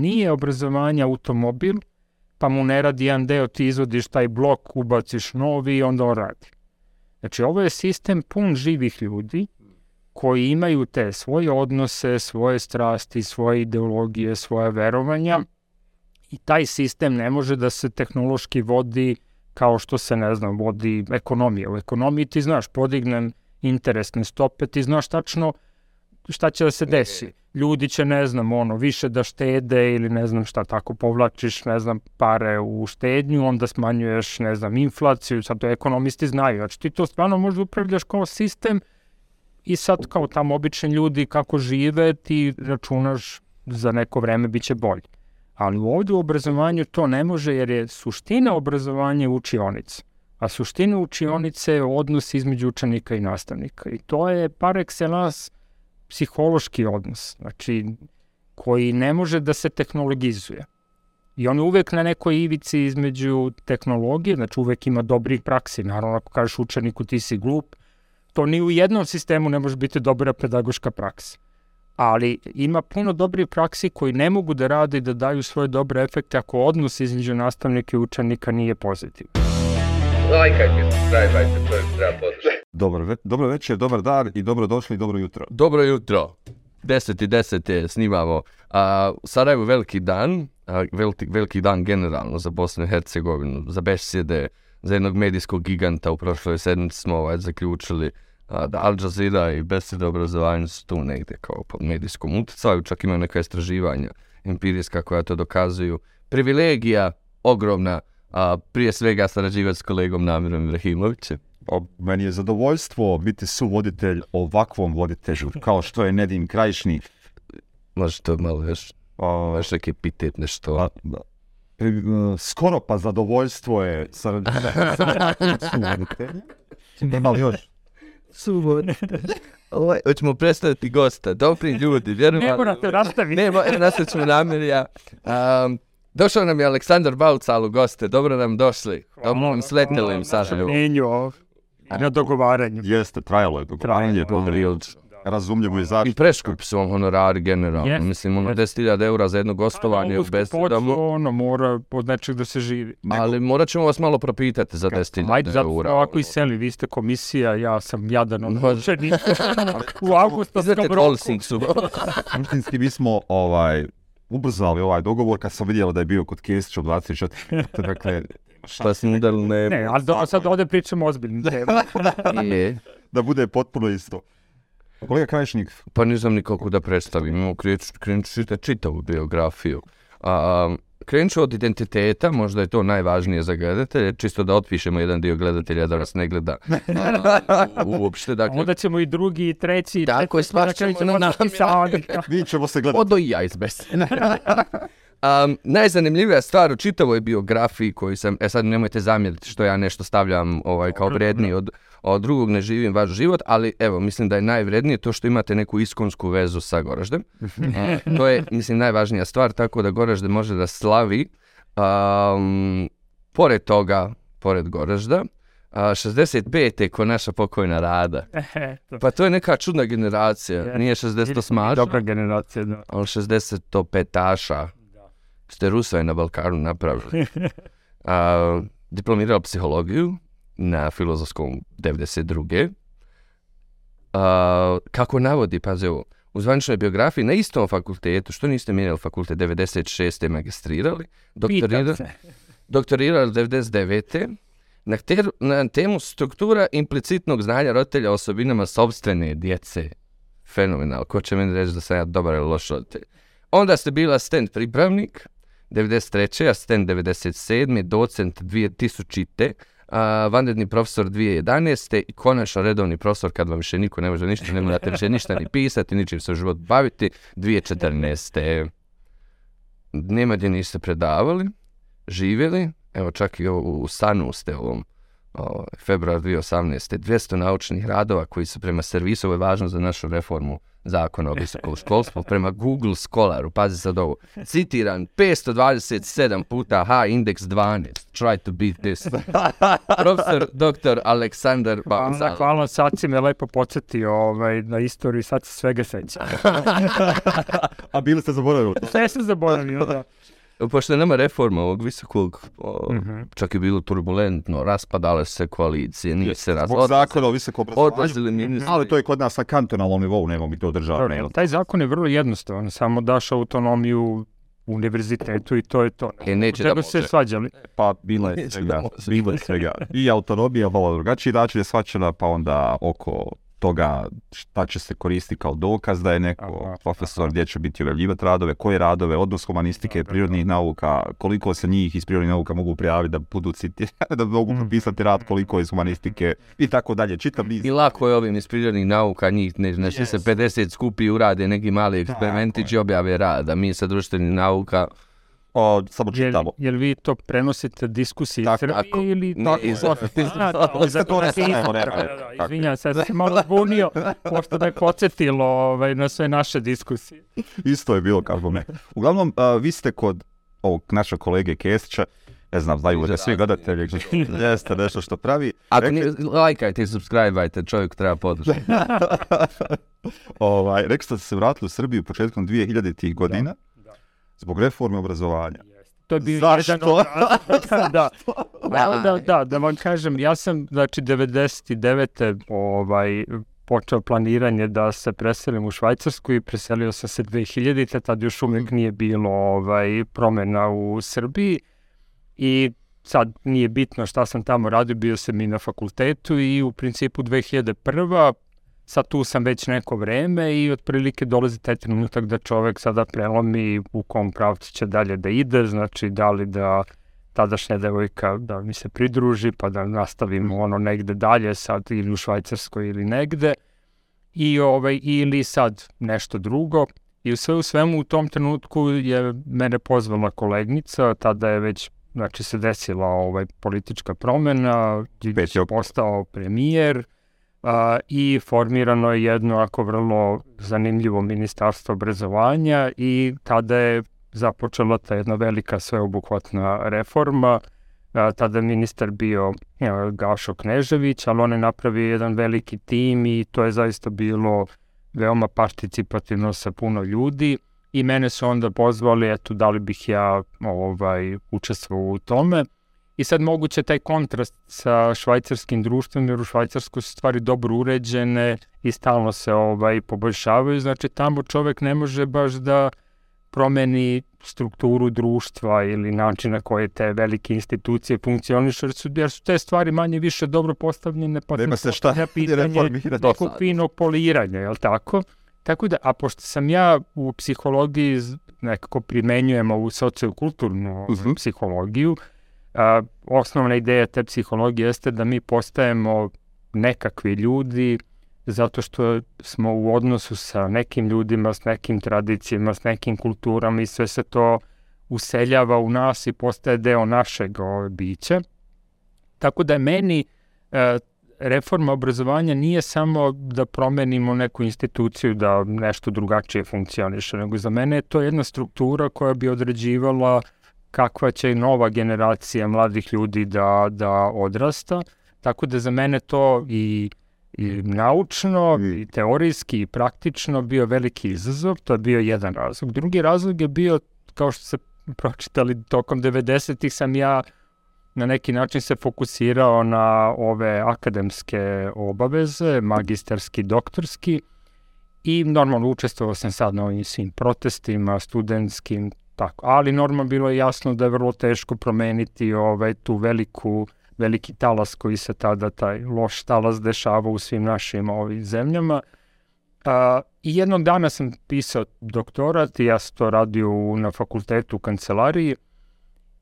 nije obrazovanje automobil, pa mu ne radi jedan deo, ti izvodiš taj blok, ubaciš novi i onda on radi. Znači, ovo je sistem pun živih ljudi koji imaju te svoje odnose, svoje strasti, svoje ideologije, svoje verovanja i taj sistem ne može da se tehnološki vodi kao što se, ne znam, vodi ekonomija. U ekonomiji ti znaš, podignem interesne stope, ti znaš tačno šta će da se desi. Ljudi će, ne znam, ono, više da štede ili ne znam šta, tako povlačiš, ne znam, pare u štednju, onda smanjuješ, ne znam, inflaciju, sad to ekonomisti znaju. Znači ti to stvarno možda upravljaš kao sistem i sad kao tamo obični ljudi kako žive, ti računaš za neko vreme bit će bolje. Ali ovde u obrazovanju to ne može jer je suština obrazovanja učionica. A suština učionice je odnos između učenika i nastavnika. I to je par excellence psihološki odnos, znači koji ne može da se tehnologizuje. I on je uvek na nekoj ivici između tehnologije, znači uvek ima dobrih praksi. Naravno, ako kažeš učeniku ti si glup, to ni u jednom sistemu ne može biti dobra pedagoška praksa. Ali ima puno dobrih praksi koji ne mogu da rade i da daju svoje dobre efekte ako odnos između nastavnika i učenika nije pozitivan. Lajkajte, subscribe-ajte, to je treba podržati. Dobro, ve, dobro večer, dobar dan i dobro došli i dobro jutro. Dobro jutro. 10 i 10 je snimamo. A, u Sarajevu veliki dan, a, veliki, veliki dan generalno za Bosnu i Hercegovinu, za besjede, za jednog medijskog giganta. U prošloj sedmici smo ovaj, zaključili a, da Al Jazeera i besjede obrazovanja su tu negdje kao pod medijskom utjecaju. Čak imaju neka istraživanja empirijska koja to dokazuju. Privilegija ogromna, a prije svega sarađivati s kolegom Namirom Ibrahimovićem. Meni je zadovoljstvo biti suvoditelj ovakvom voditelju, kao što je Nedim Krajišnik. Može to malo još, O, još neki epitet nešto. a, da. E, Skoro pa zadovoljstvo je sarađivati. Li još? Suvod. Ovaj, hoćemo predstaviti gosta. Dobri ljudi, vjerujem. Ne morate nastaviti. Ne, nastavit ćemo namirja. Um, došao nam je Aleksandar Baucal u goste. Dobro nam došli. Dobro nam sletili im. Menju, na dogovaranju. Jeste, trajalo je dogovaranje, Trajalo, to je razumljivo i I zašto. preskup su vam honorari generalno. Jest, Mislim, ono jest. 10.000 eura za jedno gostovanje u besedama. ono, mora od nečeg da se živi. Ali morat ćemo vas malo propitati za 10.000 Ajde, zato eura. ovako i seli, vi ste komisija, ja sam jadan od Može. učenika. U sam roku. Tolsing su. Suštinski mi smo ovaj, ubrzali ovaj dogovor kad sam vidjela da je bio kod Kesića u 24. dakle, Pa smo udali ne. Ne, ali do, sad ovde pričamo ozbiljno. Je. da bude potpuno isto. Kolega Krajišnik, Pa ne znam nikako da predstavim, imamo krenut čitavu biografiju. A, krenut ću od identiteta, možda je to najvažnije za gledatelje, čisto da otpišemo jedan dio gledatelja da nas ne gleda uopšte. Dakle, Onda ćemo i drugi, i treći, i Tako je, svašćemo ćemo na sami. mi ćemo se gledati. odo i ja iz besede. Um, najzanimljivija stvar u čitavoj biografiji koju sam, e sad nemojte zamjeriti što ja nešto stavljam ovaj, kao vredniji od, od drugog, ne živim vaš život, ali evo, mislim da je najvrednije to što imate neku iskonsku vezu sa Goraždem. A, to je, mislim, najvažnija stvar, tako da Goražde može da slavi. Um, pored toga, pored Goražda, a, 65. ko naša pokojna Rada. Pa to je neka čudna generacija, Je. nije 60 smaša, Dobra generacija, da. ali 65-taša. Ste Rusvaj na Balkanu napravili. A, diplomirala psihologiju na filozofskom 92. A, kako navodi, pazi ovo, u zvaničnoj biografiji na istom fakultetu, što niste mijenjali fakultet 96. magistrirali, doktorirali, doktorirali 99. Na, ter, na temu struktura implicitnog znanja roditelja osobinama sobstvene djece. Fenomenal. Ko će meni reći da sam ja dobar ili loš roditelj? Onda ste bili asistent pripravnik, 93. asistent 97. docent 2000. A, vanredni profesor 2011. i konačno redovni profesor kad vam više niko ne može ništa, ne morate više ništa ni pisati, ničim se u život baviti, 2014. Nema gdje niste predavali, živjeli, evo čak i u, u Sanu ste ovom o, februar 2018. 200 naučnih radova koji su prema servisu, ovo je važno za našu reformu zakona o visokom školstvu prema Google Scholaru, pazi sad ovo, citiram 527 puta H indeks 12, try to beat this. Profesor dr. Aleksandar Hvala, Bamzal. hvala, sad si me lepo podsjetio ovaj, na istoriju, sad se svega sećam. A bili ste zaboravili to? Sve se zaboravio, da. Pošto je nama reforma ovog visokog, o, Mhm. čak je bilo turbulentno, raspadale se koalicije, nije se raz... Zbog zakona o visokom obrazovanju. Odlazili ministri. Ali to je kod nas na kantonalnom nivou, nego mi to država. Dobro, Taj zakon je vrlo jednostavan, samo daš autonomiju univerzitetu i to je to. E, neće da Čega se može. svađali? Pa bila je svega, da može. bila je svega. I autonomija malo drugačiji način je shvaćena, pa onda oko toga šta će se koristiti kao dokaz da je neko Aha, profesor, gdje će biti objavljivati radove, koje radove, odnos humanistike, prirodnih nauka, koliko se njih iz prirodnih nauka mogu prijaviti da budu citirani, da mogu Mhm. potpisati rad, koliko iz humanistike i tako dalje. Čitav niz. I lako je ovim iz prirodnih nauka, njih ne, ne svi se 50 skupi urade neki mali eksperimentići i objave rad, a mi sa društvenih nauka, O, samo Jel, čitamo. jel vi to prenosite diskusiji Tako, Srbije tako. ili... Tako? iz- A, da, iz- za to ne, si- ne, da, da, da. Izvinjam se, ja sam se malo zbunio, pošto me podsjetilo ovaj, na sve naše diskusije. Isto je bilo kako ne. Uglavnom, a, vi ste kod ovog našeg kolege Kesića, ne znam, znaju da svi gledatelji, jeste nešto što pravi. ako Rekli- ne, lajkajte i subscribeajte, čovjek treba podržati. Ovaj, rekli ste da se vratili u Srbiju početkom 2000-ih godina da. Zbog reforme obrazovanja. To je bio Zašto? jedan od razloga, da. Da, da, da, da vam kažem, ja sam, znači, 99. ovaj, počeo planiranje da se preselim u Švajcarsku i preselio sam se 2000. Tad još uvijek nije bilo ovaj, promjena u Srbiji i sad nije bitno šta sam tamo radio, bio sam i na fakultetu i u principu 2001. Sad tu sam već neko vreme i otprilike dolazi taj trenutak da čovek sada prelomi u kom pravcu će dalje da ide, znači da li da tadašnja devojka da mi se pridruži pa da nastavimo ono negde dalje sad ili u Švajcarskoj ili negde. I ovaj ili sad nešto drugo. I sve u svemu u tom trenutku je mene pozvala kolegnica tada je već znači se desila ovaj politička promena Peti je postao premijer a, i formirano je jedno ako vrlo zanimljivo ministarstvo obrazovanja i tada je započela ta jedna velika sveobuhvatna reforma. A, tada ministar bio e, Gašo Knežević, ali on je napravio jedan veliki tim i to je zaista bilo veoma participativno sa puno ljudi i mene su onda pozvali, eto, da li bih ja ovaj, učestvovao u tome. I sad moguće taj kontrast sa švajcarskim društvom, jer u Švajcarskoj su stvari dobro uređene i stalno se ovaj, poboljšavaju, znači tamo čovek ne može baš da promeni strukturu društva ili način na koje te velike institucije funkcionišu, jer su, jer su te stvari manje više dobro postavljene, pa Nema se šta pitanje nekog finog poliranja, jel tako? Tako da, a pošto sam ja u psihologiji nekako primenjujem ovu sociokulturnu ovaj, Mhm. psihologiju, a, osnovna ideja te psihologije jeste da mi postajemo nekakvi ljudi zato što smo u odnosu sa nekim ljudima, s nekim tradicijama, s nekim kulturama i sve se to useljava u nas i postaje deo našeg ove, bića. Tako da meni e, reforma obrazovanja nije samo da promenimo neku instituciju da nešto drugačije funkcioniše, nego za mene je to jedna struktura koja bi određivala kakva će nova generacija mladih ljudi da, da odrasta. Tako da za mene to i, i naučno, I- teorijski, i praktično bio veliki izazov. To je bio jedan razlog. Drugi razlog je bio, kao što ste pročitali, tokom 90-ih sam ja na neki način se fokusirao na ove akademske obaveze, magistarski, doktorski i normalno učestvovao sam sad na ovim svim protestima, studentskim, tako. Ali normalno bilo je jasno da je vrlo teško promeniti ovaj, tu veliku, veliki talas koji se tada, taj loš talas dešava u svim našim ovim zemljama. A, I jednog dana sam pisao doktorat i ja sam to radio u, na fakultetu u kancelariji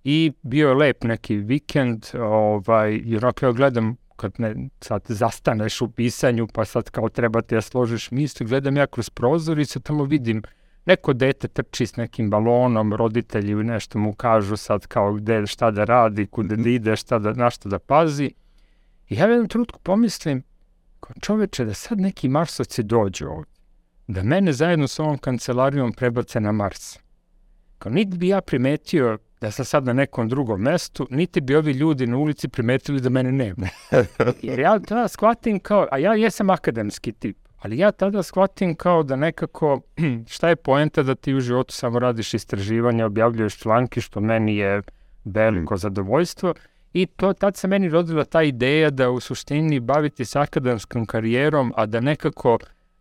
i bio je lep neki vikend, ovaj, i onako ja gledam kad ne, sad zastaneš u pisanju, pa sad kao treba ti da složiš misli, gledam ja kroz prozor i sad tamo vidim neko dete trči s nekim balonom, roditelji nešto mu kažu sad kao gde, šta da radi, kude da ide, šta da, na šta da pazi. I ja u jednom trenutku pomislim, kao čoveče, da sad neki marsovci dođu ovdje, da mene zajedno s ovom kancelarijom prebace na Mars. Kao niti bi ja primetio da sam sad na nekom drugom mestu, niti bi ovi ljudi na ulici primetili da mene nema. Jer ja tada shvatim kao, a ja jesam akademski tip, ali ja tada shvatim kao da nekako, šta je poenta da ti u životu samo radiš istraživanja, objavljuješ članke, što meni je veliko zadovoljstvo, I to, tad se meni rodila ta ideja da u suštini baviti se akademskom karijerom, a da nekako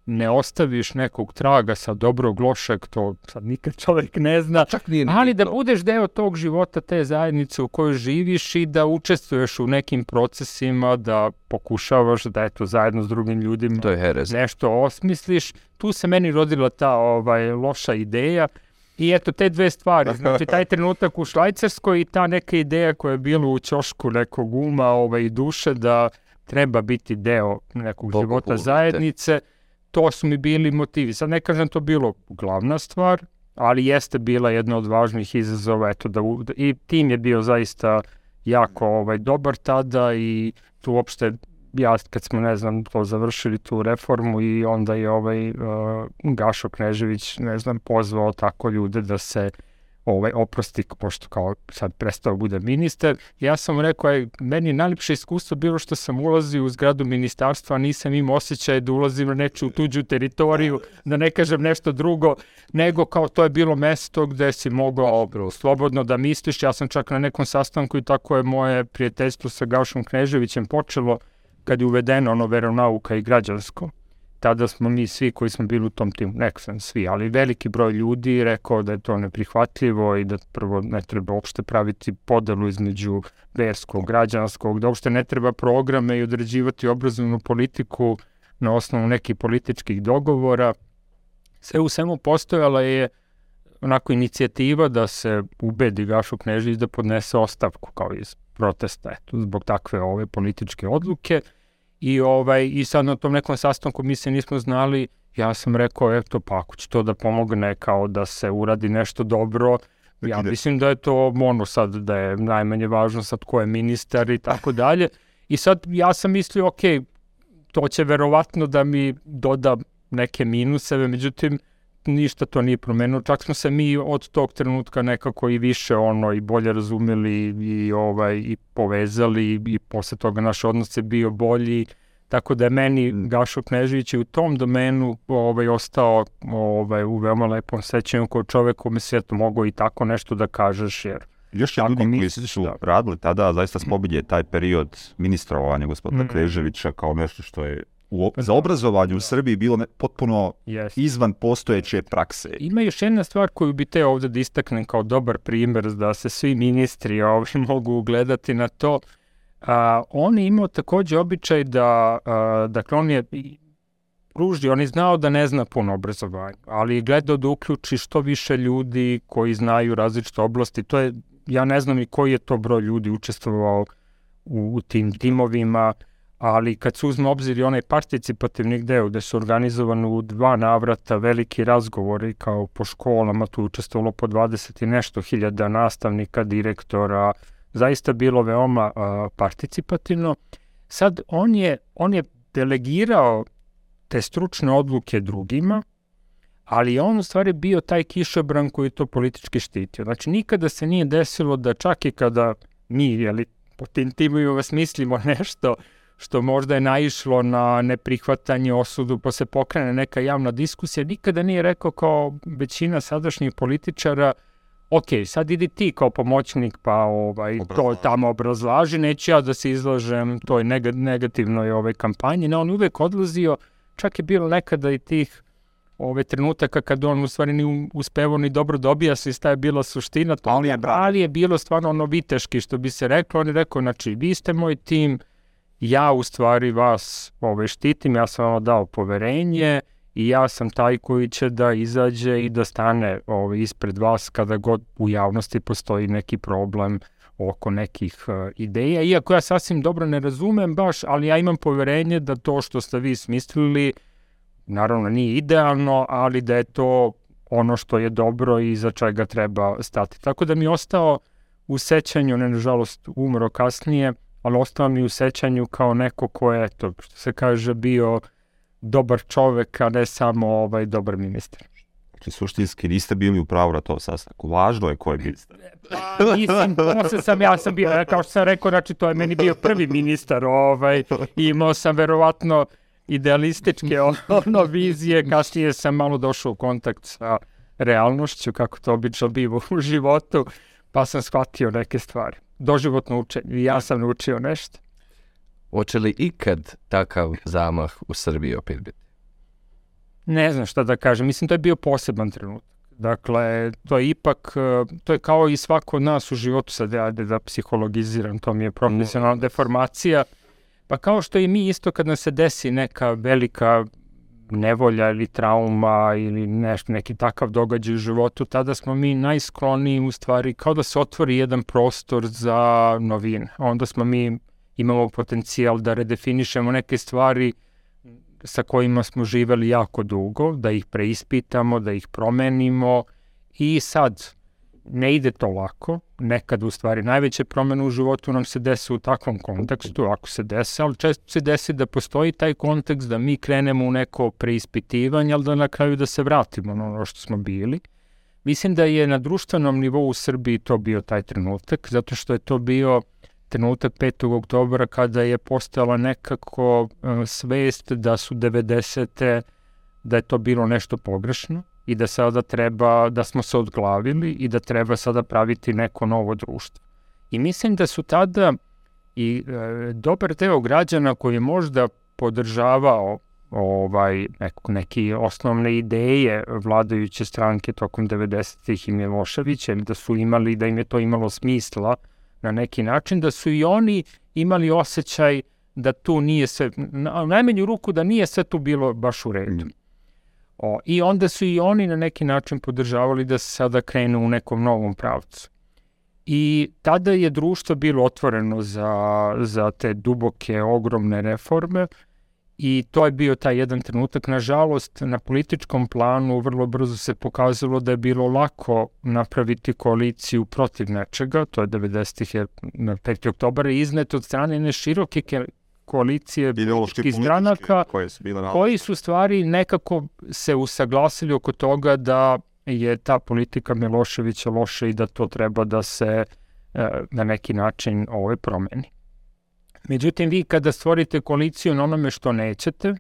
ne ostaviš nekog traga sa dobrog lošeg, to sad nikad čovjek ne zna, Čak nije ni ali da budeš deo tog života, te zajednice u kojoj živiš i da učestvuješ u nekim procesima, da pokušavaš da eto zajedno s drugim ljudima To je herez. nešto osmisliš. Tu se meni rodila ta ovaj loša ideja i eto te dve stvari, znači taj trenutak u Švajcarskoj i ta neka ideja koja je bila u ćošku nekog uma ovaj, i duše da treba biti deo nekog Bogu života zajednice, to su mi bili motivi. Sad ne kažem to bilo glavna stvar, ali jeste bila jedna od važnih izazova, eto da, da i tim je bio zaista jako ovaj dobar tada i tu uopšte ja kad smo ne znam to završili tu reformu i onda je ovaj uh, Gašo Knežević ne znam pozvao tako ljude da se ovaj oprosti pošto kao sad prestao bude ministar. Ja sam mu rekao aj meni je najljepše iskustvo bilo što sam ulazio u zgradu ministarstva, a nisam imao osjećaj da ulazim na nečiju tuđu teritoriju, da ne kažem nešto drugo, nego kao to je bilo mesto gde si mogao slobodno da misliš. Ja sam čak na nekom sastanku i tako je moje prijateljstvo sa Gašom Kneževićem počelo kad je uvedeno ono veronauka i građansko. Tada smo mi svi koji smo bili u tom timu, nek sam svi, ali veliki broj ljudi rekao da je to neprihvatljivo i da prvo ne treba uopšte praviti podelu između verskog, građanskog, da uopšte ne treba programe i određivati obrazovnu politiku na osnovu nekih političkih dogovora. Sve u svemu postojala je onako inicijativa da se ubedi Gašo Knežević da podnese ostavku kao iz protesta eto, zbog takve ove političke odluke i ovaj i sad na tom nekom sastanku mi se nismo znali ja sam rekao eto pa ako će to da pomogne kao da se uradi nešto dobro ja ide. mislim da je to ono sad da je najmanje važno sad ko je ministar i tako dalje i sad ja sam mislio ok to će verovatno da mi doda neke minuseve međutim ništa to nije promenilo. Čak smo se mi od tog trenutka nekako i više ono i bolje razumeli i ovaj i povezali i, i posle toga naš odnos je bio bolji. Tako da je meni Gašo Knežević u tom domenu ovaj, ostao ovaj, u veoma lepom sećanju kao čovek kome se eto mogao i tako nešto da kažeš jer Još je Ako ljudi koji misliš, su da. radili tada, zaista spominje taj period ministrovanja gospodina Mm. Kneževića kao nešto što je u, za obrazovanje u Srbiji bilo ne, potpuno Yes. izvan postojeće prakse. Ima još jedna stvar koju bi te ovde da istaknem kao dobar primjer da se svi ministri ovaj, mogu ugledati na to. A, on je imao takođe običaj da, a, dakle on je pružio, on je znao da ne zna puno obrazovanja, ali je gledao da uključi što više ljudi koji znaju različite oblasti. To je, ja ne znam i koji je to broj ljudi učestvovao u, u tim timovima, ali kad se uzme obzir i onaj participativni deo gde su organizovani u dva navrata veliki razgovori kao po školama, tu učestvovalo po 20 i nešto hiljada nastavnika, direktora, zaista bilo veoma a, participativno. Sad on je, on je delegirao te stručne odluke drugima, ali on u stvari bio taj kišobran koji to politički štitio. Znači nikada se nije desilo da čak i kada mi, jeli, po tim timovima smislimo nešto što možda je naišlo na neprihvatanje osudu, pa se pokrene neka javna diskusija, nikada nije rekao kao većina sadašnjih političara, ok, sad idi ti kao pomoćnik, pa ovaj, to tamo obrazlaži, neću ja da se izlažem toj nega, negativnoj ovaj, kampanji. Ne, on je uvek odlazio, čak je bilo nekada i tih ove trenutaka kad on u stvari ni uspevao ni dobro dobija se šta je bila suština to, Ali je bravo. ali je bilo stvarno ono viteški što bi se reklo, on je rekao znači vi ste moj tim, ja u stvari vas ove, štitim, ja sam vam dao poverenje i ja sam taj koji će da izađe i da stane ove, ispred vas kada god u javnosti postoji neki problem oko nekih uh, ideja, iako ja sasvim dobro ne razumem baš, ali ja imam poverenje da to što ste vi smislili naravno nije idealno, ali da je to ono što je dobro i za čega treba stati. Tako da mi je ostao u sećanju, on je nažalost umro kasnije, ali ostao mi u sećanju kao neko ko je, to što se kaže, bio dobar čovek, a ne samo ovaj dobar ministar. Znači, suštinski niste bili u pravu na tom sastanku. Važno je ko je ministar. Pa, Mislim, posle sam, ja sam bio, kao što sam rekao, znači to je meni bio prvi ministar, ovaj, imao sam verovatno idealističke ono, vizije, kasnije sam malo došao u kontakt sa realnošću, kako to obično bivo u životu, pa sam shvatio neke stvari. Doživotno učenje, ja sam naučio nešto. Hoće li ikad takav zamah u Srbiji opet biti? Ne znam šta da kažem, mislim to je bio poseban trenutak. Dakle, to je ipak, eh, to je kao i svako od nas u životu, sad ja ajde da psihologiziram, to mi je profesionalna deformacija, pa kao što i mi isto kad nam se desi neka velika nevolja ili trauma ili nešto, neki takav događaj u životu, tada smo mi najskloniji u stvari kao da se otvori jedan prostor za novine. Onda smo mi imamo potencijal da redefinišemo neke stvari sa kojima smo živeli jako dugo, da ih preispitamo, da ih promenimo i sad ne ide to lako, nekad u stvari najveće promene u životu nam se dese u takvom kontekstu, ako se dese, ali često se desi da postoji taj kontekst da mi krenemo u neko preispitivanje, ali da na kraju da se vratimo na ono što smo bili. Mislim da je na društvenom nivou u Srbiji to bio taj trenutak, zato što je to bio trenutak 5. oktobra kada je postala nekako uh, svest da su 90. da je to bilo nešto pogrešno i da sada treba, da smo se odglavili i da treba sada praviti neko novo društvo. I mislim da su tada i e, dobar deo građana koji je možda podržavao ovaj neko, neki osnovne ideje vladajuće stranke tokom 90-ih i Miloševića, da su imali, da im je to imalo smisla na neki način, da su i oni imali osjećaj da tu nije sve, na najmenju ruku da nije sve tu bilo baš u redu. Mm. O, I onda su i oni na neki način podržavali da se sada krenu u nekom novom pravcu. I tada je društvo bilo otvoreno za, za te duboke, ogromne reforme i to je bio taj jedan trenutak. Nažalost, na političkom planu vrlo brzo se pokazalo da je bilo lako napraviti koaliciju protiv nečega, to je 90-ih je na 5. oktobara iznet od strane ne široke koalicije Ideološki stranaka koje su bile na... koji su stvari nekako se usaglasili oko toga da je ta politika Miloševića loša i da to treba da se e, na neki način ovaj promeni. Međutim, vi kada stvorite koaliciju na onome što nećete,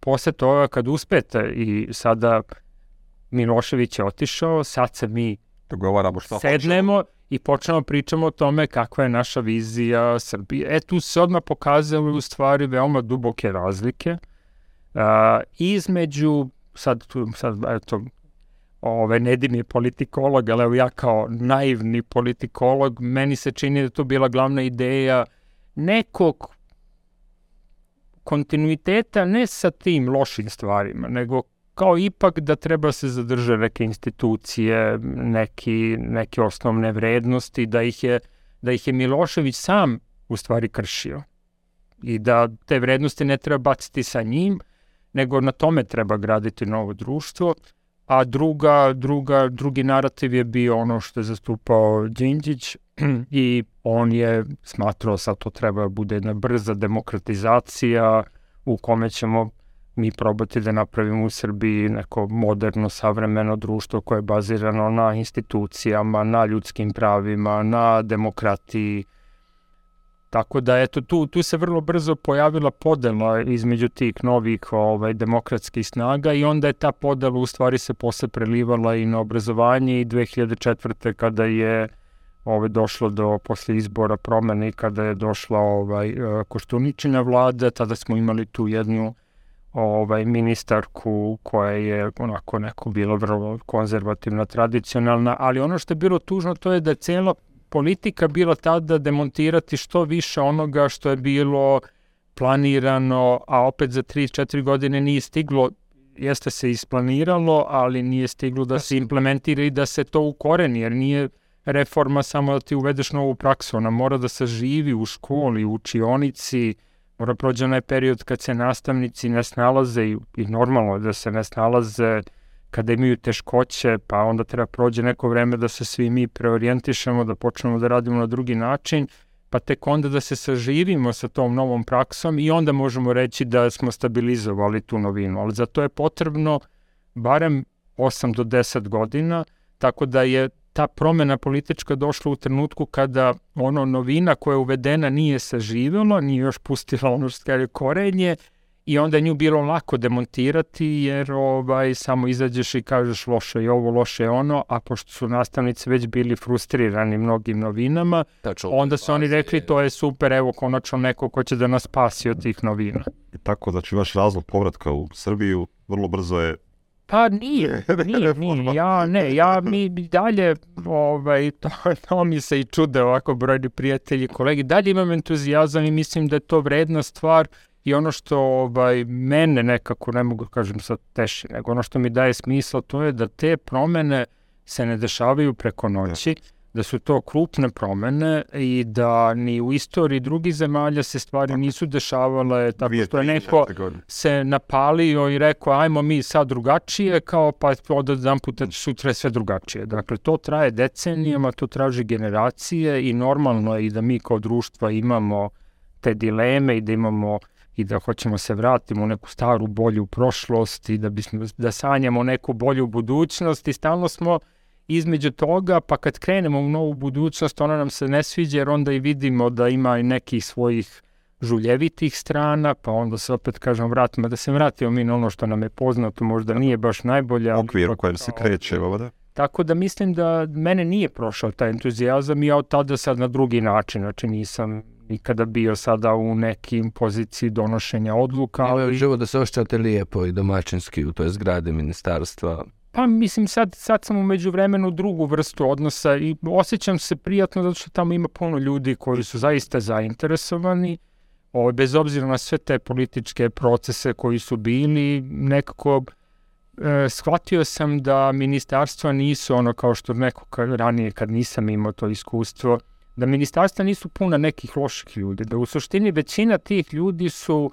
posle toga kad uspete i sada Milošević je otišao, sad se mi Dogovaramo šta sednemo hoćemo. I počnemo pričamo o tome kakva je naša vizija Srbije. E, tu se odmah pokazali u stvari veoma duboke razlike uh, između, sad, tu, sad eto, ove, Nedim je politikolog, ali evo ja kao naivni politikolog, meni se čini da to bila glavna ideja nekog kontinuiteta ne sa tim lošim stvarima, nego kao ipak da treba se zadrže neke institucije, neki, neke osnovne vrednosti, da ih je, da ih je Milošević sam u stvari kršio. I da te vrednosti ne treba baciti sa njim, nego na tome treba graditi novo društvo, a druga, druga, drugi narativ je bio ono što je zastupao Đinđić i on je smatrao sad to treba bude jedna brza demokratizacija u kome ćemo mi probati da napravimo u Srbiji neko moderno, savremeno društvo koje je bazirano na institucijama, na ljudskim pravima, na demokratiji. Tako da, eto, tu, tu se vrlo brzo pojavila podela između tih novih ovaj, demokratskih snaga i onda je ta podela u stvari se posle prelivala i na obrazovanje i 2004. kada je ovaj, došlo do posle izbora promene i kada je došla ovaj, Koštuničina vlada, tada smo imali tu jednu ovaj ministarku koja je onako neko bilo vrlo konzervativna, tradicionalna, ali ono što je bilo tužno to je da je cela politika bila tada demontirati što više onoga što je bilo planirano, a opet za 3-4 godine nije stiglo, jeste se isplaniralo, ali nije stiglo da se implementira i da se to ukoreni, jer nije reforma samo da ti uvedeš novu praksu, ona mora da se živi u školi, u učionici, mora prođe onaj period kad se nastavnici ne snalaze i, i normalno da se ne snalaze kada imaju teškoće, pa onda treba prođe neko vreme da se svi mi preorijentišemo, da počnemo da radimo na drugi način. pa tek onda da se saživimo sa tom novom praksom i onda možemo reći da smo stabilizovali tu novinu. Ali za to je potrebno barem 8 do 10 godina, tako da je ta promena politička došla u trenutku kada ono novina koja je uvedena nije saživjela, nije još pustila ono što je korenje i onda nju bilo lako demontirati jer ovaj samo izađeš i kažeš loše je ovo, loše je ono, a pošto su nastavnici već bili frustrirani mnogim novinama, Tačno, onda su oni rekli to je super, evo konačno neko ko će da nas spasi od tih novina. I tako, znači vaš razlog povratka u Srbiju vrlo brzo je Pa nije, nije, nije, ja ne, ja mi dalje, ovaj, to, to mi se i čude ovako brojni prijatelji i kolegi, dalje imam entuzijazam i mislim da je to vredna stvar i ono što ovaj, mene nekako, ne mogu da kažem sad teši, nego ono što mi daje smisla to je da te promene se ne dešavaju preko noći, da su to krupne promene i da ni u istoriji drugih zemalja se stvari nisu dešavale tako što je neko se napalio i rekao ajmo mi sad drugačije, kao pa od jedan puta sutra je sve drugačije. Dakle, to traje decenijama, to traži generacije i normalno je i da mi kao društva imamo te dileme i da imamo i da hoćemo se vratimo u neku staru bolju prošlost i da bismo da sanjamo neku bolju budućnost i stalno smo između toga, pa kad krenemo u novu budućnost, ona nam se ne sviđa jer onda i vidimo da ima i nekih svojih žuljevitih strana, pa onda se opet kažem vratimo, da se vratimo mi na ono što nam je poznato, možda nije baš najbolje. ali okvir u kojem se kreće, ovo da? Tako da mislim da mene nije prošao taj entuzijazam i ja od tada sad na drugi način, znači nisam nikada bio sada u nekim poziciji donošenja odluka, Ali ali živo da se ošćate lijepo i domaćinski u toj zgradi ministarstva. Pa mislim sad, sad sam umeđu vremenu drugu vrstu odnosa i osjećam se prijatno zato što tamo ima puno ljudi koji su zaista zainteresovani, o, bez obzira na sve te političke procese koji su bili, nekako e, shvatio sam da ministarstva nisu ono kao što neko ka, ranije kad nisam imao to iskustvo, da ministarstva nisu puna nekih loših ljudi, da u suštini većina tih ljudi su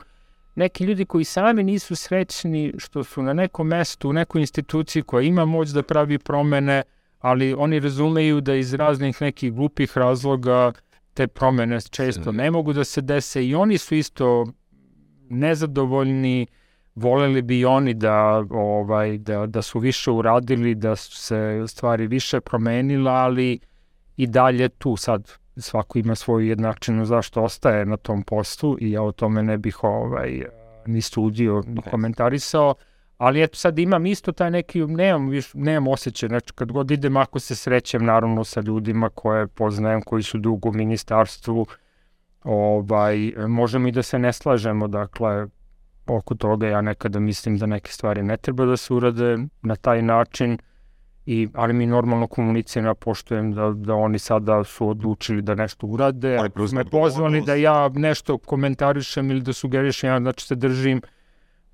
neki ljudi koji sami nisu srećni što su na nekom mestu, u nekoj instituciji koja ima moć da pravi promene, ali oni razumeju da iz raznih nekih glupih razloga te promene često ne mogu da se dese i oni su isto nezadovoljni, voleli bi oni da, ovaj, da, da su više uradili, da su se stvari više promenila, ali i dalje tu sad svako ima svoju jednačinu zašto ostaje na tom postu i ja o tome ne bih ovaj, ni studio, ni komentarisao, ali eto sad imam isto taj neki, nemam, viš, nemam osjećaj, znači kad god idem ako se srećem naravno sa ljudima koje poznajem, koji su dugo u ministarstvu, ovaj, možemo i da se ne slažemo, dakle, oko toga ja nekada mislim da neke stvari ne treba da se urade na taj način, i, ali mi normalno komuniciramo, poštujem da, da oni sada su odlučili da nešto urade, me pozvali da ja nešto komentarišem ili da sugerišem, ja znači se držim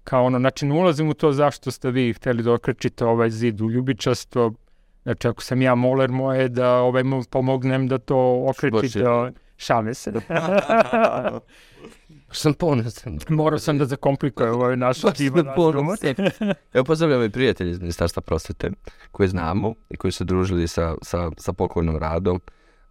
kao ono, znači ne ulazim u to zašto ste vi hteli da okrećite ovaj zid u ljubičasto, znači ako sam ja moler moje da ovaj pomognem da to okrečite, Zboči. Šalim se. Sam ponosan. Morao sam da zakomplikujem ovaj naš divan. Evo pozdravljam i prijatelji iz Ministarstva prosvete koje znamo i koji su družili sa, sa, sa pokojnom radom.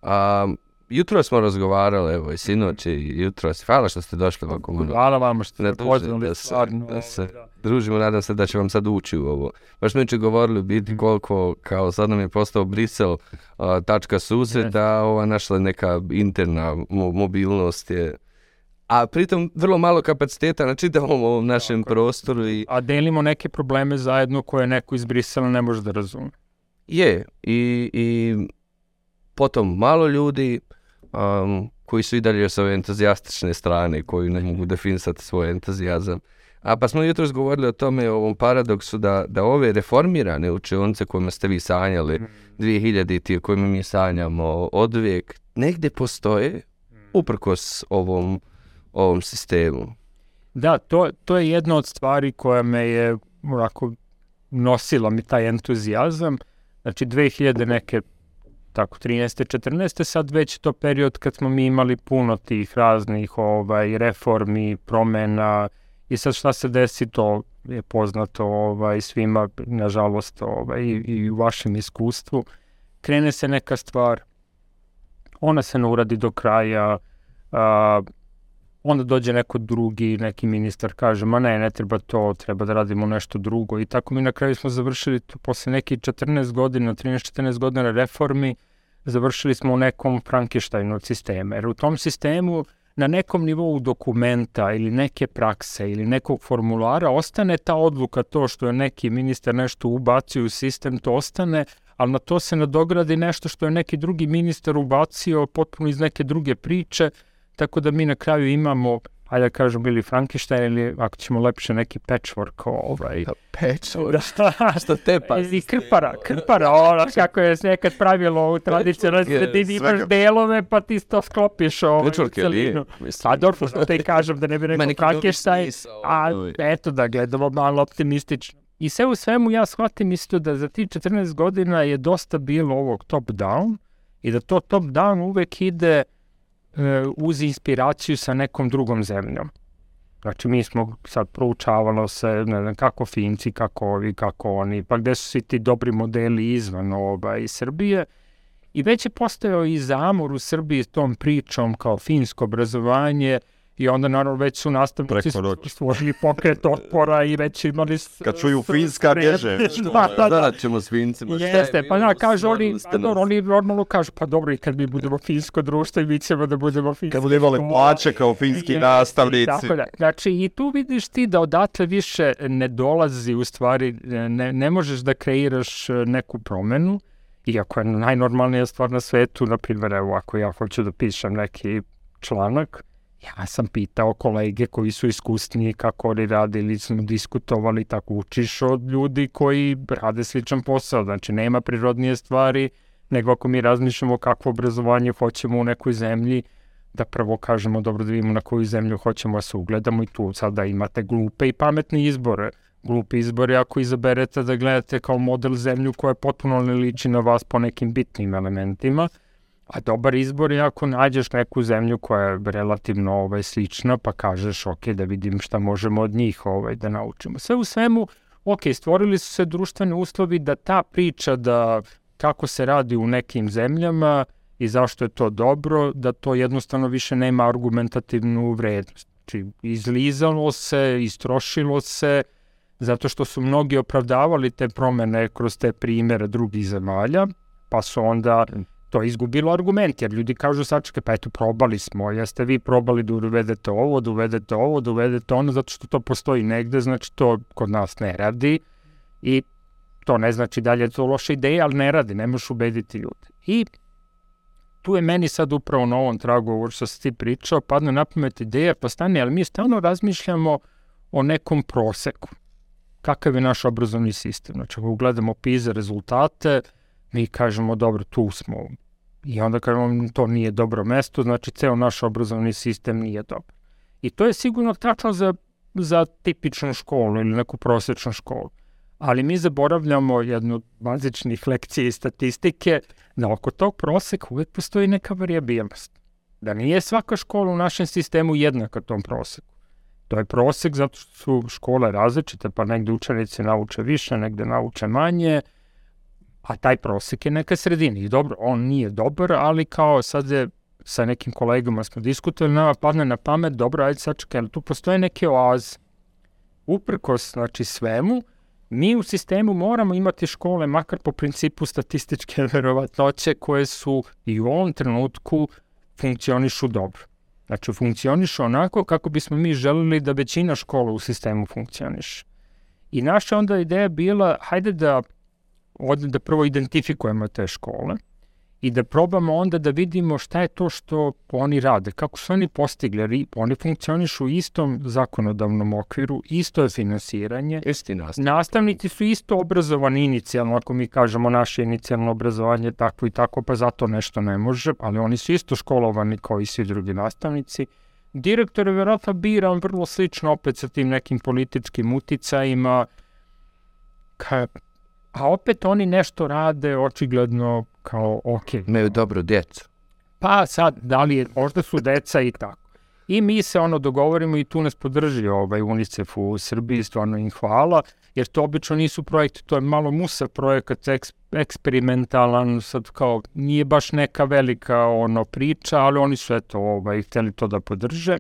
A, jutro smo razgovarali, evo i sinoć i jutro. Hvala što ste došli ovako. Hvala vama što ste pozvali, da se- da se- ovaj, da. družimo, nadam se da će vam sad ući u ovo. Baš smo jučer govorili u biti koliko, kao sad nam je postao Brisel a, tačka susreta, ova našla neka interna mo- mobilnost je a pritom vrlo malo kapaciteta na čitavom ovom našem prostoru i A delimo neke probleme zajedno koje neko iz Brisela ne može da razume. je i, i potom malo ljudi um, koji su i dalje s ove entuzijastične strane koji ne mogu definisati svoj entuzijazam. A pa smo jutros govorili o tome, o ovom paradoksu da, da ove reformirane učionice kojima ste vi sanjali, 2000 ti kojima mi sanjamo od uvijek, negdje postoje uprkos ovom, ovom sistemu. Da, to, to je jedna od stvari koja me je onako nosila mi taj entuzijazam. Znači 2000 neke tako 13. 14. sad već to period kad smo mi imali puno tih raznih ovaj reformi, promena i sad šta se desi to je poznato ovaj svima nažalost ovaj i, i u vašem iskustvu krene se neka stvar ona se ne uradi do kraja, a, onda dođe neko drugi, neki ministar kaže, ma ne, ne treba to, treba da radimo nešto drugo. I tako mi na kraju smo završili to, posle nekih 14 godina, 13-14 godina reformi, završili smo u nekom Frankensteinu od sistema, jer u tom sistemu na nekom nivou dokumenta ili neke prakse ili nekog formulara ostane ta odluka to što je neki ministar nešto ubacio u sistem, to ostane, ali na to se nadogradi nešto što je neki drugi ministar ubacio potpuno iz neke druge priče, tako da mi na kraju imamo ajde da kažem, ili Frankenstein ili ako ćemo lepše neki patchwork ovaj. Patchwork? Što tepa? Ili krpara, krpara, ono kako je nekad pravilo u tradicionalnoj sredini, imaš delove pa ti to sklopiš ovaj, Patchwork je li? Pa dobro, što te kažem da ne bi rekao Frankenstein, a eto da gledamo malo optimistično. I sve u svemu ja shvatim isto da za ti 14 godina je dosta bilo ovog top-down i da to top-down uvek ide uz inspiraciju sa nekom drugom zemljom. Znači, mi smo sad proučavalo se, ne znam, kako Finci, kako ovi, kako oni, pa gde su svi ti dobri modeli izvan oba iz Srbije. I već je postojao i zamor u Srbiji s tom pričom kao finsko obrazovanje, I onda naravno već su nastavnici stvorili pokret otpora i već imali... Kad čuju finska bježe. da, da, da. ćemo s fincima. Jeste, pa da, kažu oni, dobro, oni normalno kažu, pa dobro, i kad mi budemo finsko društvo i mi ćemo da budemo finsko. Kad budemo imali plaće kao finski nastavnici. Tako da, znači i tu vidiš ti da odatle više ne dolazi u stvari, ne, ne možeš da kreiraš neku promenu, iako je najnormalnija stvar na svetu, na primjer, evo, ako ja hoću da pišem neki članak, Ja sam pitao kolege koji su iskusniji kako oni rade ili smo diskutovali, tako učiš od ljudi koji rade sličan posao. Znači, nema prirodnije stvari, nego ako mi razmišljamo kakvo obrazovanje hoćemo u nekoj zemlji, da prvo kažemo dobro da vidimo na koju zemlju hoćemo da se ugledamo i tu sada imate glupe i pametne izbore. Glupi izbor je ako izaberete da gledate kao model zemlju koja potpuno ne liči na vas po nekim bitnim elementima, A dobar izbor je ako nađeš neku zemlju koja je relativno ovaj, slična, pa kažeš, ok, da vidim šta možemo od njih ovaj, da naučimo. Sve u svemu, ok, stvorili su se društveni uslovi da ta priča da kako se radi u nekim zemljama i zašto je to dobro, da to jednostavno više nema argumentativnu vrednost. Znači, izlizalo se, istrošilo se, zato što su mnogi opravdavali te promene kroz te primere drugih zemalja, pa su onda to je izgubilo argument, jer ljudi kažu sačekaj, pa eto, probali smo, jeste vi probali da uvedete ovo, da uvedete ovo, da uvedete ono, zato što to postoji negde, znači to kod nas ne radi i to ne znači da je to loša ideja, ali ne radi, ne možeš ubediti ljude. I tu je meni sad upravo na ovom tragu ovo što si ti pričao, padne na pamet ideja, pa stane, ali mi stalno razmišljamo o nekom proseku. Kakav je naš obrazovni sistem? Znači, ako gledamo PISA rezultate, mi kažemo, dobro, tu smo, I onda kažemo to nije dobro mesto, znači ceo naš obrazovni sistem nije dobar. I to je sigurno tačno za, za tipičnu školu ili neku prosečnu školu. Ali mi zaboravljamo jednu od bazičnih lekcija iz statistike da oko tog proseka uvek postoji neka variabilnost. Da nije svaka škola u našem sistemu jednaka tom proseku. To je prosek zato što su škole različite, pa negde učenici nauče više, negde nauče manje, a taj prosek je neka sredina. I dobro, on nije dobar, ali kao sad je sa nekim kolegama smo diskutovali, nama padne na pamet, dobro, ajde sad čekaj, tu postoje neke oaze. Uprkos, znači, svemu, mi u sistemu moramo imati škole, makar po principu statističke verovatnoće, koje su i u ovom trenutku funkcionišu dobro. Znači, funkcionišu onako kako bismo mi želeli da većina škola u sistemu funkcioniše. I naša onda ideja bila, hajde da od, da prvo identifikujemo te škole i da probamo onda da vidimo šta je to što oni rade, kako su oni postigli, jer oni funkcionišu u istom zakonodavnom okviru, isto je finansiranje. Isti nastavnici. Nastavnici su isto obrazovani inicijalno, ako mi kažemo naše inicijalno obrazovanje tako i tako, pa zato nešto ne može, ali oni su isto školovani kao i svi drugi nastavnici. Direktor je verovatno biran vrlo slično opet sa tim nekim političkim uticajima, ka, a opet oni nešto rade očigledno kao ok. Imaju dobru djecu. Pa sad, da li je, možda su deca i tako. I mi se ono dogovorimo i tu nas podrži ovaj UNICEF u Srbiji, stvarno im hvala. jer to obično nisu projekti, to je malo musa projekat, eks, eksperimentalan, sad kao nije baš neka velika ono priča, ali oni su eto ovaj, hteli to da podrže.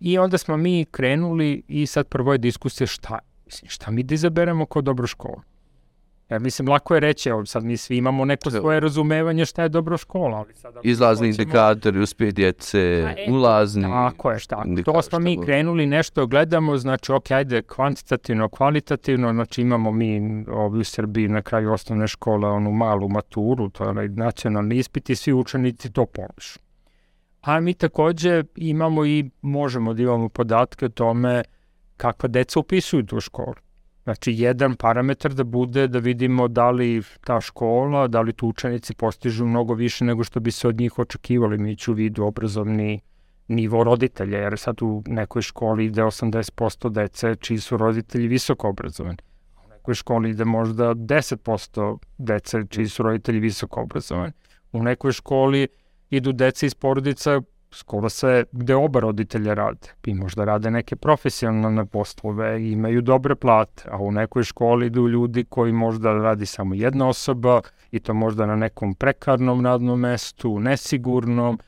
I onda smo mi krenuli i sad prvo je diskusija šta, mislim, šta mi da izaberemo kao dobru školu. Ja mislim, lako je reći, evo sad mi svi imamo neko svoje razumevanje šta je dobra škola, ali sad... Izlazni hoćemo- indikatori, uspjeh djece, eto, ulazni. Tako je, šta. To smo mi krenuli, nešto gledamo, znači, ok, ajde, kvantitativno, kvalitativno, znači imamo mi ovdje u Srbiji na kraju osnovne škole onu malu maturu, to je onaj nacionalni ispit i svi učenici to položu. A mi takođe imamo i možemo da imamo podatke o tome kakva deca upisuju tu školu. Znači, jedan parametar da bude da vidimo da li ta škola, da li tu učenici postižu mnogo više nego što bi se od njih očekivali, mi ću vidu obrazovni nivo roditelja, jer sad u nekoj školi ide 80% dece čiji su roditelji visoko obrazovani. U nekoj školi ide možda 10% dece čiji su roditelji visoko obrazovani. U nekoj školi idu deca iz porodica skoro sve gde oba roditelja rade. I možda rade neke profesionalne poslove i imaju dobre plate, a u nekoj školi idu ljudi koji možda radi samo jedna osoba i to možda na nekom prekarnom radnom mestu, nesigurnom.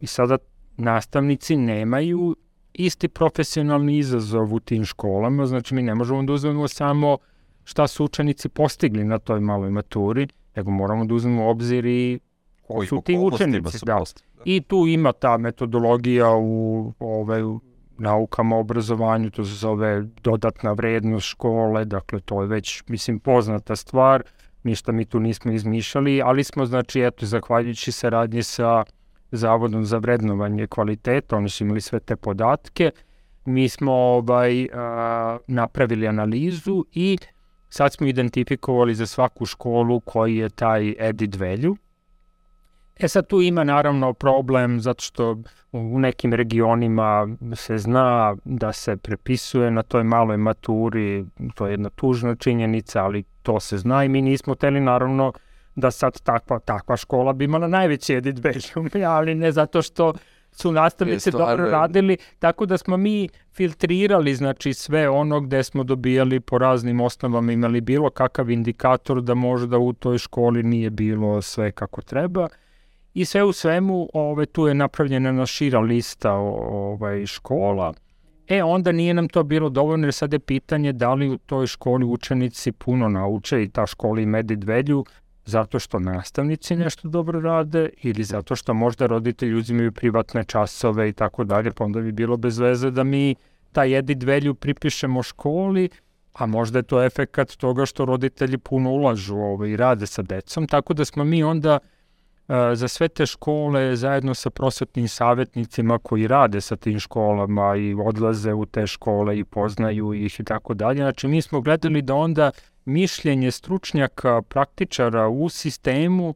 I sada nastavnici nemaju isti profesionalni izazov u tim školama, znači mi ne možemo da uzmemo samo šta su učenici postigli na toj maloj maturi, nego moramo da uzmemo obzir i ko Koji su ti učenici. Da. postigli. I tu ima ta metodologija u ove, u naukama, obrazovanju, to se zove dodatna vrednost škole, dakle to je već, mislim, poznata stvar, ništa mi tu nismo izmišljali, ali smo, znači, eto, zahvaljujući saradnji sa Zavodom za vrednovanje kvaliteta, oni su imali sve te podatke, mi smo ovaj, a, napravili analizu i sad smo identifikovali za svaku školu koji je taj added value, E sad tu ima naravno problem zato što u nekim regionima se zna da se prepisuje na toj maloj maturi, to je jedna tužna činjenica, ali to se zna i mi nismo teli naravno da sad takva, takva škola bi imala najveći edit value, ali ne zato što su nastavnici dobro radili, tako da smo mi filtrirali znači sve ono gde smo dobijali po raznim osnovama imali bilo kakav indikator da možda u toj školi nije bilo sve kako treba i sve u svemu ove, tu je napravljena jedna šira lista ovaj, škola. E, onda nije nam to bilo dovoljno, jer sad je pitanje da li u toj školi učenici puno nauče i ta škola added value zato što nastavnici nešto dobro rade ili zato što možda roditelji uzimaju privatne časove i tako dalje, pa onda bi bilo bez veze da mi taj added value pripišemo školi, a možda je to efekat toga što roditelji puno ulažu ovaj, i rade sa decom, tako da smo mi onda za sve te škole zajedno sa prosvetnim savjetnicima koji rade sa tim školama i odlaze u te škole i poznaju ih i tako dalje. Znači mi smo gledali da onda mišljenje stručnjaka, praktičara u sistemu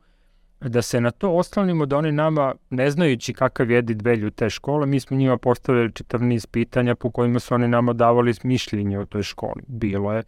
da se na to oslanimo da oni nama, ne znajući kakav je edit value te škole, mi smo njima postavili čitav niz pitanja po kojima su oni nama davali mišljenje o toj školi. Bilo je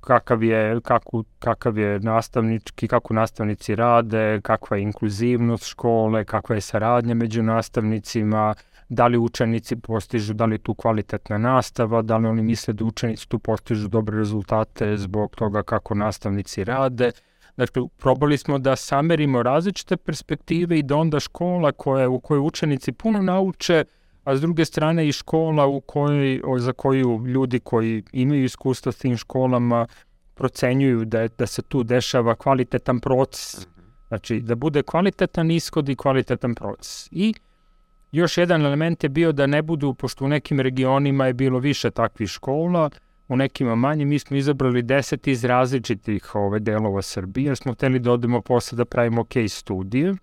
kakav je, kako, kakav je nastavnički, kako nastavnici rade, kakva je inkluzivnost škole, kakva je saradnja među nastavnicima, da li učenici postižu, da li tu kvalitetna nastava, da li oni misle da učenici tu postižu dobre rezultate zbog toga kako nastavnici rade. Dakle, probali smo da samerimo različite perspektive i da onda škola koja, u kojoj učenici puno nauče, a s druge strane i škola u kojoj, za koju ljudi koji imaju iskustva s tim školama procenjuju da, je, da se tu dešava kvalitetan proces. Znači, da bude kvalitetan ishod i kvalitetan proces. I još jedan element je bio da ne budu, pošto u nekim regionima je bilo više takvih škola, u nekima manje, mi smo izabrali deset iz različitih ove, delova Srbije, jer smo hteli da odemo posle da pravimo case studije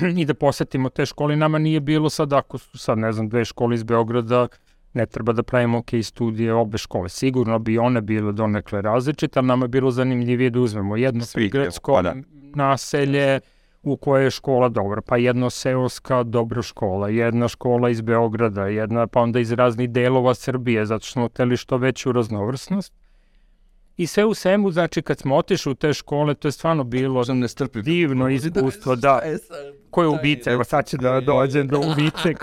i da posetimo te škole. Nama nije bilo sad, ako su sad, ne znam, dve škole iz Beograda, ne treba da pravimo case studije obe škole. Sigurno bi one bile donekle različite, ali nama je bilo zanimljivije da uzmemo jedno Svih, gradsko pa da. naselje u kojoj je škola dobra, pa jedno seoska dobra škola, jedna škola iz Beograda, jedna pa onda iz raznih delova Srbije, zato što smo hteli što veću raznovrsnost. I sve u svemu, znači kad smo otišli u te škole, to je stvarno bilo Sam divno iskustvo, da. Ko je ubica? Evo sad će da dođem do ubice.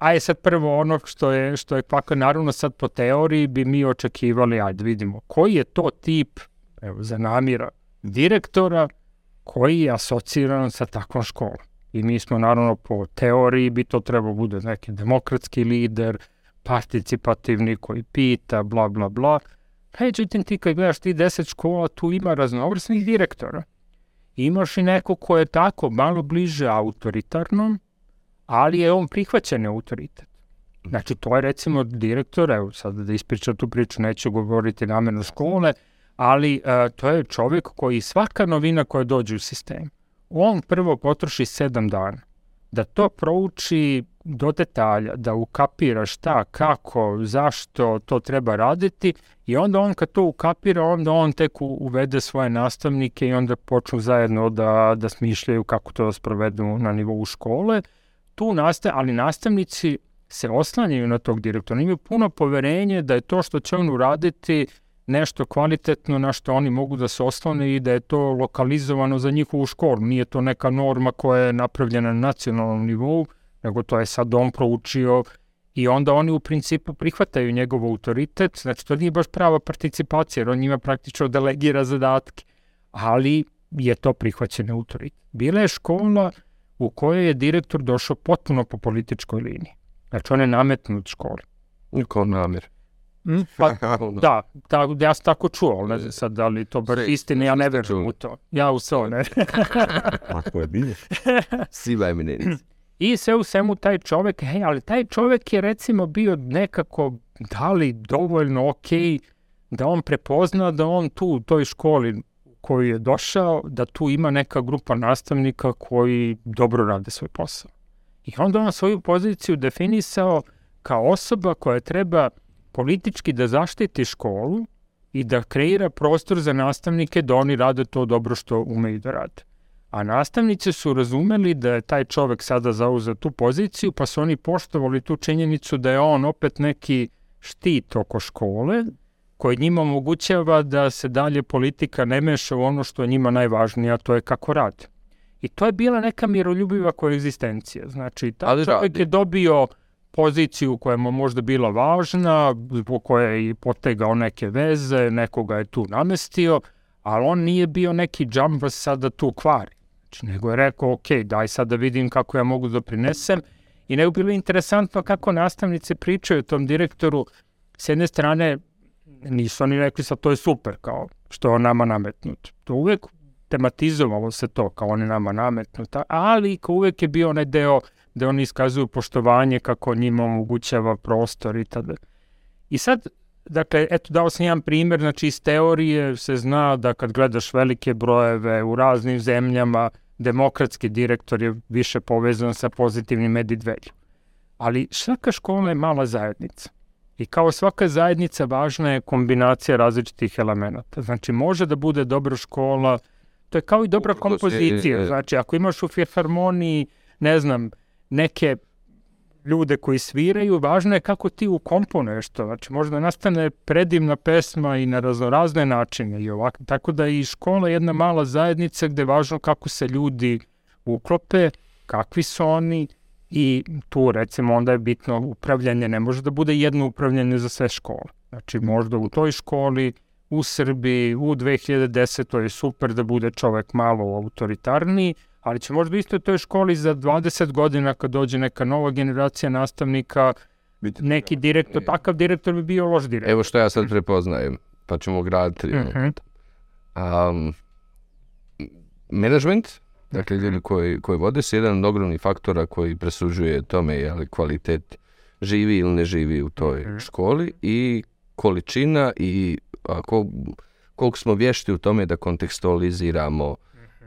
a je sad prvo ono što je, što je kvaka, naravno sad po teoriji bi mi očekivali, ajde da vidimo, koji je to tip, evo, za namira direktora koji je asociran sa takvom školom. I mi smo naravno po teoriji bi to trebao bude neki demokratski lider, participativni koji pita, bla, bla, bla. Međutim, ti kad gledaš ti deset škola, tu ima raznovrsnih direktora. Imaš i neko ko je tako malo bliže autoritarnom, ali je on prihvaćen autoritet. Znači, to je recimo direktor, evo sad da ispričam tu priču, neću govoriti namerno škole, ali uh, to je čovjek koji svaka novina koja dođe u sistem, on prvo potroši sedam dana da to prouči do detalja, da ukapira šta, kako, zašto to treba raditi i onda on kad to ukapira, onda on tek uvede svoje nastavnike i onda počnu zajedno da, da smišljaju kako to da sprovedu na nivou škole. Tu nastaje, ali nastavnici se oslanjaju na tog direktora, imaju puno poverenje da je to što će on uraditi nešto kvalitetno na što oni mogu da se oslone i da je to lokalizovano za njihovu školu. Nije to neka norma koja je napravljena na nacionalnom nivou, nego to je sad on proučio i onda oni u principu prihvataju njegov autoritet, znači to nije baš prava participacija, jer on njima praktično delegira zadatke, ali je to prihvaćen autoritet. Bila je škola u kojoj je direktor došao potpuno po političkoj liniji. Znači on je nametnut školi. Niko namjer. Mm, pa, da, da, ja sam tako čuo, ne znam sad da li to baš istina, ja ne verujem u to. Ja u to ne. Ako je bilje. Siva eminenica. I sve u svemu taj čovek, hej, ali taj čovek je recimo bio nekako, da li dovoljno okej, okay, da on prepozna da on tu u toj školi koju je došao, da tu ima neka grupa nastavnika koji dobro rade svoj posao. I onda on svoju poziciju definisao kao osoba koja treba politički da zaštiti školu i da kreira prostor za nastavnike da oni rade to dobro što umeju da rade. A nastavnice su razumeli da je taj čovek sada zauzeo tu poziciju, pa su oni poštovali tu činjenicu da je on opet neki štit oko škole, koji njima omogućava da se dalje politika ne meša u ono što je njima najvažnije, a to je kako rade. I to je bila neka miroljubiva koegzistencija. Znači, taj čovek je dobio poziciju koja mu možda bila važna, po koje je potegao neke veze, nekoga je tu namestio, ali on nije bio neki džambas sad da tu kvari. Znači, nego je rekao, ok, daj sad da vidim kako ja mogu da prinesem. I nego bilo interesantno kako nastavnice pričaju tom direktoru. S jedne strane, nisu oni rekli sad to je super, kao što je on nama nametnut. To uvek tematizovalo se to, kao on je nama nametnut, ali kao uvek je bio onaj deo da oni iskazuju poštovanje kako njima omogućava prostor i tada. I sad, dakle, eto, dao sam jedan primjer, znači iz teorije se zna da kad gledaš velike brojeve u raznim zemljama, demokratski direktor je više povezan sa pozitivnim medidvelju. Ali svaka škola je mala zajednica. I kao svaka zajednica važna je kombinacija različitih elemenata. Znači, može da bude dobra škola, to je kao i dobra kompozicija. Znači, ako imaš u filharmoniji, ne znam, neke ljude koji sviraju, važno je kako ti ukomponuješ to. Znači, možda nastane predivna pesma i na raznorazne načine i ovako. Tako da i škola je jedna mala zajednica gde je važno kako se ljudi uklope, kakvi su oni i tu recimo onda je bitno upravljanje, ne može da bude jedno upravljanje za sve škole. Znači možda u toj školi, u Srbiji, u 2010. to je super da bude čovek malo autoritarniji, ali će možda isto u toj školi za 20 godina kad dođe neka nova generacija nastavnika, Biti neki direktor, e. takav direktor bi bio loš direktor. Evo što ja sad prepoznajem, pa ćemo graditi. Uh -huh. um, management, dakle ljudi koji, koji vode se jedan od ogromnih faktora koji presužuje tome je li kvalitet živi ili ne živi u toj uh -huh. školi i količina i ako, koliko smo vješti u tome da kontekstualiziramo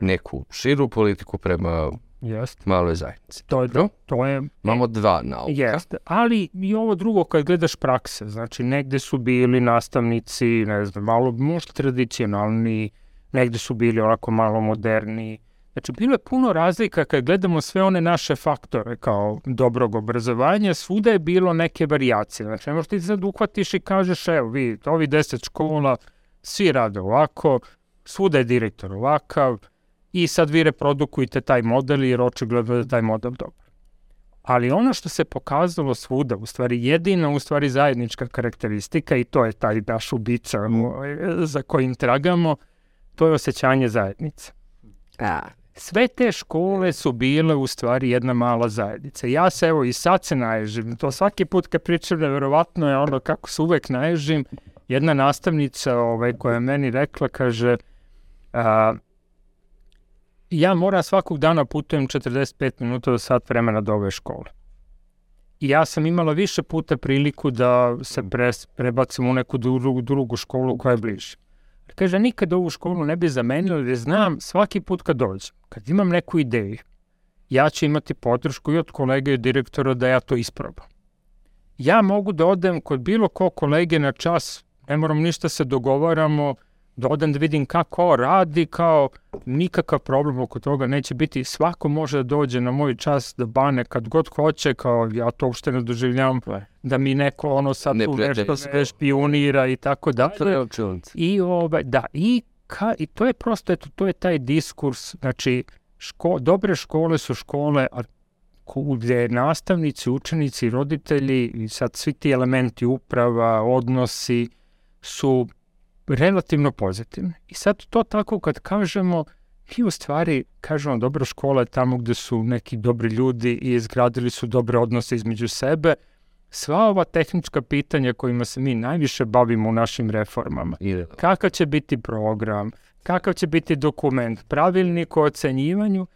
neku širu politiku prema Jest. maloj zajednici. To je, Dobro? to je... Imamo dva nauka. Jeste, ali i ovo drugo kad gledaš prakse, znači negde su bili nastavnici, ne znam, malo možda tradicionalni, negde su bili onako malo moderni. Znači, bilo je puno razlika kad gledamo sve one naše faktore kao dobrog obrazovanja, svuda je bilo neke variacije. Znači, možda ti sad uhvatiš i kažeš, evo, vi, ovi deset škola, svi rade ovako, svuda je direktor ovakav, i sad vi reprodukujte taj model jer očigledno da taj model dobar. Ali ono što se pokazalo svuda, u stvari jedina, u stvari zajednička karakteristika i to je taj naš ubica ovaj, za kojim tragamo, to je osjećanje zajednice. A, Sve te škole su bile u stvari jedna mala zajednica. Ja se evo i sad se naježim. To svaki put kad pričam nevjerovatno je ono kako se uvek naježim. Jedna nastavnica ovaj, koja je meni rekla, kaže a, ja moram svakog dana putujem 45 minuta do sat vremena do ove škole. I ja sam imala više puta priliku da se pres, prebacim u neku drugu, drugu školu koja je bliže. Kaže, nikad ovu školu ne bi zamenila jer znam svaki put kad dođem, kad imam neku ideju, ja ću imati podršku i od kolega i od direktora da ja to isprobam. Ja mogu da odem kod bilo ko kolege na čas, ne moram ništa se dogovaramo, da odem da vidim kako radi, kao nikakav problem oko toga neće biti. Svako može da dođe na moj čas da bane kad god hoće, kao ja to uopšte ne doživljavam da mi neko ono sad tu Neprijatelj. nešto sve špionira i tako to dalje. I ovaj, da, i, ka, i to je prosto, eto, to je taj diskurs, znači, ško, dobre škole su škole a, gde nastavnici, učenici, roditelji i sad svi ti elementi uprava, odnosi su relativno pozitivni. I sad to tako kad kažemo, mi u stvari kažemo dobra škola je tamo gde su neki dobri ljudi i izgradili su dobre odnose između sebe. Sva ova tehnička pitanja kojima se mi najviše bavimo u našim reformama, kakav će biti program, kakav će biti dokument, pravilnik o ocenjivanju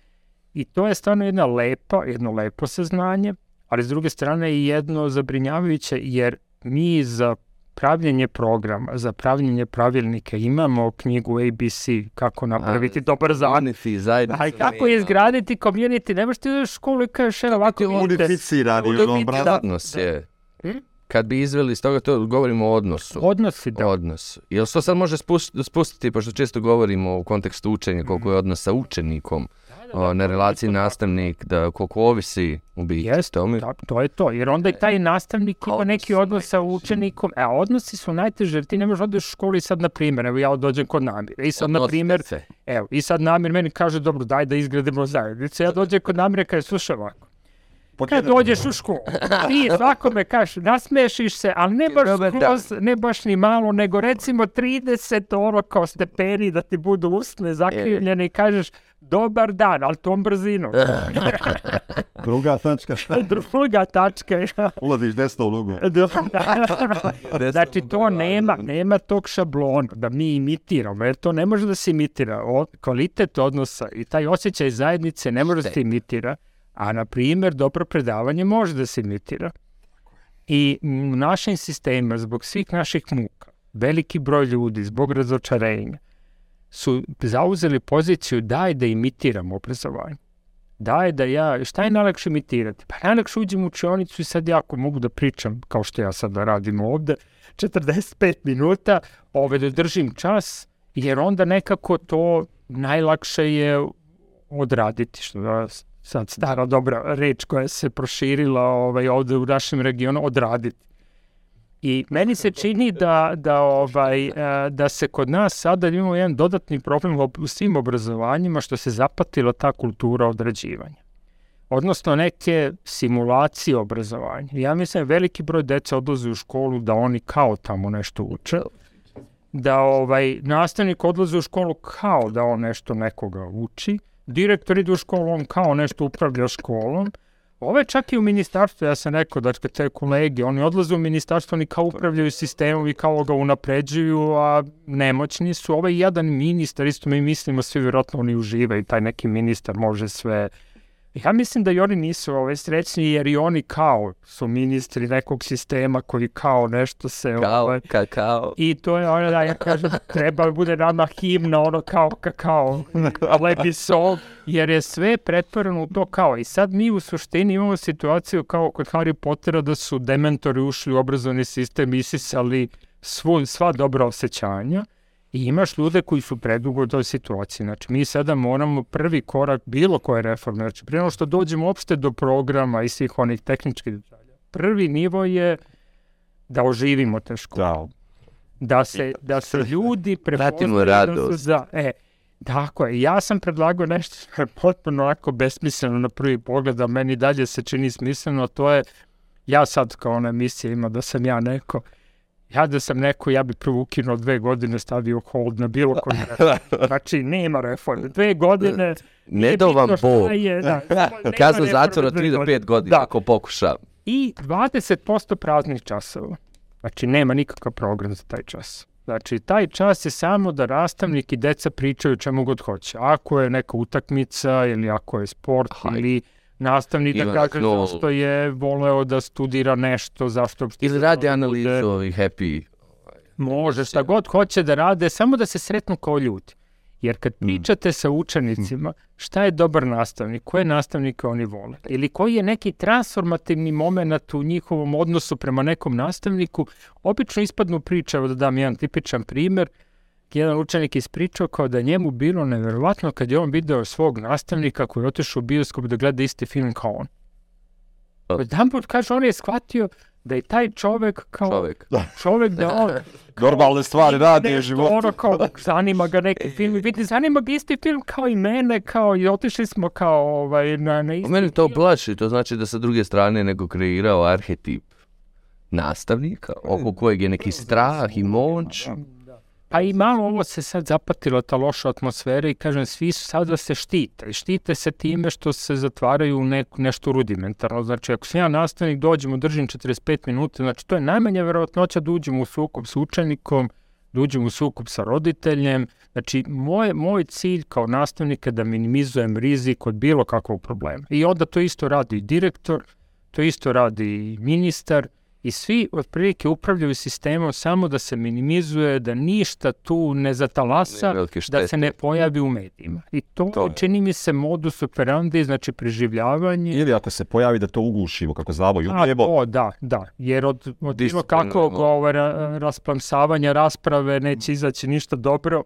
i to je stvarno jedna lepa, jedno lepo saznanje, ali s druge strane i jedno zabrinjavajuće jer mi za pravljenje programa, za pravljenje pravilnika imamo knjigu ABC, kako napraviti dobar zakon. Unity, zajednica. A kako izgraditi community, nemaš ti u školu i kažeš, evo ovako vidite, Unificirani, bravo. Odnos je. Hm? Kad bi izveli iz toga, to govorimo o odnosu. odnosi da. Odnos. Jel se to sad može spust- spustiti, pošto često govorimo u kontekstu učenja, koliko je odnos sa učenikom, o, na relaciji nastavnik, da koliko ovisi u biti. Jeste, To mi- Da, to je to, jer onda i taj nastavnik ima Odnosi neki odnos sa učenikom, a odnosi su najteže, jer ti ne možeš da odeš u školu i sad, na primjer, evo ja dođem kod Namira, i sad, na primjer, evo, i sad Namir meni kaže, dobro, daj da izgradimo zajednicu, ja dođem kod Namira i kaže, slušaj ovako, kad dođeš u školu, ti svakome kažeš, nasmešiš se, ali ne baš Dobar dan. skroz, ne baš ni malo, nego recimo 30 ono kao stepeni da ti budu usne zakrivljene i kažeš, dobar dan, ali tom brzinom. Druga tačka. Druga tačka Ulaziš desno u lugu. znači to nema, nema tog šablona da mi imitiramo, jer to ne može da se imitira. O, kvalitet odnosa i taj osjećaj zajednice ne može da se imitira, a na primjer dobro predavanje može da se imitira. I u našim sistemima, zbog svih naših muka, veliki broj ljudi, zbog razočarenja, su zauzeli poziciju daj da imitiramo obrazovanje. Daj da ja, šta je najlakše imitirati? Pa najlakše uđem u učionicu i sad ja ako mogu da pričam, kao što ja sada radim ovde, 45 minuta, ove da držim čas, jer onda nekako to najlakše je odraditi, što je sad stara dobra reč koja se proširila ovaj, ovde u našem regionu, odraditi. I meni se čini da, da, ovaj, e, da se kod nas sada imamo jedan dodatni problem u svim obrazovanjima što se zapatila ta kultura odrađivanja. Odnosno neke simulacije obrazovanja. Ja mislim veliki broj dece odlazi u školu da oni kao tamo nešto uče. Da ovaj nastavnik odlazi u školu kao da on nešto nekoga uči. Direktor ide u školu, on kao nešto upravlja školom. Ove čak i u ministarstvu, ja sam rekao da te kolege, oni odlaze u ministarstvo, oni kao upravljaju sistemom i kao ga unapređuju, a nemoćni su. Ovaj jedan ministar, isto mi mislimo, svi vjerojatno oni uživaju, taj neki ministar može sve Ja mislim da i oni nisu ove srećni jer i oni kao su ministri nekog sistema koji kao nešto se... Kao, ovaj, kakao. I to je ono da ja kažem, treba da bude nama himna, ono kao kakao, lepi sol, jer je sve pretvoreno u to kao. I sad mi u suštini imamo situaciju kao kod Harry Pottera da su dementori ušli u obrazovni sistem i isisali svu, sva dobra osjećanja. I imaš ljude koji su predugo u toj situaciji. Znači, mi sada moramo prvi korak bilo koje reforme, znači, prije što dođemo uopšte do programa i svih onih tehničkih detalja. Prvi nivo je da oživimo te škole Da, da se, da se ljudi prepoznaju da su za, e, Tako je, ja sam predlagao nešto što je potpuno onako besmisleno na prvi pogled, a meni dalje se čini smisleno, to je, ja sad kao ona emisija ima da sam ja neko, ja da sam neko, ja bi prvo ukinuo dve godine, stavio hold na bilo koji. Znači, nema reforme. Dve godine, Ne do vam Bog. je, da, Kazna zatvora dve 3 do godine. 5 godina, Da. ako pokuša. i 20% praznih časova. Znači, nema nikakav program za taj čas. Znači, taj čas je samo da nastavnik i deca pričaju čemu god hoće. Ako je neka utakmica ili ako je sport Hajde. ili nastavnik da kaže Knoll. zašto je voleo da studira nešto, zašto... Ili radi to analizu bude. ovih happy. Može, šta god hoće da rade, samo da se sretnu kao ljudi. Jer kad pričate sa učenicima, šta je dobar nastavnik, koje nastavnike oni vole, ili koji je neki transformativni moment u njihovom odnosu prema nekom nastavniku, obično ispadnu priče, evo da dam jedan tipičan primer, jedan učenik ispričao kao da je njemu bilo neverovatno kad je on video svog nastavnika koji je otišao u bioskop da gleda isti film kao on. Jedan put, kaže, on je shvatio da je taj čovek kao Čovek. čovek da on Normalne stvari radi u nešto, životu. Ono kao, zanima ga neki film i vidi, zanima ga isti film kao i mene, kao i otišli smo kao ovaj, na, na U isti mene to film. plaši, to znači da sa druge strane neko kreirao arhetip nastavnika, oko kojeg je neki strah i moć. Pa i malo ovo se sad zapatilo, ta loša atmosfera i kažem, svi su sada se štite. Štite se time što se zatvaraju u neku, nešto rudimentarno. Znači, ako sam ja nastavnik, dođemo, držim 45 minuta, znači to je najmanja verovatnoća da uđemo u sukob s učenikom, da uđem u sukob sa roditeljem. Znači, moj, moj cilj kao nastavnika je da minimizujem rizik od bilo kakvog problema. I onda to isto radi i direktor, to isto radi i ministar, i svi otprilike upravljaju sistemom samo da se minimizuje, da ništa tu ne zatalasa, Ne da se ne pojavi u medijima. I to, To je. čini mi se modus operandi, znači preživljavanje. Ili ako se pojavi da to ugušimo, kako znamo, A, jutljebo. to, da, da. Jer od, od bilo kakvog ovaj, ra- rasplamsavanja rasprave neće izaći ništa dobro.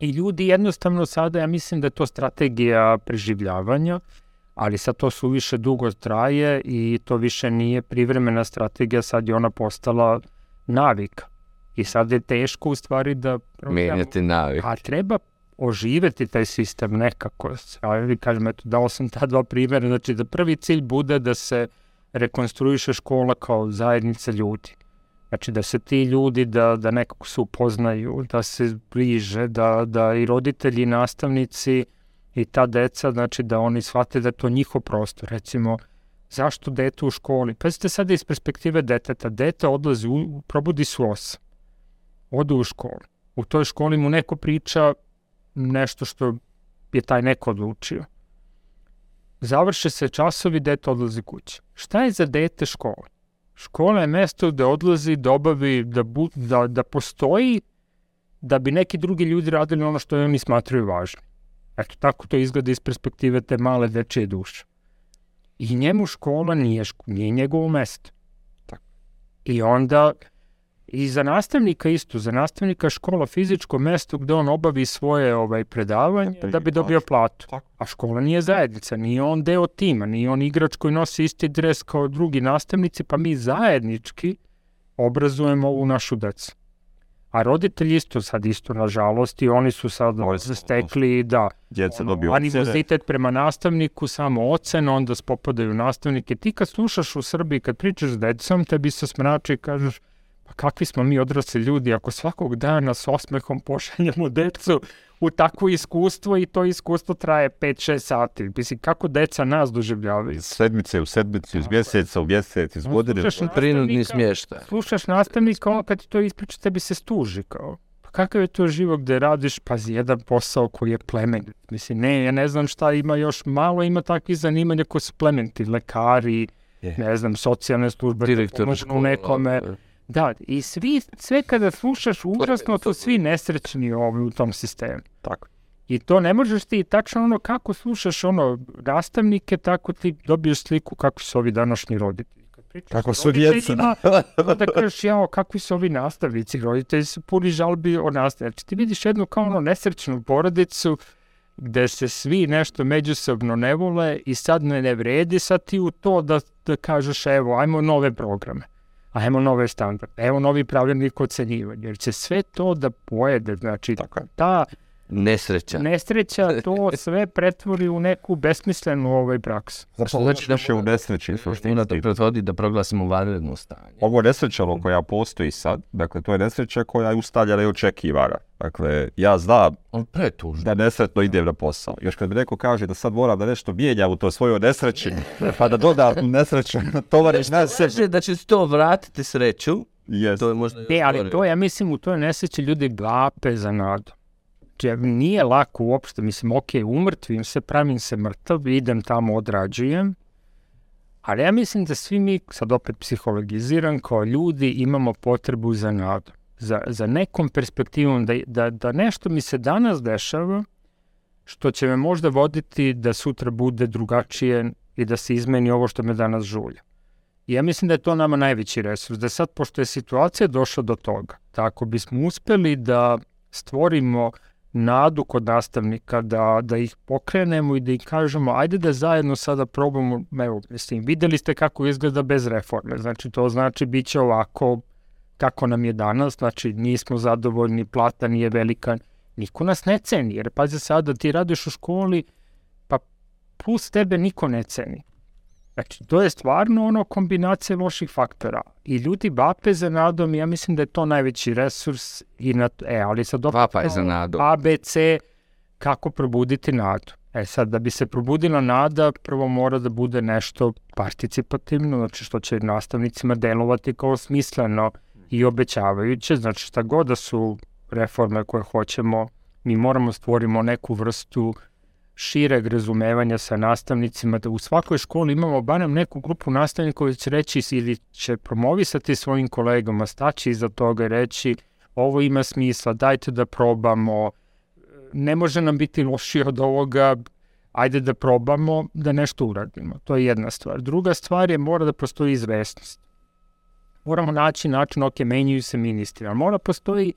I ljudi jednostavno sada, ja mislim da je to strategija preživljavanja, ali sad to suviše dugo traje i to više nije privremena strategija, sad je ona postala navika. I sad je teško u stvari da... Menjati navik. A treba oživeti taj sistem nekako. Ja vi kažem, eto, dao sam ta dva primjera, znači da prvi cilj bude da se rekonstruiše škola kao zajednica ljudi. Znači da se ti ljudi da, da nekako se upoznaju, da se bliže, da, da i roditelji i nastavnici i ta deca, znači da oni shvate da je to njihov prostor. Recimo, zašto dete u školi? Pazite sada iz perspektive deteta. Dete odlazi, u, probudi se u osam. Ode u školu. U toj školi mu neko priča nešto što je taj neko odlučio. Završe se časovi, dete odlazi kući. Šta je za dete škola? Škola je mesto gde odlazi da obavi, da, bu, da, da postoji da bi neki drugi ljudi radili ono što oni smatraju važno. Eto, tako to izgleda iz perspektive te male dečije duše. I njemu škola nije, ško, nije njegovo mesto. Tako. I onda, i za nastavnika isto, za nastavnika škola fizičko mesto gde on obavi svoje ovaj predavanje Da da bi dobio platu. Tako. A škola nije zajednica, nije on deo tima, nije on igrač koji nosi isti dres kao drugi nastavnici, pa mi zajednički obrazujemo ovu našu decu. A roditelji isto sad isto, nažalost, i oni su sad su- stekli, da, Djeca ono, dobiju animozitet prema nastavniku, samo ocen, onda spopadaju nastavnike. Ti kad slušaš u Srbiji, kad pričaš s decom, tebi se smrači i kažeš, pa kakvi smo mi odrasli ljudi, ako svakog dana s osmehom pošaljemo decu u takvo iskustvo i to iskustvo traje 5-6 sati. Mislim, kako deca nas doživljavaju? Iz sedmice u sedmicu, iz mjeseca u mjesec, iz godine. Slušaš Prinudni smještaj. Slušaš nastavnika, on kad ti to ispriča, tebi se stuži kao. Pa kakav je to život gde radiš, pazi, jedan posao koji je plemenit. Mislim, ne, ja ne znam šta ima još, malo ima takvih zanimanja koji su plemeniti, lekari, Je. ne znam, socijalne službe, da Direktor pomognu škola. nekome. Da, i svi, sve kada slušaš, užasno su svi nesrećni ovaj, u tom sistemu. Tako. I to ne možeš ti tačno ono kako slušaš ono nastavnike, tako ti dobiješ sliku kako su ovi današnji roditelji. Kad pričaš Kako su djeca. Onda kažeš, jao, kakvi su ovi nastavnici, roditelji su puni žalbi o nastavi. Znači, ti vidiš jednu kao ono nesrećnu porodicu gde se svi nešto međusobno ne vole i sad ne, ne vredi sad ti u to da, da kažeš, evo, ajmo nove programe, ajmo nove standarde, evo novi pravilnik ocenjivanja, jer će sve to da pojede, znači Tako je. ta Nesreća. nesreća to sve pretvori u neku besmislenu ovaj praksu. Što znači da više u nesreći. Mora to pretvodi da proglasimo vanredno stanje. Ovo nesrećalo koja postoji sad, dakle to je nesreća koja je ustaljena i očekivana. Dakle, ja znam pretužno. da nesretno idem na posao. Još kad mi neko kaže da sad moram da nešto mijenjam u toj svojoj nesreći, pa da dodam nesreću na tovariš na sebi. Kaže da će se to vratiti sreću, Yes. to je možda... Ne, ali to ja mislim u toj nesreći ljudi vape za nadu. Znači, nije lako uopšte, mislim, ok, umrtvim se, pravim se mrtav, idem tamo, odrađujem, ali ja mislim da svi mi, sad opet psihologiziram, kao ljudi imamo potrebu za nadu. Za, za nekom perspektivom, da, da, da nešto mi se danas dešava, što će me možda voditi da sutra bude drugačije i da se izmeni ovo što me danas žulja. I ja mislim da je to nama najveći resurs, da sad, pošto je situacija došla do toga, tako bismo uspeli da stvorimo nadu kod nastavnika, da, da ih pokrenemo i da im kažemo, ajde da zajedno sada probamo, evo, mislim, videli ste kako izgleda bez reforme, znači to znači bit će ovako kako nam je danas, znači nismo zadovoljni, plata nije velika, niko nas ne ceni, jer pazi sada, ti radiš u školi, pa plus tebe niko ne ceni. Znači, to je stvarno ono kombinacija loših faktora. I ljudi vape za nadom ja mislim da je to najveći resurs. I na, e, ali sad opet Vapa je za nadu. A, B, C, kako probuditi nadu. E sad, da bi se probudila nada, prvo mora da bude nešto participativno, znači što će nastavnicima delovati kao smisleno i obećavajuće, znači šta god da su reforme koje hoćemo, mi moramo stvorimo neku vrstu šireg razumevanja sa nastavnicima, da u svakoj školi imamo barem neku grupu nastavnika koji će reći ili će promovisati svojim kolegama, staći iza toga i reći ovo ima smisla, dajte da probamo, ne može nam biti lošije od ovoga, ajde da probamo da nešto uradimo. To je jedna stvar. Druga stvar je mora da postoji izvesnost. Moramo naći način, ok, menjaju se ministri, ali mora postoji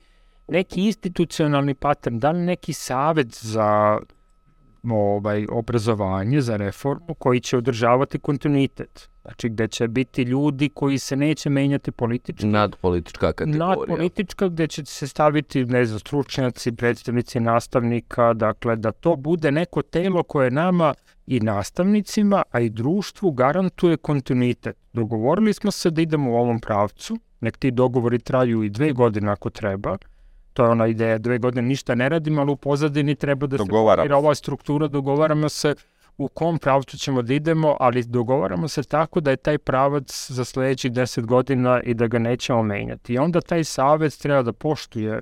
neki institucionalni pattern, da li neki savet za ovaj, obrazovanje, za reformu, koji će održavati kontinuitet. Znači, gde će biti ljudi koji se neće menjati politički, Nadpolitička kategorija. nadpolitička gde će se staviti, ne znam, stručnjaci, predstavnici nastavnika, dakle da to bude neko telo koje nama i nastavnicima, a i društvu garantuje kontinuitet. Dogovorili smo se da idemo u ovom pravcu, nek ti dogovori traju i dve godine ako treba, to je ona ideja, dve godine ništa ne radimo, ali u pozadini treba da Dogovaramo se ova struktura, dogovaramo se u kom pravcu ćemo da idemo, ali dogovaramo se tako da je taj pravac za sledećih 10 godina i da ga nećemo menjati. I onda taj savjet treba da poštuje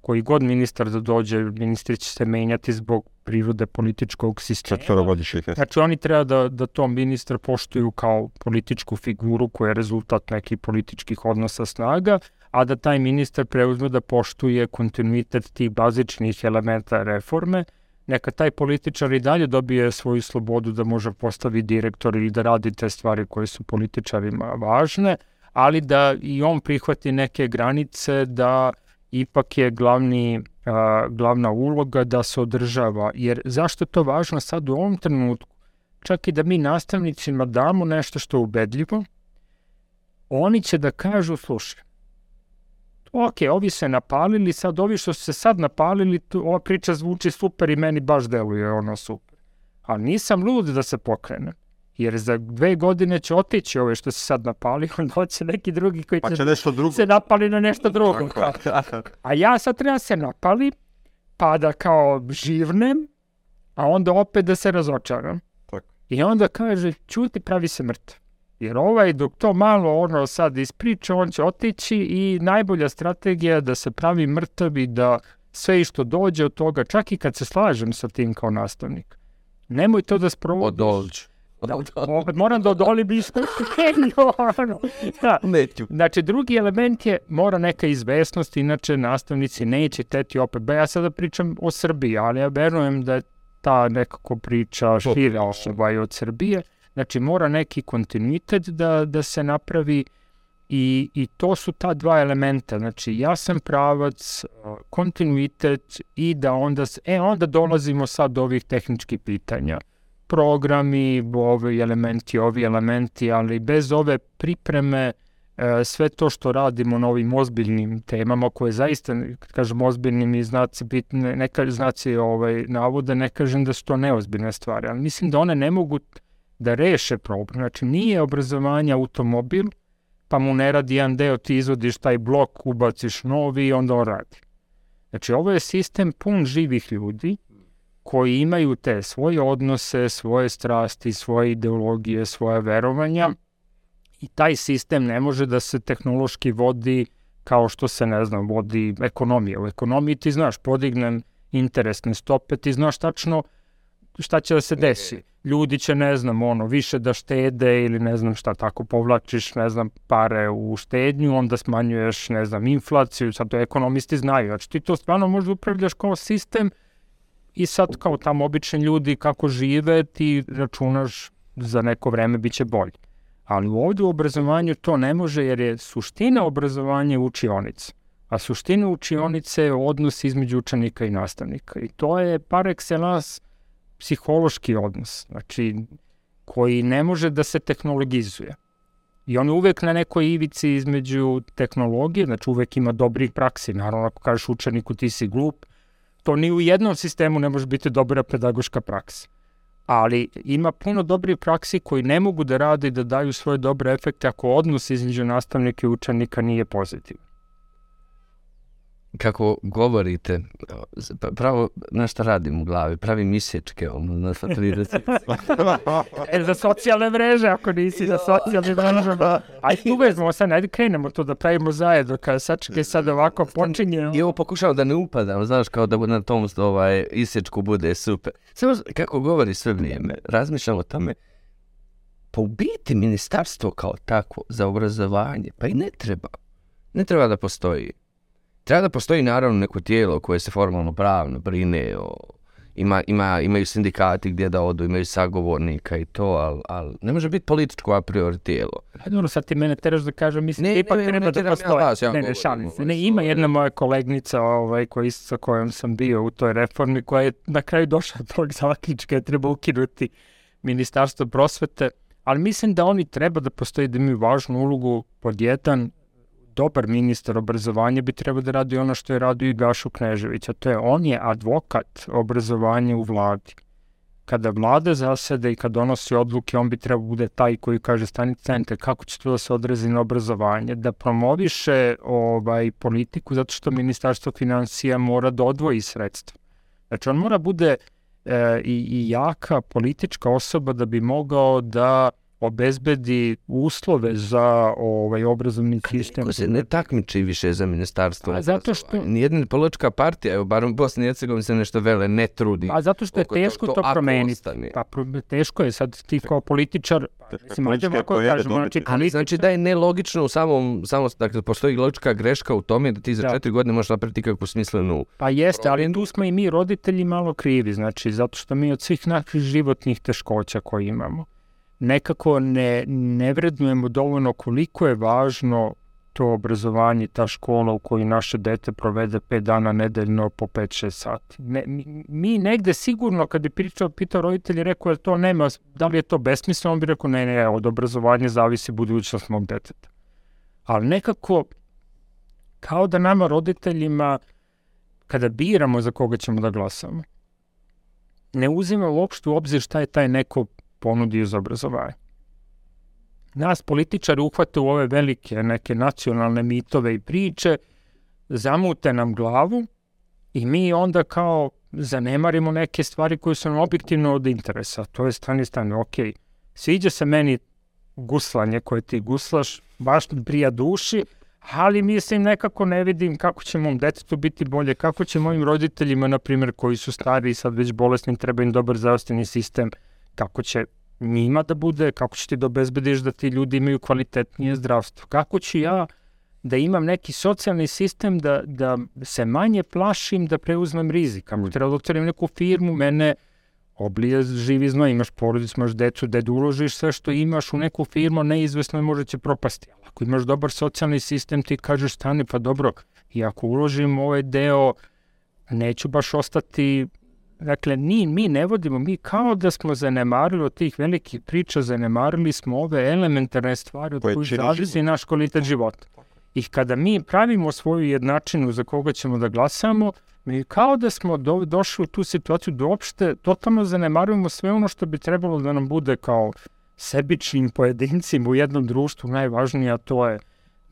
koji god ministar da dođe, ministri će se menjati zbog prirode političkog sistema. Četvorogodišnjih. Znači oni treba da, da to ministar poštuju kao političku figuru koja je rezultat nekih političkih odnosa snaga, a da taj ministar preuzme da poštuje kontinuitet tih bazičnih elementa reforme, neka taj političar i dalje dobije svoju slobodu da može postavi direktor ili da radi te stvari koje su političarima važne, ali da i on prihvati neke granice da ipak je glavni, a, glavna uloga da se održava. Jer zašto je to važno sad u ovom trenutku? Čak i da mi nastavnicima damo nešto što je ubedljivo, oni će da kažu, slušaj, ok, ovi se napalili, sad ovi što su se sad napalili, tu, ova priča zvuči super i meni baš deluje ono super. Ali nisam lud da se pokrenem. Jer za dve godine će otići ove što se sad napali, onda hoće neki drugi koji Pa će, će nešto drugo. se napali na nešto drugo. kao. A ja sad treba se napali, pa da kao živnem, a onda opet da se razočaram. Tako. I onda kaže, čuti, pravi se mrtav. Jer ovaj, dok to malo ono sad ispriča, on će otići i najbolja strategija je da se pravi mrtav i da sve i što dođe od toga, čak i kad se slažem sa tim kao nastavnik, nemoj to da sprovodiš. Odolđu. Da, opet moram da odolim isto. ono. da. Neću. Znači, drugi element je, mora neka izvesnost, inače nastavnici neće teti opet. Ba ja sada pričam o Srbiji, ali ja verujem da je ta nekako priča šira osoba i od Srbije. Znači, mora neki kontinuitet da, da se napravi i, i to su ta dva elementa. Znači, jasan pravac, a, kontinuitet i da onda, e, onda dolazimo sad do ovih tehničkih pitanja programi, ovi elementi, ovi elementi, ali bez ove pripreme e, e, sve to što radimo na ovim ozbiljnim temama koje zaista, kad kažem ozbiljnim i znaci bitne, ne kažem znaci ovaj, navode, ne kažem da su to neozbiljne stvari, ali mislim da one ne mogu da reše problem. Znači, nije obrazovanje automobil, pa mu ne radi jedan deo, ti izvodiš taj blok, ubaciš novi i onda on radi. Znači, ovo je sistem pun živih ljudi koji imaju te svoje odnose, svoje strasti, svoje ideologije, svoje verovanja i taj sistem ne može da se tehnološki vodi kao što se, ne znam, vodi ekonomija. U ekonomiji ti znaš, podignem interesne stope, ti znaš tačno šta će da se desi. Ljudi će, ne znam, ono, više da štede ili ne znam šta, tako povlačiš, ne znam, pare u štednju, onda smanjuješ, ne znam, inflaciju, sad to ekonomisti znaju. Znači ti to stvarno možda upravljaš kao sistem i sad kao tamo obični ljudi kako žive, ti računaš za neko vreme bit će bolje. Ali ovde u obrazovanju to ne može jer je suština obrazovanja učionica. A suština učionice je odnos između učenika i nastavnika. I to je par excellence psihološki odnos, znači koji ne može da se tehnologizuje. I on je uvek na nekoj ivici između tehnologije, znači uvek ima dobrih praksi. Naravno, ako kažeš učeniku ti si glup, to ni u jednom sistemu ne može biti dobra pedagoška praksa. Ali ima puno dobrih praksi koji ne mogu da rade i da daju svoje dobre efekte ako odnos između nastavnika i učenika nije pozitivan kako govorite, pa pravo, na šta radim u glavi, pravim isječke, ono, na sva tri e, za socijalne mreže, ako nisi za socijalne mreže. Aj, tu vezmo sad, ajde krenemo to da pravimo zajedno, kada sačekaj sad ovako počinje. I ovo pokušavam da ne upadam, znaš, kao da na tom ovaj, isječku bude super. Samo kako govori sve vrijeme, razmišljam o tome, pa u biti ministarstvo kao tako za obrazovanje, pa i ne treba. Ne treba da postoji Treba da postoji naravno neko tijelo koje se formalno pravno brine o ima, ima, imaju sindikati gdje da odu, imaju sagovornika i to, ali al, ne može biti političko a priori tijelo. Dobro, sad ti mene teraš da kažem, mislim, ne, ipak ne, treba ne, da postoji. Ja ja ne, ne, šalim se. Ne, ima jedna moja kolegnica ovaj, koji, sa kojom sam bio u toj reformi, koja je na kraju došla do tog zaključka, treba ukinuti ministarstvo prosvete, ali mislim da oni treba da postoji da imaju važnu ulogu pod jedan, dobar ministar obrazovanja bi trebao da radi ono što je radio i Gašo Knežević, a to je on je advokat obrazovanja u vladi. Kada vlada zasede i kad donosi odluke, on bi trebao bude taj koji kaže stani centar, kako će to da se odrazi na obrazovanje, da promoviše ovaj, politiku, zato što Ministarstvo financija mora da odvoji sredstva. Znači, on mora bude e, i, i jaka politička osoba da bi mogao da obezbedi uslove za ovaj obrazovni sistem. Kako se ne takmiči više za ministarstvo? A zato što... Nijedna politička partija, evo, bar u Bosni i Hercegovini se nešto vele ne trudi. A zato što je teško to, to, to promeniti. Pa teško je sad ti kao političar, mislim, možemo ako kažemo, znači, Ali znači da je nelogično u samom, samo, dakle, postoji logička greška u tome da ti za da. četiri godine možeš napraviti kakvu smislenu... Pa jeste, ali tu smo i mi roditelji malo krivi, znači, zato što mi od svih naših životnih teškoća koje imamo, nekako ne, ne vrednujemo dovoljno koliko je važno to obrazovanje, ta škola u kojoj naše dete provede 5 dana nedeljno po 5-6 sati. Ne, mi negde sigurno, kad bi pričao, pitao roditelji, rekao je to nema, da li je to besmisleno, on bi rekao ne, ne, od obrazovanja zavisi budućnost mog deteta. Ali nekako, kao da nama roditeljima, kada biramo za koga ćemo da glasamo, ne uzima uopšte u obzir šta je taj neko ponudio za obrazovanje. Nas političari uhvate u ove velike neke nacionalne mitove i priče, zamute nam glavu i mi onda kao zanemarimo neke stvari koje su nam objektivno od interesa. To je stani stani, ok, sviđa se meni guslanje koje ti guslaš, baš prija duši, ali mislim nekako ne vidim kako će mom detetu biti bolje, kako će mojim roditeljima, na primjer, koji su stari i sad već bolesni, treba im dobar zdravstveni sistem, kako će njima da bude, kako će ti da obezbediš da ti ljudi imaju kvalitetnije zdravstvo, kako ću ja da imam neki socijalni sistem da, da se manje plašim da preuzmem rizik. Kako treba da otvorim neku firmu, mene oblije živi zno, imaš porodicu, imaš decu, da uložiš sve što imaš u neku firmu, neizvesno je može će propasti. Ali ako imaš dobar socijalni sistem, ti kažeš stani, pa dobro, i ako uložim ovaj deo, neću baš ostati Dakle, ni, mi ne vodimo, mi kao da smo zanemarili od tih velikih priča, zanemarili smo ove elementarne stvari od kojih zavisi naš kvalitet života. I kada mi pravimo svoju jednačinu za koga ćemo da glasamo, mi kao da smo do, došli u tu situaciju da uopšte totalno zanemarujemo sve ono što bi trebalo da nam bude kao sebičnim pojedincima u jednom društvu najvažnije, a to je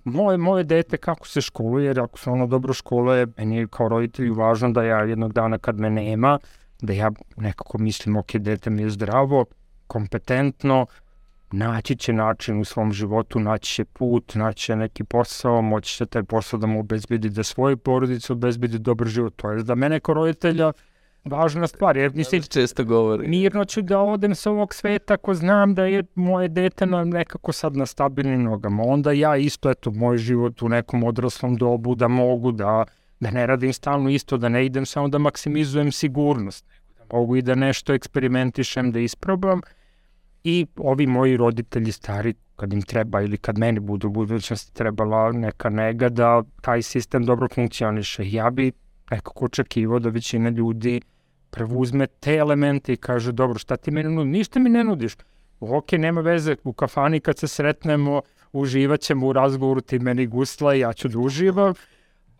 moje, moje dete kako se školuje, jer ako se ono dobro školuje, meni je kao roditelju važno da ja jednog dana kad me nema, da ja nekako mislim, ok, dete mi je zdravo, kompetentno, naći će način u svom životu, naći će put, naći će neki posao, moći će taj posao da mu obezbedi da svoje porodice obezbedi dobar život. To je za mene kao roditelja važna stvar, jer mislim, Često govori. mirno ću da odem sa ovog sveta ako znam da je moje dete na, nekako sad na stabilnim nogama. Onda ja isto, eto, moj život u nekom odraslom dobu da mogu da, da ne radim stalno isto, da ne idem samo da maksimizujem sigurnost. Da mogu i da nešto eksperimentišem, da isprobam. I ovi moji roditelji stari, kad im treba ili kad meni budu u budućnosti trebala neka nega da taj sistem dobro funkcioniše. Ja bi nekako očekivao da većina ljudi preuzme te elemente i kaže, dobro, šta ti meni nudi? Ništa mi ne nudiš. Ok, nema veze, u kafani kad se sretnemo, uživat ćemo u razgovoru, ti meni gusla i ja ću da uživam.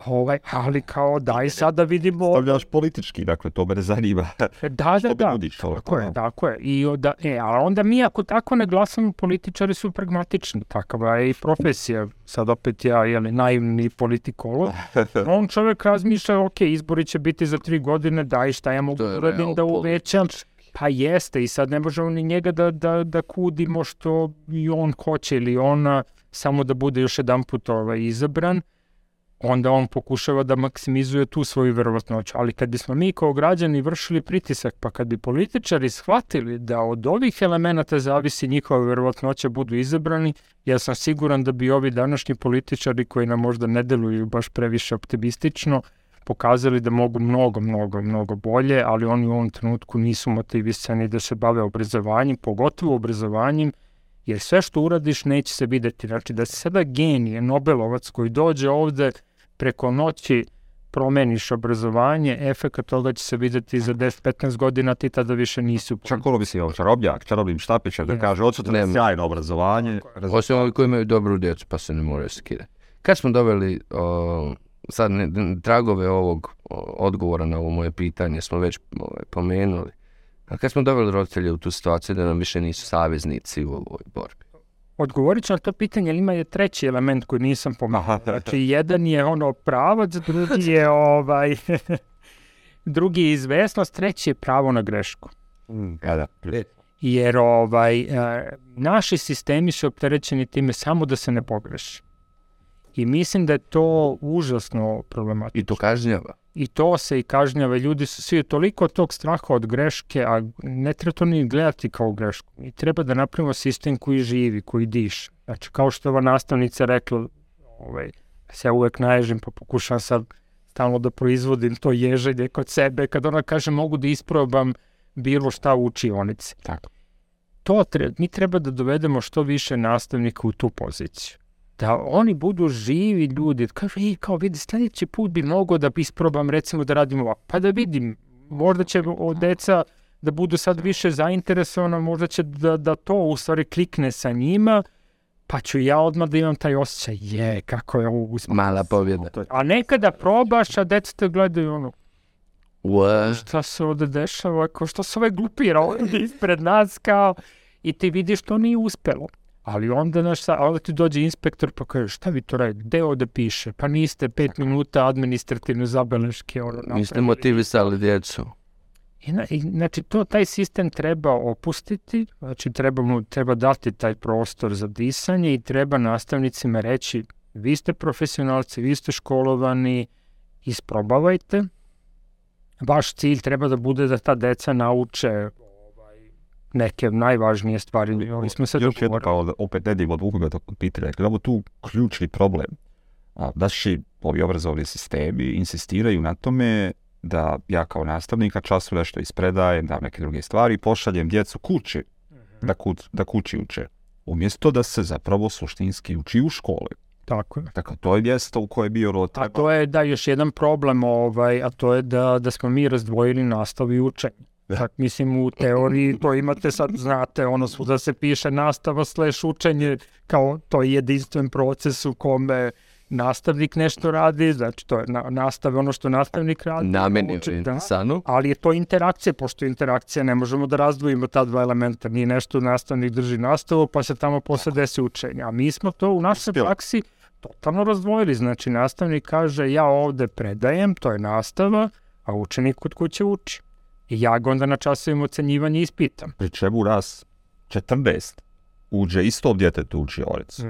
Ovaj, ali kao daj sad da vidimo... Stavljaš politički, dakle, to mene zanima. Da, da, mi da. nudiš? Tako je, tako je. I onda, e, a onda mi ako tako ne glasamo, političari su pragmatični. Takava je i profesija. Sad opet ja, jeli, naivni politikolog. On čovek razmišlja, ok, izbori će biti za tri godine, daj šta ja mogu da uradim da real uvećam. Pa jeste, i sad ne možemo ni njega da, da, da kudimo što i on hoće ili ona, samo da bude još jedan put ovaj, izabran onda on pokušava da maksimizuje tu svoju verovatnoću. Ali kad bismo mi kao građani vršili pritisak, pa kad bi političari shvatili da od ovih elemenata zavisi njihova verovatnoća budu izabrani, ja sam siguran da bi ovi današnji političari koji nam možda ne deluju baš previše optimistično, pokazali da mogu mnogo, mnogo, mnogo bolje, ali oni u ovom trenutku nisu motivisani da se bave obrazovanjem, pogotovo obrazovanjem, jer sve što uradiš neće se videti. Znači da se sada genije, Nobelovac koji dođe ovde preko noći promeniš obrazovanje, efekat toga će se videti za 10-15 godina, ti tada više nisi u Čak ono bi si ovo čarobnjak, čarobnim štapićem da kaže odsutra Nema. sjajno obrazovanje. Osim ovi koji imaju dobru djecu, pa se ne moraju skidati. Kad smo doveli o, sad ne, tragove ovog o, odgovora na ovo moje pitanje smo već ovaj, pomenuli. A kad smo doveli roditelje u tu situaciju da nam više nisu saveznici u ovoj borbi? Odgovorit ću na to pitanje, ali ima je treći element koji nisam pomenuo. Znači, jedan je ono pravac, drugi je ovaj... drugi je izvesnost, treći je pravo na grešku. Ja, da. Jer ovaj, e, naši sistemi su opterećeni time samo da se ne pogreši. I mislim da je to užasno problematično. I to kažnjava. I to se i kažnjava. Ljudi su svi toliko tog straha od greške, a ne treba to ni gledati kao grešku. I treba da napravimo sistem koji živi, koji diše. Znači, kao što je ova nastavnica rekla, ovaj, se ja uvek naježim pa pokušam sad stalno da proizvodim to ježenje kod sebe. Kad ona kaže mogu da isprobam bilo šta u učionici. Tako. To tre, mi treba da dovedemo što više nastavnika u tu poziciju da oni budu živi ljudi, kaže, i kao vidi, sljedeći put bi mogao da isprobam, recimo da radim ovako, pa da vidim, možda će o, deca da budu sad više zainteresovana, možda će da, da to u stvari klikne sa njima, pa ću ja odmah da imam taj osjećaj, je, kako je ovo uspio. Mala pobjeda. A nekada probaš, a deca te gledaju ono, What? šta se ovde dešava, kao što se ovaj glupira ovde ispred nas, kao, i ti vidiš to nije uspelo. Ali onda, znaš, sa, onda ti dođe inspektor pa kaže, šta vi to radite, gde ovde piše? Pa niste pet minuta administrativne zabeleške, ono, Niste napravili. motivisali djecu. I, na, i, znači, to, taj sistem treba opustiti, znači treba, mu, treba dati taj prostor za disanje i treba nastavnicima reći, vi ste profesionalci, vi ste školovani, isprobavajte. Vaš cilj treba da bude da ta deca nauče neke najvažnije stvari. Mi smo sad Još jedno, da opet ne digo od Vukoga to pitanje, gledamo tu ključni problem. A, naši ovi obrazovni sistemi insistiraju na tome da ja kao nastavnik na času nešto ispredajem, dam neke druge stvari, pošaljem djecu kući da, ku, da kući uče. Umjesto da se zapravo suštinski uči u školi. tako je. Dakle, to je mjesto u koje bi ono A treba. to je da još jedan problem, ovaj, a to je da, da smo mi razdvojili nastavu i učenje. Tak, mislim, u teoriji to imate sad, znate, ono svuda se piše nastava slash učenje, kao to je jedinstven proces u kome nastavnik nešto radi, znači to je na, nastave ono što nastavnik radi. Nameni uči- da, sanu. ali je to interakcija, pošto je interakcija, ne možemo da razdvojimo ta dva elementa, nije nešto nastavnik drži nastavu, pa se tamo posle desi učenje. A mi smo to u našoj praksi totalno razdvojili, znači nastavnik kaže ja ovde predajem, to je nastava, a učenik kod kuće uči. I ja ga onda na časovima ocenjivanja ispitam. Pri čemu nas 14 uđe istom djetetu u učionicu.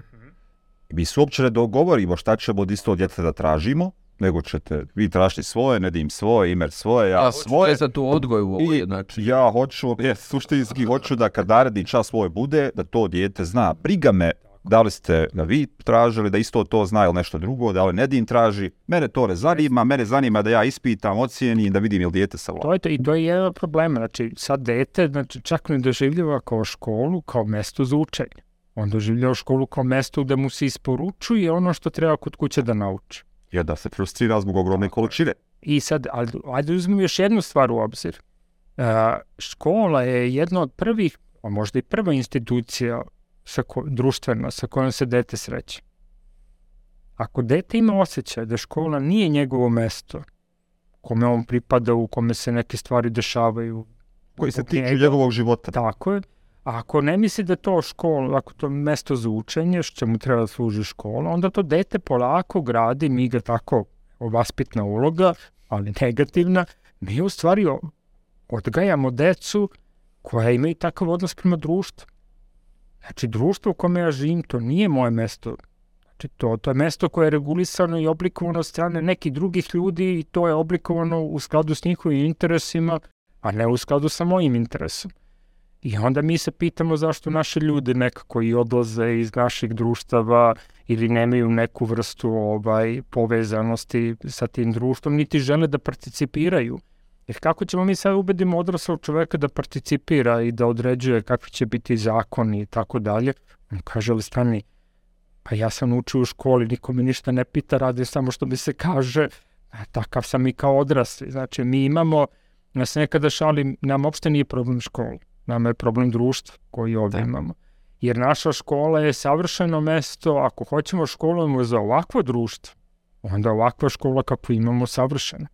I mi se uopće ne dogovorimo šta ćemo od istog djeteta da tražimo, nego ćete vi tražiti svoje, Nedim svoje, Imer svoje, ja Ja svoje. za tu odgoj u ovoj, znači. ja hoću, je, suštinski hoću da kad naredni čas svoj bude, da to dijete zna. Briga me da li ste ga vi tražili, da isto to zna ili nešto drugo, da li Nedim traži. Mene to ne zanima, mene zanima da ja ispitam, ocijenim, da vidim ili dijete sa To je to, i to je jedan problem. Znači, sad dete znači, čak ne doživljava kao školu, kao mesto za učenje. On doživljava školu kao mesto gde mu se isporučuje ono što treba kod kuće da nauči. Jer da se frustrira zbog ogromne količine. I sad, ali, ajde uzmemo još jednu stvar u obzir. E, škola je jedna od prvih, a možda i prva institucija sa ko, društvena sa kojom se dete sreće. Ako dete ima osjećaj da škola nije njegovo mesto, kome on pripada, u kome se neke stvari dešavaju, Koji se tiču njegovog života. Tako je. A ako ne misli da to škola, ako to mesto za učenje, što mu treba da služi škola, onda to dete polako gradi, mi ga tako, vaspitna uloga, ali negativna, mi u stvari odgajamo decu koja imaju takav odnos prema društvu. Znači, društvo u kome ja živim, to nije moje mesto. Znači, to, to je mesto koje je regulisano i oblikovano od strane nekih drugih ljudi i to je oblikovano u skladu s njihovim interesima, a ne u skladu sa mojim interesom. I onda mi se pitamo zašto naše ljude nekako i odlaze iz naših društava ili nemaju neku vrstu ovaj povezanosti sa tim društvom, niti žele da participiraju. Jer kako ćemo mi sad ubedimo odraslog čoveka da participira i da određuje kakvi će biti zakoni i tako dalje? On kaže, ali stani, pa ja sam učio u školi, niko me ništa ne pita, radim samo što mi se kaže, a takav sam i kao odrasli. Znači, mi imamo, ja se nekada šalim, nam uopšte nije problem škola, nama je problem društva koji ovdje Da. imamo. Jer naša škola je savršeno mesto, ako hoćemo školujemo za ovakvo društvo, onda ovakva škola kakvu imamo savršena.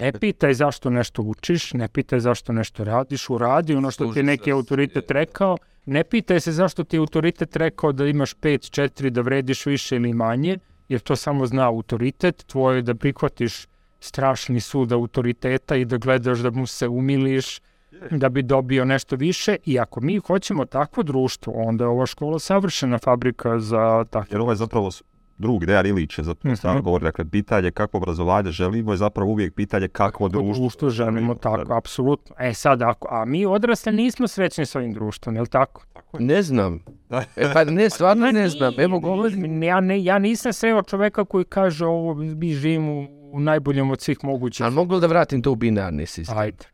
Ne pitaj zašto nešto učiš, ne pitaj zašto nešto radiš, uradi ono što ti je neki autoritet rekao, ne pitaj se zašto ti je autoritet rekao da imaš 5, 4, da vrediš više ili manje, jer to samo zna autoritet, tvoje je da prihvatiš strašni sud autoriteta i da gledaš da mu se umiliš, da bi dobio nešto više. I ako mi hoćemo takvo društvo, onda je ova škola savršena fabrika za takvo. Jer ovo je zapravo drug Dejan Ilić je zapravo Mhm. stalno govori, dakle, pitanje kakvo obrazovanje želimo je zapravo uvijek pitanje kakvo društvo. društvo želimo tako, apsolutno. E sad, ako, a mi odrasli nismo srećni s ovim društvom, je li tako? Ne znam. E, pa ne, stvarno ne znam. Evo govorim. Ja, ne, ja nisam sreo čoveka koji kaže ovo, mi živimo u najboljem od svih mogućih. Ali mogu da vratim to u binarni sistem? Ajde.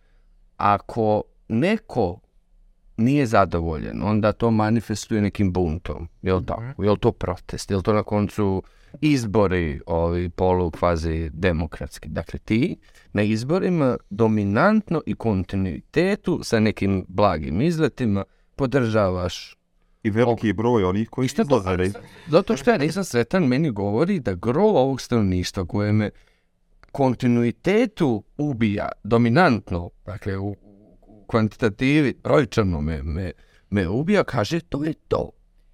Ako neko nije zadovoljen, onda to manifestuje nekim buntom. Je li tako? Je li to protest? Je li to na koncu izbori ovi polu kvazi demokratski? Dakle, ti na izborima dominantno i kontinuitetu sa nekim blagim izletima podržavaš I veliki broj onih koji to, izlaze. zato što ja nisam sretan, meni govori da gro ovog stanovništva koje me kontinuitetu ubija dominantno, dakle u kvantitativi, brojčano me, me, me ubija, kaže to je to.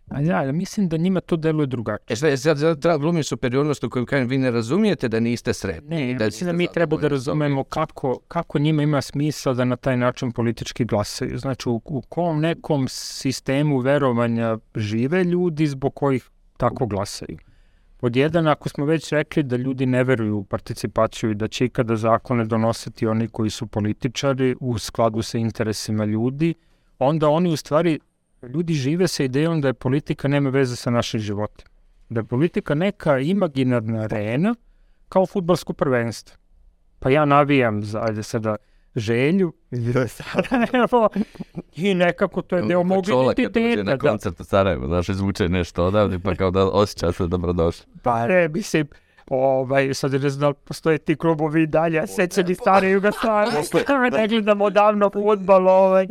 A ja, ja mislim da njima to deluje drugačije. E sad, sad, sad treba glumim superiornost u kojem kažem vi ne razumijete da niste sretni. Ne, ja da mislim da mi treba da razumemo kako, kako njima ima smisla da na taj način politički glasaju. Znači, u, u kom nekom sistemu verovanja žive ljudi zbog kojih tako glasaju. Pod jedan, ako smo već rekli da ljudi ne veruju u participaciju i da će ikada zakone donositi oni koji su političari u skladu sa interesima ljudi, onda oni u stvari, ljudi žive sa idejom da je politika nema veze sa našim životom. Da je politika neka imaginarna arena kao futbalsko prvenstvo. Pa ja navijam za, ajde sada, želju i Sarajevo i nekako to je deo mog kad dođe identiteta. na Da. koncert u Sarajevo, znaš, izvuče nešto odavde, pa kao da osjeća se dobrodošli. Pa ne, mislim, ovaj, sad ne znam da postoje ti klubovi i dalje, sećani stare Jugoslavije, ne gledam odavno futbol, ovaj.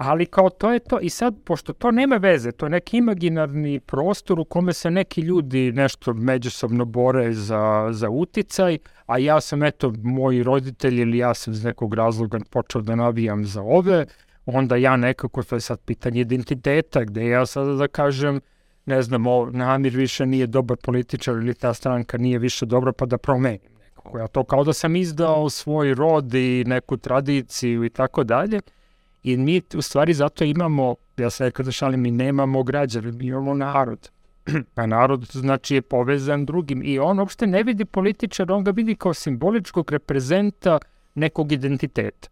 Ali kao to je to, i sad, pošto to nema veze, to je neki imaginarni prostor u kome se neki ljudi nešto međusobno bore za, za uticaj, a ja sam, eto, moji roditelji ili ja sam iz nekog razloga počeo da navijam za ove, onda ja nekako, to je sad pitanje identiteta, gde ja sada da kažem, ne znam, o, Namir više nije dobar političar ili ta stranka nije više dobra, pa da promenim nekako. Ja to kao da sam izdao svoj rod i neku tradiciju i tako dalje. I mi u stvari zato imamo, ja se nekada šalim, mi nemamo građane, mi imamo narod. A narod znači je povezan drugim i on uopšte ne vidi političar, on ga vidi kao simboličkog reprezenta nekog identiteta.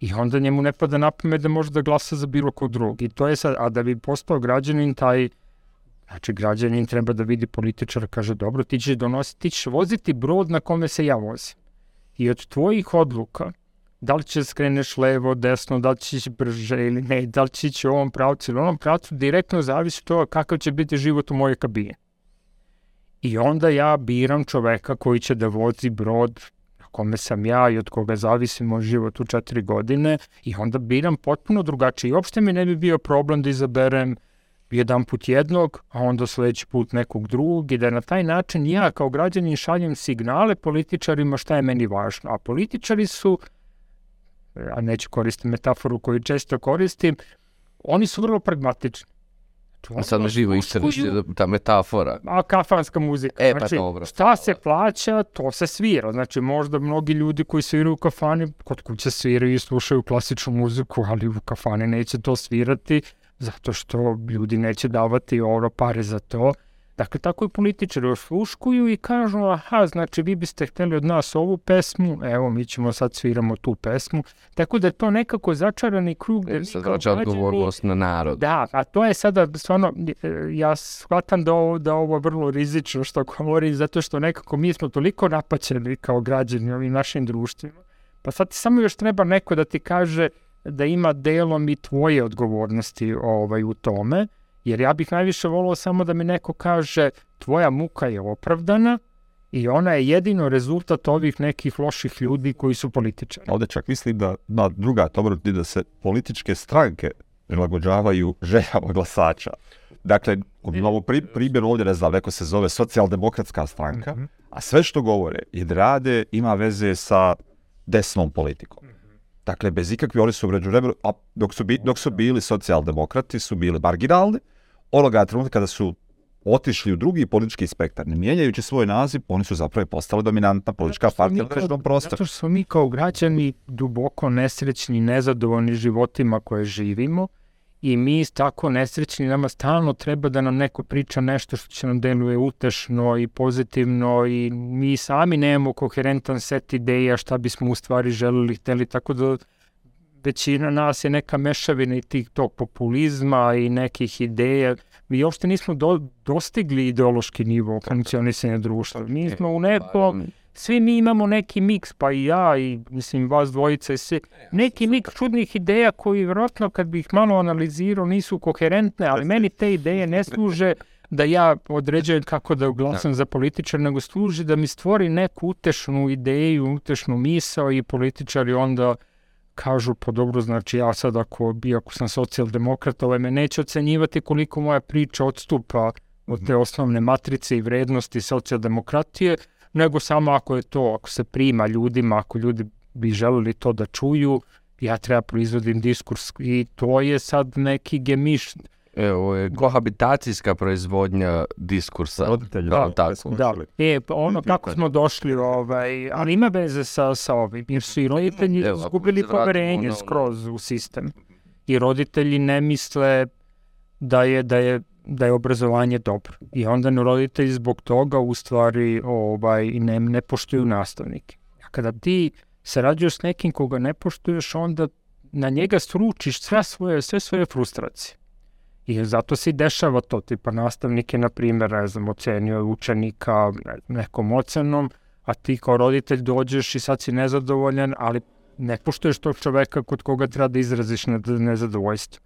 I onda njemu ne pada na pamet da može da glasa za bilo kog drugog. I to je sad, a da bi postao građanin, taj Znači, građanin treba da vidi političara, kaže, dobro, ti ćeš donositi, ti ćeš voziti brod na kome se ja vozim. I od tvojih odluka, da li ćeš skreneš levo, desno, da li ćeš ići brže ili ne, da li ćeš ići u ovom pravcu ili onom pravcu, direktno zavisi toga kakav će biti život u mojoj kabini. I onda ja biram čoveka koji će da vozi brod na kome sam ja i od koga zavisi moj život u četiri godine i onda biram potpuno drugačije. I uopšte mi ne bi bio problem da izaberem jedan put jednog, a onda sledeći put nekog drugog i da na taj način ja kao građanin šaljem signale političarima šta je meni važno. A političari su, a neću koristiti metaforu koju često koristim, oni su vrlo pragmatični. Znači, A sad me živo osluškuju, isteriš, ta metafora. A kafanska muzika. E, pa znači, dobro. Šta se plaća, to se svira. Znači, možda mnogi ljudi koji sviraju u kafani, kod kuće sviraju i slušaju klasičnu muziku, ali u kafani neće to svirati, zato što ljudi neće davati oro pare za to. Dakle, tako i političari osluškuju i kažu, aha, znači vi biste hteli od nas ovu pesmu, evo mi ćemo sad sviramo tu pesmu. Tako da je to nekako začarani krug. E, sad vraća odgovornost na narod. Da, a to je sada stvarno, e, ja shvatam da ovo, da ovo vrlo rizično što govorim, zato što nekako mi smo toliko napaćeni kao građani ovim našim društvima. Pa sad ti samo još treba neko da ti kaže da ima delom i tvoje odgovornosti ovaj, u tome, jer ja bih najviše volao samo da mi neko kaže tvoja muka je opravdana i ona je jedino rezultat ovih nekih loših ljudi koji su političari. Ovde čak mislim da na druga dobro da se političke stranke prilagođavaju željama glasača. Dakle, imamo pri, primjer ovdje, ne znam, neko se zove socijaldemokratska stranka, a sve što govore i da rade ima veze sa desnom politikom. Dakle, bez ikakve, oni su u međuvremenu, a dok su, bi, dok su bili socijaldemokrati, su bili marginalni, onoga trenutka kada su otišli u drugi politički spektar, ne mijenjajući svoj naziv, oni su zapravo postali dominantna politička partija u određenom prostoru. Zato što smo mi kao građani duboko nesrećni, nezadovoljni životima koje živimo i mi tako nesrećni, nama stalno treba da nam neko priča nešto što će nam deluje utešno i pozitivno i mi sami nemamo koherentan set ideja šta bismo u stvari želeli, hteli, tako da većina nas je neka mešavina i tih tog populizma i nekih ideja. Mi uopšte nismo do, dostigli ideološki nivo funkcionisanja društva. Mi smo u nekom svi mi imamo neki miks, pa i ja i mislim vas dvojica i svi, neki miks čudnih ideja koji vjerojatno kad bih malo analizirao nisu koherentne, ali meni te ideje ne služe da ja određujem kako da glasam za političar, nego služi da mi stvori neku utešnu ideju, utešnu misao i političari onda kažu, po dobro, znači ja sad ako, iako sam socijaldemokrat, ovaj me neće ocenjivati koliko moja priča odstupa od te osnovne matrice i vrednosti socijaldemokratije, nego samo ako je to, ako se prima ljudima, ako ljudi bi želeli to da čuju, ja treba proizvodim diskurs i to je sad neki gemiš. Evo, ovo je kohabitacijska proizvodnja diskursa. Roditelji, Da, da, tako. Da, e, pa ono kako smo došli, ovaj, ali ima veze sa, sa ovim, jer su i roditelji izgubili poverenje skroz u sistem. I roditelji ne misle da je, da je, da je obrazovanje dobro. I onda ne roditelji zbog toga u stvari ovaj, i ne, ne poštuju nastavnike. A kada ti sarađuješ s nekim koga ne poštuješ, onda na njega sručiš sve svoje, sve svoje frustracije. I zato se i dešava to, tipa nastavnik je, na primjer, ne znam, ocenio učenika nekom ocenom, a ti kao roditelj dođeš i sad si nezadovoljan, ali ne poštuješ tog čoveka kod koga treba da izraziš ne- nezadovoljstvo.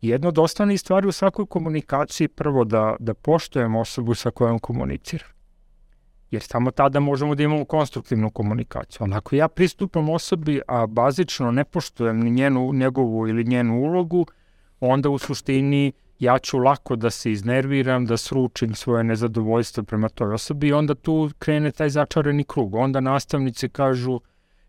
Jedna od osnovnih stvari u svakoj komunikaciji prvo da, da poštujemo osobu sa kojom komuniciram. Jer samo tada možemo da imamo konstruktivnu komunikaciju. Ali ako ja pristupam osobi, a bazično ne poštujem ni njenu, njegovu ili njenu ulogu, onda u suštini ja ću lako da se iznerviram, da sručim svoje nezadovoljstvo prema toj osobi i onda tu krene taj začarani krug. Onda nastavnici kažu,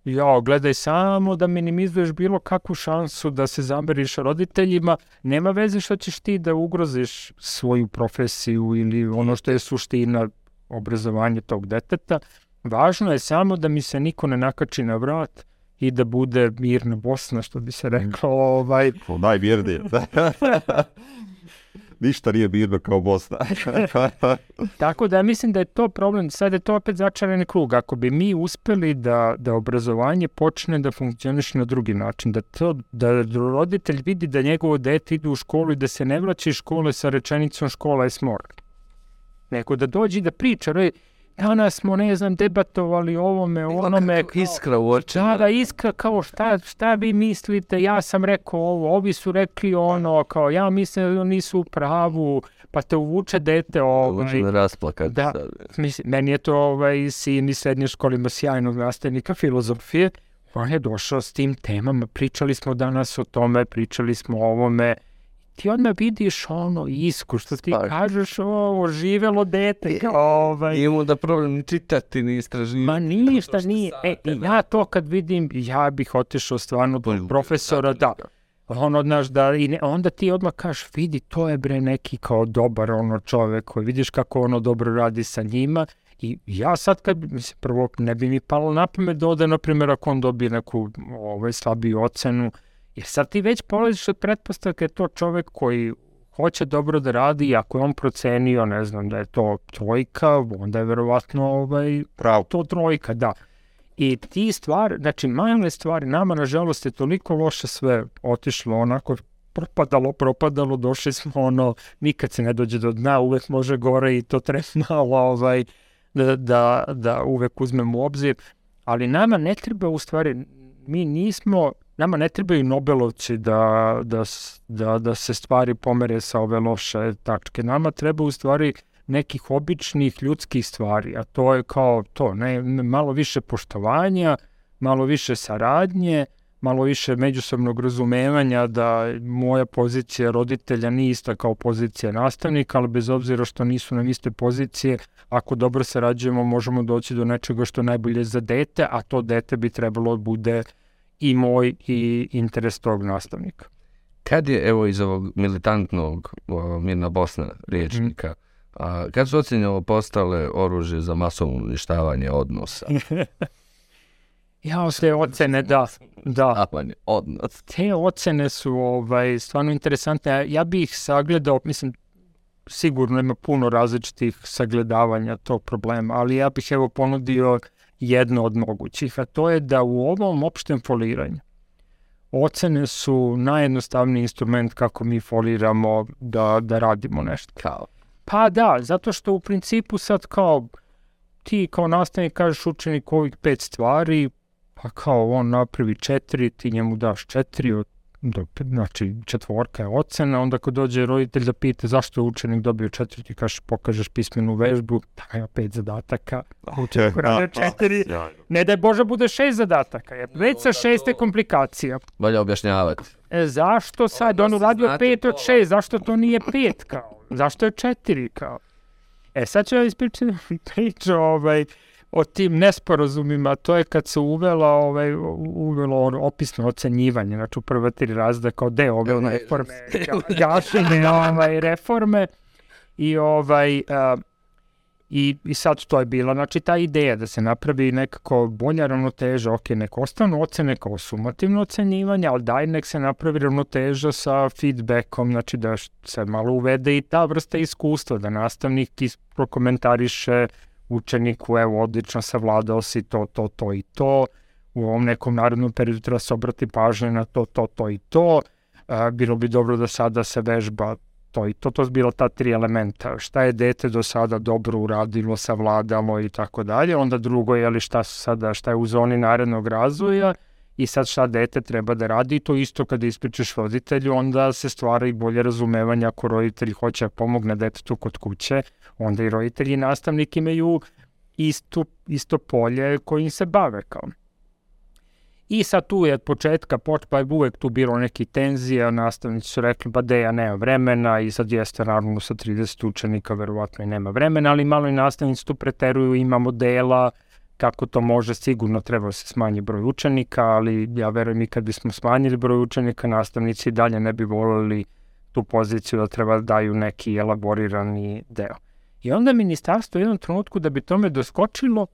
ja, gledaj samo da minimizuješ bilo kakvu šansu da se zameriš roditeljima, nema veze što ćeš ti da ugroziš svoju profesiju ili ono što je suština obrazovanja tog deteta. Važno je samo da mi se niko ne nakači na vrat i da bude mirna Bosna, što bi se reklo. Ovaj, To najvjernije. Ništa nije mirno kao Bosna. Tako da mislim da je to problem, sad je to opet začarani krug. Ako bi mi uspeli da, da obrazovanje počne da funkcioniše na drugi način, da, to, da roditelj vidi da njegovo dete ide u školu i da se ne vraća iz škole sa rečenicom škola je smor. Nego da dođe i da priča, re, danas smo, ne znam, debatovali o ovome, o onome. Kako iskra u oči. Da, da, iskra, kao šta, šta vi mislite, ja sam rekao ovo, ovi su rekli ono, kao ja mislim da nisu u pravu, pa te uvuče dete, ovaj, Uvuče rasplakat. Da. sad. Mislim, meni je to ovaj, sin iz srednje škole ima sjajnog nastavnika filozofije. On je došao s tim temama, pričali smo danas o tome, pričali smo o ovome. Ti odmah vidiš ono isku, što ti Spark. kažeš, ovo, živelo dete, kao, ovaj, Nije mu da problem ni čitati, ni istraživati. Ma ništa nije. E, i ja to kad vidim, ja bih otišao stvarno do Poljubio, profesora, da. Ono, znaš, da, i ne, onda ti odmah kažeš, vidi, to je bre neki kao dobar ono čovek koji vidiš kako ono dobro radi sa njima i ja sad kad, mislim, prvo ne bi mi palo na pamet da ode, na primjer, ako on dobije neku ovaj, slabiju ocenu, jer sad ti već polaziš od pretpostavke da je to čovek koji hoće dobro da radi i ako je on procenio, ne znam, da je to trojka, onda je verovatno ovaj, Pravo. to trojka, da. I ti stvari, znači male stvari, nama nažalost je toliko loše sve otišlo onako propadalo, propadalo, došli smo ono, nikad se ne dođe do dna, uvek može gore i to treba malo ovaj, da, da, da uvek uzmemo u obzir, ali nama ne treba u stvari, mi nismo, nama ne trebaju Nobelovci da, da, da, da se stvari pomere sa ove loše tačke. Nama treba u stvari nekih običnih ljudskih stvari, a to je kao to, ne, malo više poštovanja, malo više saradnje, malo više međusobnog razumevanja da moja pozicija roditelja nije ista kao pozicija nastavnika, ali bez obzira što nisu nam iste pozicije, ako dobro sarađujemo možemo doći do nečega što je najbolje za dete, a to dete bi trebalo da bude i moj i interes tog nastavnika. Kad je, evo, iz ovog militantnog o, Mirna Bosna riječnika, a, kad su ocjene ovo postale oružje za masovno uništavanje odnosa? Ja, te ocene, da, da. Odnosa. te ocene su ovaj, stvarno interesantne. Ja- bih ih sagledao, mislim, sigurno ima puno različitih sagledavanja tog problema, ali ja bih evo ponudio jedno od mogućih, a to je da u ovom opštem foliranju ocene su najjednostavniji instrument kako mi foliramo da, da radimo nešto. Kao. Pa da, zato što u principu sad kao ti kao nastavnik kažeš učeniku ovih pet stvari, pa kao on napravi četiri, ti njemu daš četiri, od, znači četvorka je ocena, onda kad dođe roditelj da pita zašto je učenik dobio četiri, ti kažeš pokažeš pismenu vežbu, da ima pet zadataka, učenik rade četiri, ne daj Bože bude šest zadataka, jer već sa šest je komplikacija. Valja objašnjavati. E, zašto sad? On uradio pet od šest, zašto to nije pet kao? Zašto je četiri kao? E, sad ću ja ispričati priču ovaj, o tim nesporazumima, to je kad se uvela, ovaj, uvelo ono opisno ocenjivanje, znači u prva tri razda kao deo ove ne- reforme, gašene ovaj, reforme i ovaj, a, I, I sad to je bila, znači ta ideja da se napravi nekako bolja ravnoteža, ok, nek ostanu ocene kao sumativno ocenjivanje, ali daj nek se napravi ravnoteža sa feedbackom, znači da se malo uvede i ta vrsta iskustva, da nastavnik prokomentariše učeniku, evo, odlično savladao si to, to, to i to, u ovom nekom narednom periodu treba se obrati pažnje na to, to, to i to, a, bilo bi dobro da sada se vežba to i to, to su bila ta tri elementa, šta je dete do sada dobro uradilo, savladalo i tako dalje, onda drugo je li šta su sada, šta je u zoni narednog razvoja i sad šta dete treba da radi i to isto kada ispričaš roditelju, onda se stvara i bolje razumevanje ako roditelj hoće da pomogne detetu kod kuće, onda i roditelji i nastavnik imaju isto, isto polje kojim se bave kao. I sad tu je od početka, poč, pa je uvek tu bilo neki tenzije, nastavnici su rekli, pa de, ja nema vremena i sad jeste naravno sa 30 učenika, verovatno i nema vremena, ali malo i nastavnici tu preteruju, ima modela, kako to može, sigurno treba da se smanji broj učenika, ali ja verujem i kad bismo smanjili broj učenika, nastavnici dalje ne bi volili tu poziciju da treba da daju neki elaborirani deo. I onda ministarstvo u jednom trenutku da bi tome doskočilo,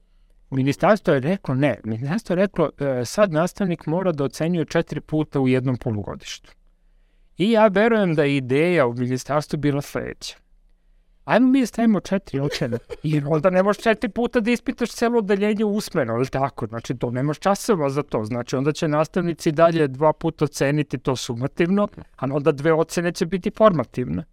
ministarstvo je reklo ne, ministarstvo je reklo e, sad nastavnik mora da ocenjuje četiri puta u jednom polugodištu. I ja verujem da je ideja u ministarstvu bila sledeća. Ajmo mi da stavimo četiri ocene, jer onda ne možeš četiri puta da ispitaš celo odeljenje usmeno, ili tako? Znači, to nemaš časova za to. Znači, onda će nastavnici dalje dva puta oceniti to sumativno, a onda dve ocene će biti formativne.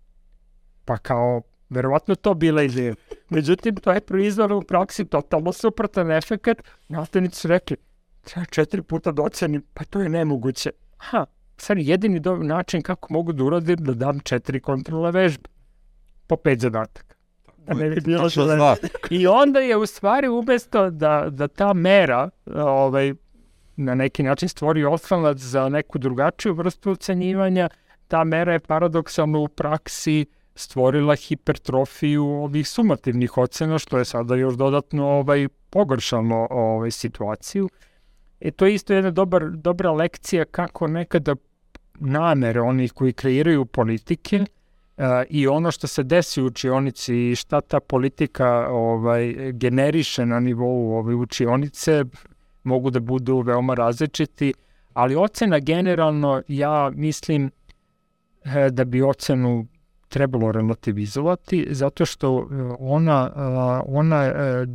Pa kao, verovatno to bila ideja. Međutim, to je proizvalo u praksi totalno suprotan efekt. Nastavnici su rekli, treba četiri puta da ocenim, pa to je nemoguće. Ha, sad jedini način kako mogu da uradim da dam četiri kontrole vežbe po pet zadataka. Da ne bi bilo što zna. I onda je u stvari umesto da, da ta mera ovaj, na neki način stvori oslonac za neku drugačiju vrstu ocenjivanja, ta mera je paradoksalno u praksi stvorila hipertrofiju ovih sumativnih ocena, što je sada još dodatno ovaj, pogoršalo ovaj, situaciju. E to je isto jedna dobar, dobra lekcija kako nekada namere onih koji kreiraju politike uh, i ono što se desi u učionici i šta ta politika ovaj generiše na nivou ove učionice mogu da budu veoma različiti, ali ocena generalno ja mislim e, da bi ocenu trebalo relativizovati zato što e, ona, ona e,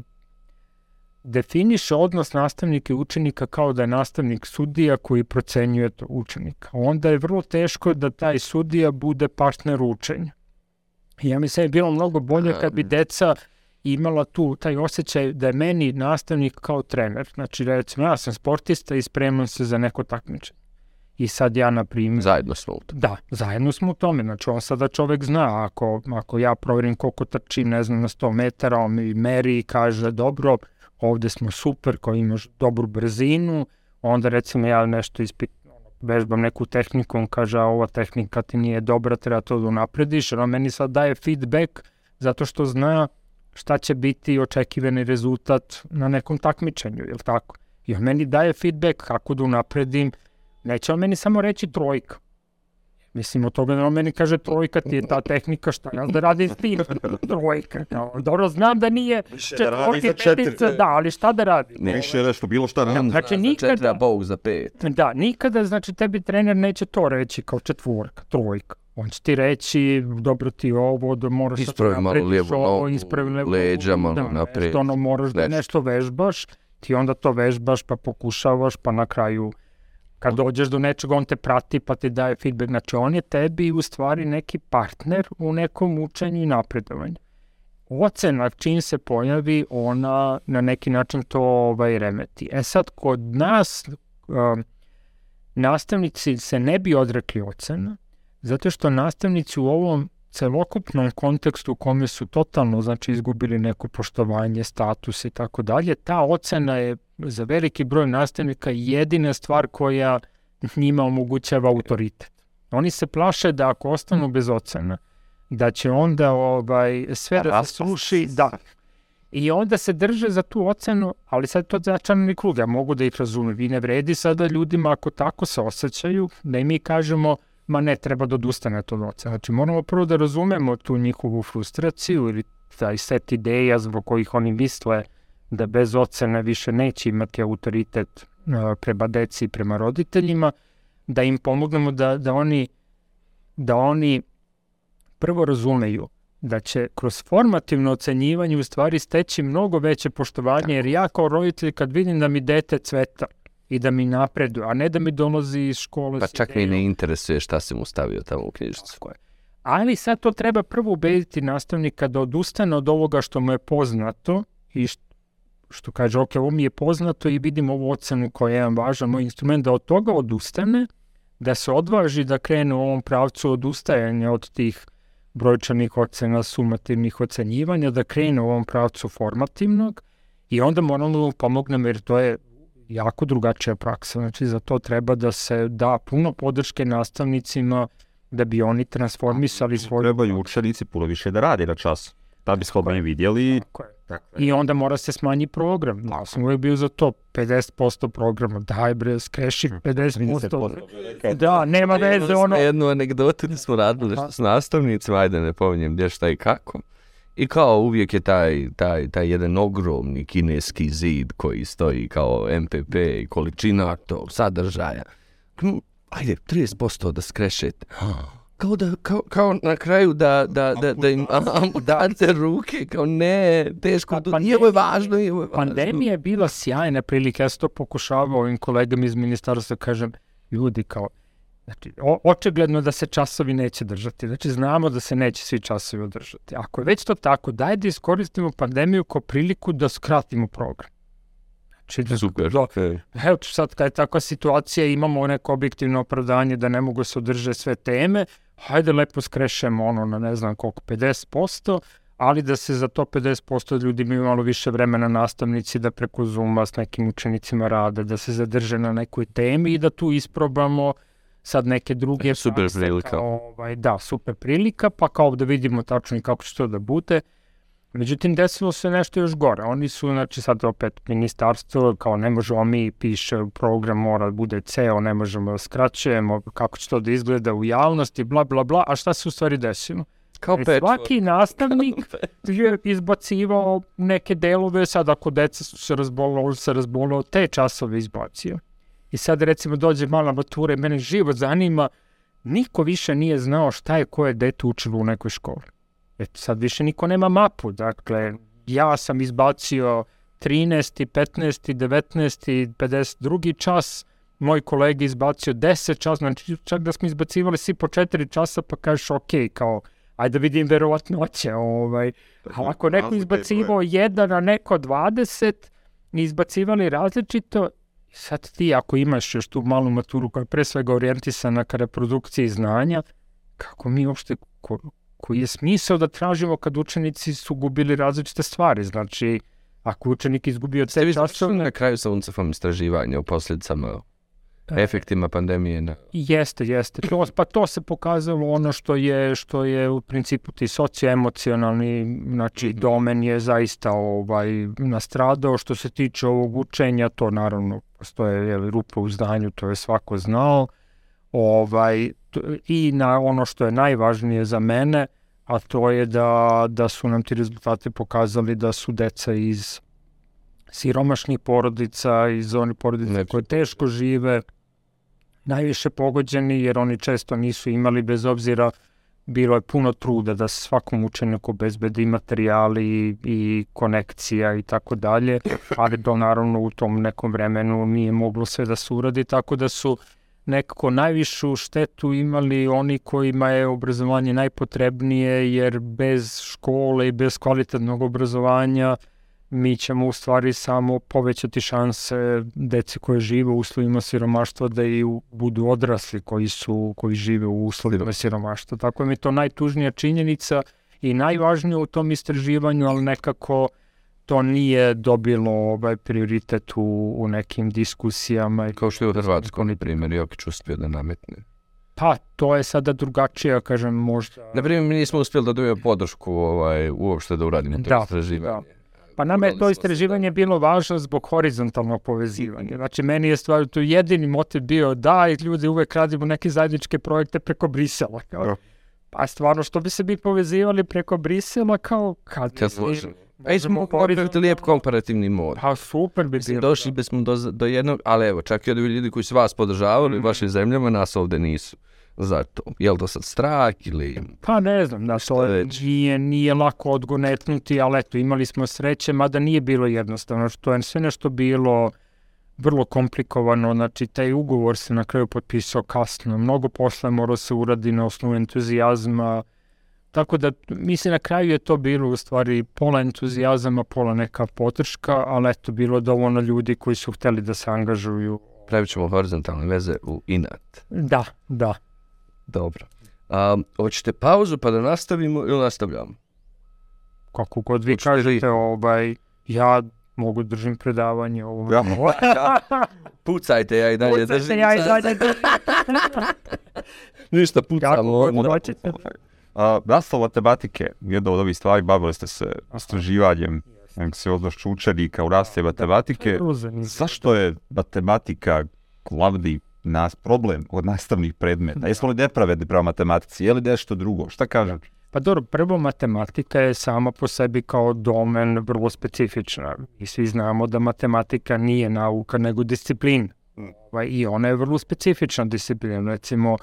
definiše odnos nastavnika i učenika kao da je nastavnik sudija koji procenjuje to učenika. Onda je vrlo teško da taj sudija bude partner učenja. Ja mislim da je bilo mnogo bolje kad bi deca imala tu taj osjećaj da je meni nastavnik kao trener. Znači, recimo, ja sam sportista i spremam se za neko takmičenje. I sad ja, na primjer, Zajedno smo u tom. Da, zajedno smo u tome. Znači, on sada čovek zna, ako, ako ja proverim koliko trčim, ne znam, na 100 metara, on mi meri i kaže, dobro, ovde smo super, ko imaš dobru brzinu, onda recimo ja nešto ispit, vežbam neku tehniku, on kaže, a ova tehnika ti nije dobra, treba to da unaprediš, jer on meni sad daje feedback zato što zna šta će biti očekivani rezultat na nekom takmičenju, je tako? I on meni daje feedback kako da unapredim, neće on meni samo reći trojka. Mislim, od toga da on meni kaže trojka ti je ta tehnika, šta ja da radim s tim? Trojka. Kao, dobro, znam da nije da četvorki, petica, da, ali šta da radim? Ne. Više nešto, bilo šta radi. Znači, nikada- Četiri, a Bog za pet. Da, nikada, znači, tebi trener neće to reći kao četvorka, trojka. On će ti reći, dobro ti je ovo, da moraš Ispravi malo lijevu ovo, nogu, ispravi levu leđa nogu, malo da, napred, Nešto, ono, moraš da nešto vežbaš, ti onda to vežbaš, pa pokušavaš, pa na kraju kad dođeš do nečega, on te prati pa ti daje feedback. Znači, on je tebi u stvari neki partner u nekom učenju i napredovanju. Ocena čim se pojavi, ona na neki način to ovaj, remeti. E sad, kod nas um, nastavnici se ne bi odrekli ocena, zato što nastavnici u ovom celokupnom kontekstu u kome su totalno znači izgubili neko poštovanje, status i tako dalje, ta ocena je za veliki broj nastavnika jedina stvar koja njima omogućava autoritet. Oni se plaše da ako ostanu bez ocena, da će onda ovaj sve da se sruši, da. I onda se drže za tu ocenu, ali sad to začarani krug, ja mogu da ih razumem. Vi ne vredi sada ljudima ako tako se osjećaju, da i mi kažemo ma ne, treba da odustanete od ocena. Znači moramo prvo da razumemo tu njihovu frustraciju ili taj set ideja zbog kojih oni misle da bez ocene više neće imati autoritet a, prema deci i prema roditeljima, da im pomognemo da, da oni da oni prvo razumeju da će kroz formativno ocenjivanje u stvari steći mnogo veće poštovanje, jer ja kao roditelj kad vidim da mi dete cveta i da mi napreduje, a ne da mi dolazi iz škole Pa čak me i idejom. ne interesuje šta se mu stavio tamo u knjižicu. Tako je. Ali sad to treba prvo ubediti nastavnika da odustane od ovoga što mu je poznato i što kaže, ok, ovo mi je poznato i vidim ovu ocenu koja je jedan važan moj instrument, da od toga odustane, da se odvaži da krene u ovom pravcu odustajanja od tih brojčanih ocena, sumativnih ocenjivanja, da krene u ovom pravcu formativnog i onda moramo da mu pomognemo jer to je jako drugačija praksa. Znači, za to treba da se da puno podrške nastavnicima da bi oni transformisali svoju... Trebaju učenici puno više da rade na čas. Da bi slobodno vidjeli. Tako je. I onda mora se smanji program. Ja sam uvijek bio za to, 50% programa, daj bre, skreši 50%. Da, nema veze, ono... Jednu anegdotu da smo radili s nastavnicima, ajde ne pominjem gdje šta i kako. I kao uvijek je taj, taj, taj jedan ogromni kineski zid koji stoji kao MPP i količina tog sadržaja. Hm, Ajde, 30% da skrešete. Kao da, kao, kao na kraju da, da, da, da im date ruke, kao ne, teško, Pa pa, nije ovo je važno, ovo je važno. Pandemija je bila sjajna prilika, ja sam to pokušavao ovim kolegama iz ministarstva, kažem, ljudi kao, znači, o, očigledno da se časovi neće držati, znači znamo da se neće svi časovi održati. Ako je već to tako, daj da iskoristimo pandemiju kao priliku da skratimo program. Znači, da, Super. da, evo sad kad je takva situacija, imamo neko objektivno opravdanje da ne mogu se održe sve teme, hajde lepo skrešemo ono na ne znam koliko, 50%, ali da se za to 50% ljudi imaju malo više vremena nastavnici da preko Zuma s nekim učenicima rade, da se zadrže na nekoj temi i da tu isprobamo sad neke druge Super prakse, prilika. kao, Ovaj, da, super prilika, pa kao da vidimo tačno i kako će to da bude. Međutim, desilo se nešto još gore. Oni su, znači sad opet ministarstvo, kao ne možemo mi piše program mora da bude ceo, ne možemo da skraćujemo, kako će to da izgleda u javnosti, bla, bla, bla. A šta se u stvari desilo? Kao E, pečvo. Svaki nastavnik je izbacivao neke delove, sad ako deca su se razbolila, on se razbolio, te časove izbacio. I sad recimo dođe mala matura i mene živo zanima, niko više nije znao šta je koje dete učilo u nekoj školi. Eto, sad više niko nema mapu, dakle, ja sam izbacio 13. 15. 19. 52. čas, moj kolega izbacio 10 čas, znači čak da smo izbacivali svi po 4 časa, pa kažeš ok, kao, ajde da vidim verovatnoće, ovaj, a ako neko izbacivao jedan, a neko 20, i izbacivali različito, sad ti ako imaš još tu malu maturu koja je pre svega orijentisana ka reprodukciji znanja, kako mi uopšte, koji je smisao da tražimo kad učenici su gubili različite stvari, znači, ako učenik izgubio Ste vi časove, završili na kraju sa UNCEF-om istraživanje o posljedicama, E. efektima pandemije na... Jeste, jeste. To, pa to se pokazalo ono što je što je u principu ti socioemocionalni znači domen je zaista ovaj nastradao što se tiče ovog učenja to naravno postoje je rupa u znanju to je svako znao ovaj i na ono što je najvažnije za mene a to je da da su nam ti rezultati pokazali da su deca iz siromašnih porodica iz onih porodica Znači- koje teško žive najviše pogođeni jer oni često nisu imali bez obzira bilo je puno truda da se svakom učeniku bezbedi materijali i, i konekcija i tako dalje, ali to naravno u tom nekom vremenu nije moglo sve da se uradi, tako da su nekako najvišu štetu imali oni kojima je obrazovanje najpotrebnije, jer bez škole i bez kvalitetnog obrazovanja mi ćemo u stvari samo povećati šanse dece koje žive u uslovima siromaštva da i budu odrasli koji su koji žive u uslovima siromaštva. Tako je mi to najtužnija činjenica i najvažnije u tom istraživanju, ali nekako to nije dobilo ovaj prioritet u, u nekim diskusijama. Kao što je u Hrvatskoj, na primjer, Jokić uspio da nametne. Pa, to je sada drugačije, kažem, možda... Na primjer, mi nismo uspjeli da dobijemo podršku ovaj, uopšte da uradimo to Da, istraživanje. Pa nama je to istraživanje bilo važno zbog horizontalnog povezivanja. Znači, meni je stvar tu jedini motiv bio da i ljudi uvek radimo neke zajedničke projekte preko Brisela. Kao, Da. pa stvarno, što bi se mi povezivali preko Brisela kao kad... Ja složim. I smo napraviti lijep komparativni mod. Pa super bi bilo. došli bismo do, do jednog, ali evo, čak i od ljudi koji su vas podržavali u Mhm. vašim zemljama, nas ovdje nisu. Zato, je li to sad strah ili... Pa ne znam, da to je- već? nije, nije lako odgonetnuti, ali eto, imali smo sreće, mada nije bilo jednostavno, što je sve nešto bilo vrlo komplikovano, znači taj ugovor se na kraju potpisao kasno, mnogo posla morao se uradi na osnovu entuzijazma Tako da, mislim, na kraju je to bilo u stvari pola entuzijazama, pola neka potrška, ali eto, bilo dovoljno ljudi koji su hteli da se angažuju. Pravit ćemo horizontalne veze u inat. Da, da. Dobro. Um, hoćete pauzu pa da nastavimo ili nastavljamo? Kako god vi Hoćete li- kažete, ovaj, ja mogu držim predavanje o ovom. Ja, Pucajte, ja i dalje Pucajte, držim. ja i dalje držim. Ništa, Kako pucamo. god hoćete. A, nastav matematike, jedna od ovih stvari, bavili ste se istraživanjem anksioznošću učenika u nastavi matematike. Zanimljivo. Zašto je matematika glavni nas problem od nastavnih predmeta? Jesmo li nepravedni prema matematici? Je li nešto drugo? Šta kažem? Pa dobro, prvo matematika je sama po sebi kao domen vrlo specifična. I svi znamo da matematika nije nauka nego disciplina. Ovaj, I ona je vrlo specifična disciplina. Recimo,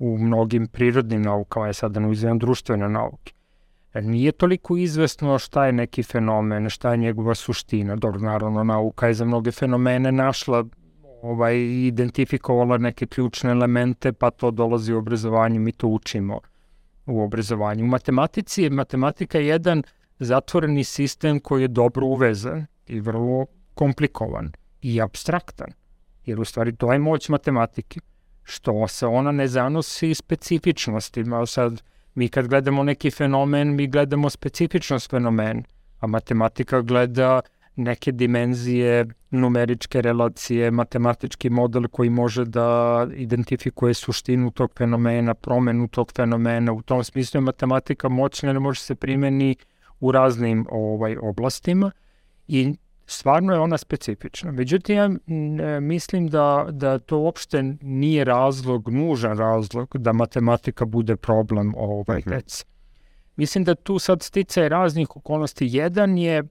u mnogim prirodnim naukama, ja sada ne uzimam društvene nauke. E, Nije toliko izvesno šta je neki fenomen, šta je njegova suština. Dobro, naravno, nauka je za mnoge fenomene našla ovaj, identifikovala neke ključne elemente, pa to dolazi u obrazovanje, mi to učimo u obrazovanju. U matematici je matematika je jedan zatvoreni sistem koji je dobro uvezan i vrlo komplikovan i abstraktan. Jer u stvari to je moć matematike. Što se ona ne zanosi specifičnostima. Sad, mi kad gledamo neki fenomen, mi gledamo specifičnost fenomena, a matematika gleda neke dimenzije, numeričke relacije, matematički model koji može da identifikuje suštinu tog fenomena, promenu tog fenomena. U tom smislu je matematika moćna, ne može se primeni u raznim ovaj oblastima i stvarno je ona specifična. Međutim, ja e, mislim da, da to uopšte nije razlog, nužan razlog da matematika bude problem ovaj Mhm. dece. Mislim da tu sad sticaj raznih okolnosti. Jedan je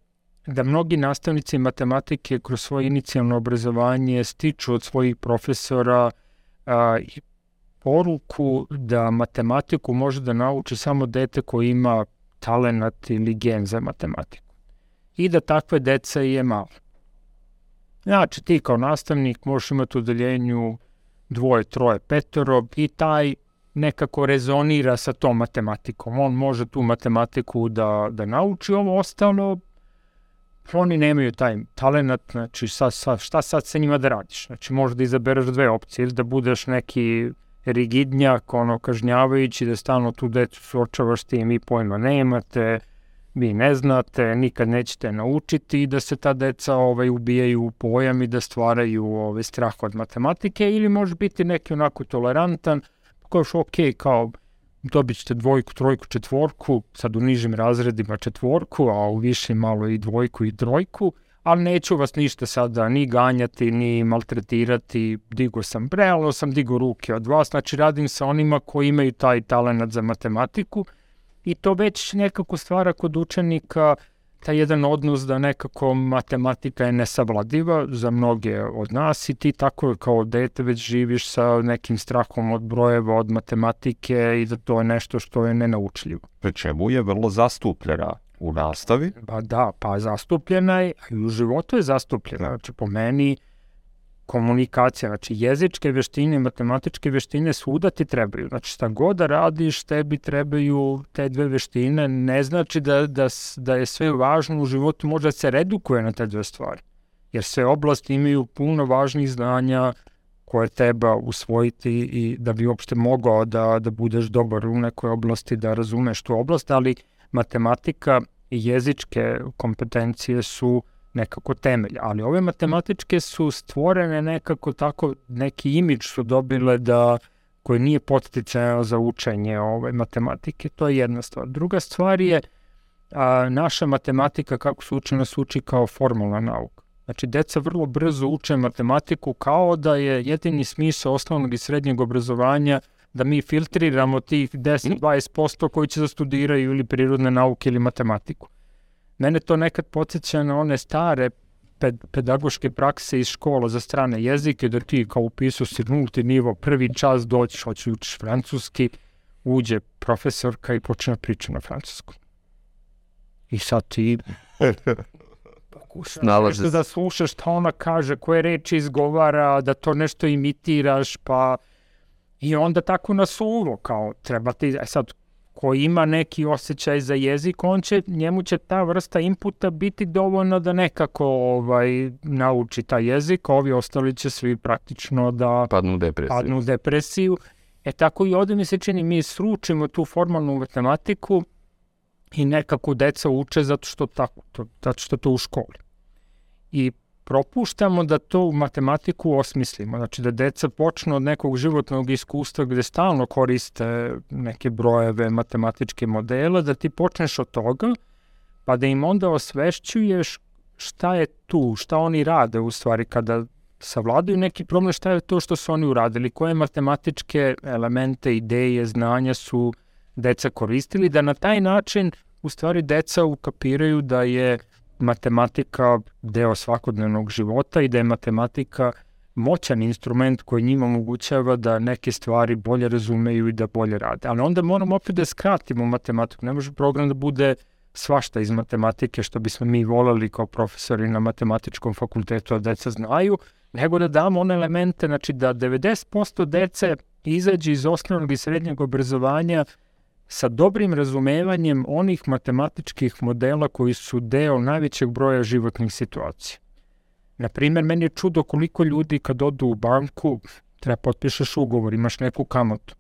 da mnogi nastavnici matematike kroz svoje inicijalno obrazovanje stiču od svojih profesora a, poruku da matematiku može da nauči samo dete koje ima talenat ili gen za matematiku. I da takve dece je malo. Znači, ti kao nastavnik možeš imati u odeljenju dvoje, troje, petoro i taj nekako rezonira sa tom matematikom. On može tu matematiku da, da nauči, ovo ostalo oni nemaju taj talenat, znači sa, sa, šta sad sa njima da radiš? Znači možeš da izabereš dve opcije, ili da budeš neki rigidnjak, ono, kažnjavajući, da stalno tu decu suočavaš s tim, vi pojma nemate, vi ne znate, nikad nećete naučiti i da se ta deca ovaj, ubijaju u pojam i da stvaraju ovaj, strah od matematike ili može biti neki onako tolerantan, kažeš ok, kao dobit ćete dvojku, trojku, četvorku, sad u nižim razredima četvorku, a u višim malo i dvojku i trojku, ali neću vas ništa sada ni ganjati, ni maltretirati, digo sam, realno sam digo ruke od vas, znači radim sa onima koji imaju taj talenat za matematiku i to već nekako stvara kod učenika taj jedan odnos da nekako matematika je nesavladiva za mnoge od nas i ti tako kao dete već živiš sa nekim strahom od brojeva, od matematike i da to je nešto što je nenaučljivo. Pri čemu je vrlo zastupljena u nastavi. Pa da, pa zastupljena je, a i u životu je zastupljena. Znači, po meni, komunikacija, znači jezičke veštine, matematičke veštine svuda ti trebaju. Znači, šta god da radiš, tebi trebaju te dve veštine. Ne znači da, da, da je sve važno u životu, možda se redukuje na te dve stvari. Jer sve oblasti imaju puno važnih znanja koje treba usvojiti i da bi uopšte mogao da, da budeš dobar u nekoj oblasti, da razumeš tu oblast, ali matematika i jezičke kompetencije su nekako temelj, ali ove matematičke su stvorene nekako tako, neki imidž su dobile da koji nije podsticajno za učenje ove matematike, to je jedna stvar. Druga stvar je a, naša matematika kako se uči, nas uči kao formalna nauka. Znači, deca vrlo brzo uče matematiku kao da je jedini smisao osnovnog i srednjeg obrazovanja da mi filtriramo tih 10-20% koji će da studiraju ili prirodne nauke ili matematiku. Mene to nekad podsjeća na one stare ped, pedagoške prakse iz škola za strane jezike, da ti kao upisao si nulti nivo, prvi čas doćiš, hoćeš da učiš francuski, uđe profesorka i počne da priča na francuskom. I sad ti Nalaže nešto da slušaš šta ona kaže, koje reči izgovara, da to nešto imitiraš, pa i onda tako na suvo, kao treba ti, e sad, koji ima neki osjećaj za jezik, on će, njemu će ta vrsta inputa biti dovoljno da nekako ovaj, nauči taj jezik, a ovi ostali će svi praktično da Padnu u depresiju. padnu u depresiju. E tako i ovde mi se čini, mi sručimo tu formalnu matematiku i nekako deca uče zato što, tako, to, zato što to u školi. I propuštamo da to u matematiku osmislimo, znači da deca počnu od nekog životnog iskustva gde stalno koriste neke brojeve, matematičke modele, da ti počneš od toga, pa da im onda osvešćuješ šta je tu, šta oni rade u stvari kada savladaju neki problem, šta je to što su oni uradili, koje matematičke elemente, ideje, znanja su deca koristili, da na taj način u stvari deca ukapiraju da je matematika deo svakodnevnog života i da je matematika moćan instrument koji njima omogućava da neke stvari bolje razumeju i da bolje rade. Ali onda moramo opet da skratimo matematiku. Ne može program da bude svašta iz matematike što bismo mi volali kao profesori na matematičkom fakultetu, a deca znaju, nego da damo one elemente, znači da 90% dece izađe iz osnovnog i srednjeg obrazovanja sa dobrim razumevanjem onih matematičkih modela koji su deo najvećeg broja životnih situacija. Naprimer, meni je čudo koliko ljudi kad odu u banku, treba potpišeš ugovor, imaš neku kamatu.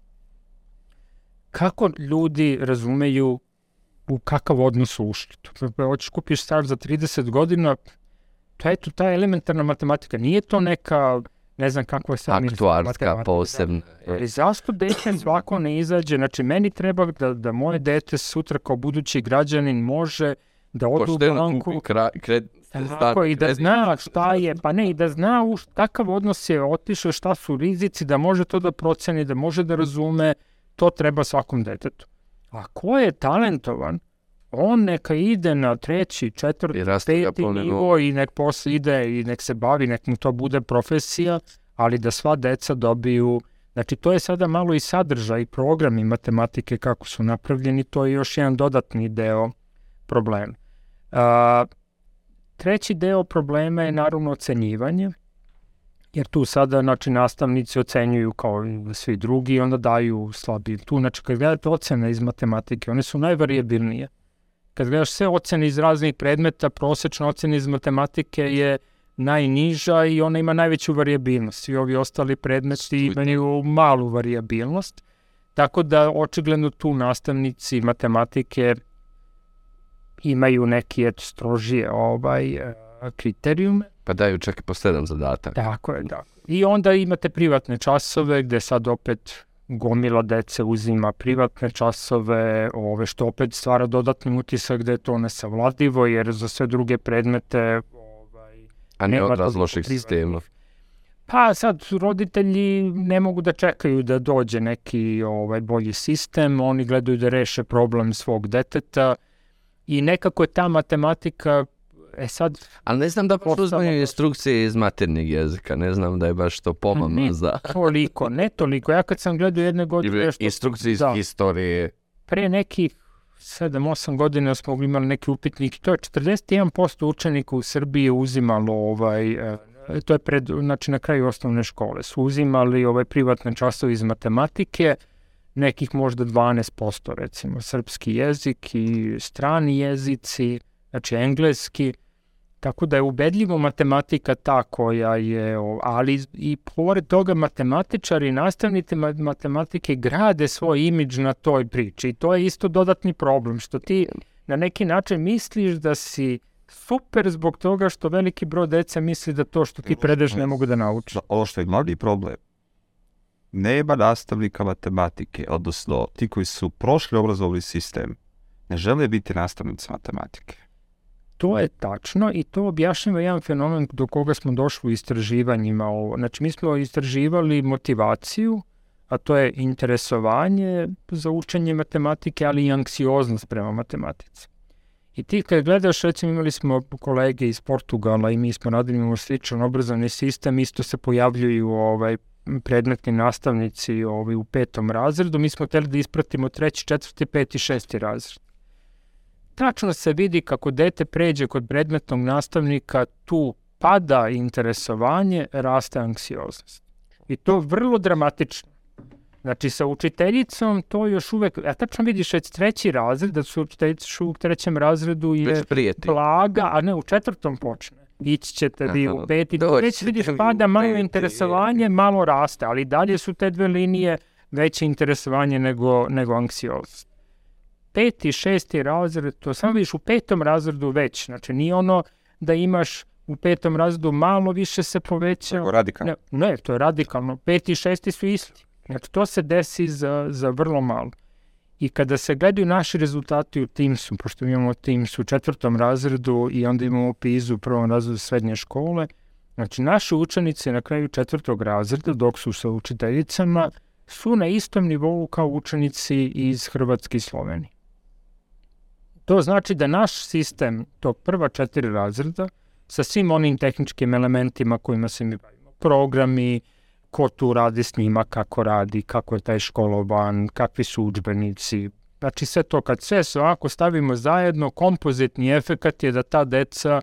Kako ljudi razumeju u kakav odnos su ušli? Hoćeš kupiš star za 30 godina, to je to ta elementarna matematika. Nije to neka, ne znam kakva je sad Aktuarska, posebna. da. Ali zašto dete svako ne izađe? Znači, meni treba da, da moje dete sutra kao budući građanin može da ode u banku, kra, kred, tako, i da zna šta je, pa ne, i da zna u kakav odnos je otišao, šta su rizici, da može to da proceni, da može da razume, to treba svakom detetu. A ko je talentovan, on neka ide na treći, četvrti, I peti nivo i nek posle ide i nek se bavi, nek mu to bude profesija, ali da sva deca dobiju, znači to je sada malo i sadržaj, programi matematike kako su napravljeni, to je još jedan dodatni deo problema. A, treći deo problema je naravno ocenjivanje, jer tu sada znači, nastavnici ocenjuju kao i svi drugi i onda daju slabi. Tu, znači, kad gledate ocene iz matematike, one su najvariabilnije. Kad gledaš sve ocene iz raznih predmeta, prosečna ocena iz matematike je najniža i ona ima najveću variabilnost. Svi ovi ostali predmeti imaju malu variabilnost. Tako da očigledno tu nastavnici matematike imaju neki eto, strožije ovaj, e, kriterijume. Pa daju čak i po sedam zadataka. Tako je, da. I onda imate privatne časove gde sad opet gomila dece uzima privatne časove, ove što opet stvara dodatni utisak da je to nesavladivo, jer za sve druge predmete ovaj, A ne nema odraz toliko loših privatnih. sistema. Pa sad roditelji ne mogu da čekaju da dođe neki ovaj bolji sistem, oni gledaju da reše problem svog deteta i nekako je ta matematika e sad Ali ne znam da uzmanju instrukcije iz maternjeg jezika, ne znam da je baš to pomama ne za... toliko, ne toliko. Ja kad sam gledao jedne godine Ili nešto instrukcije iz da. historije. pre nekih 7-8 godina smo imali neki upitnik i to je 41% učenika u Srbiji uzimalo ovaj e, to je pred znači na kraju osnovne škole su uzimali ovaj privatne časove iz matematike nekih možda 12% recimo srpski jezik i strani jezici znači engleski Tako da je ubedljivo matematika ta koja je, ali i pored toga matematičari i nastavnici ma- matematike grade svoj imidž na toj priči i to je isto dodatni problem, što ti na neki način misliš da si super zbog toga što veliki broj dece misli da to što ti predaš ne mogu da nauče. Za- Ovo što je glavni problem, nema nastavnika matematike, odnosno ti koji su prošli obrazovni sistem, ne žele biti nastavnici matematike. To je tačno i to objašnjava jedan fenomen do koga smo došli u istraživanjima. Znači, mi smo istraživali motivaciju, a to je interesovanje za učenje matematike, ali i anksioznost prema matematici. I ti kad gledaš, recimo imali smo kolege iz Portugala i mi smo radili imamo sličan obrazovni sistem, isto se pojavljuju ovaj, predmetni nastavnici ovaj, u petom razredu, mi smo hteli da ispratimo treći, četvrti, peti, šesti razred tačno se vidi kako dete pređe kod predmetnog nastavnika, tu pada interesovanje, raste anksioznost. I to vrlo dramatično. Znači, sa učiteljicom to još uvek, a tačno vidiš već treći razred, da su učiteljice u trećem razredu je blaga, a ne u četvrtom počne. Ići ćete vi u peti, doći već vidiš pada malo interesovanje, malo raste, ali dalje su te dve linije veće interesovanje nego, nego anksioznost. Peti, šesti razred, to samo vidiš u petom razredu već, znači nije ono da imaš u petom razredu malo više se poveća, Nego radikalno. ne, ne, to je radikalno. Peti i šesti su isti. Znači, to se desi za, za vrlo malo. I kada se gledaju naši rezultati u Teamsu, pošto imamo Teams u četvrtom razredu i onda imamo PISU u prvom razredu srednje škole, znači naši učenici na kraju četvrtog razreda, dok su sa učiteljicama, su na istom nivou kao učenici iz Hrvatske i Slovenije. To znači da naš sistem tog prva četiri razreda sa svim onim tehničkim elementima kojima se mi bavimo, programi, ko tu radi s njima, kako radi, kako je taj školovan, kakvi su učbenici. Znači sve to, kad sve se ovako stavimo zajedno, kompozitni efekat je da ta deca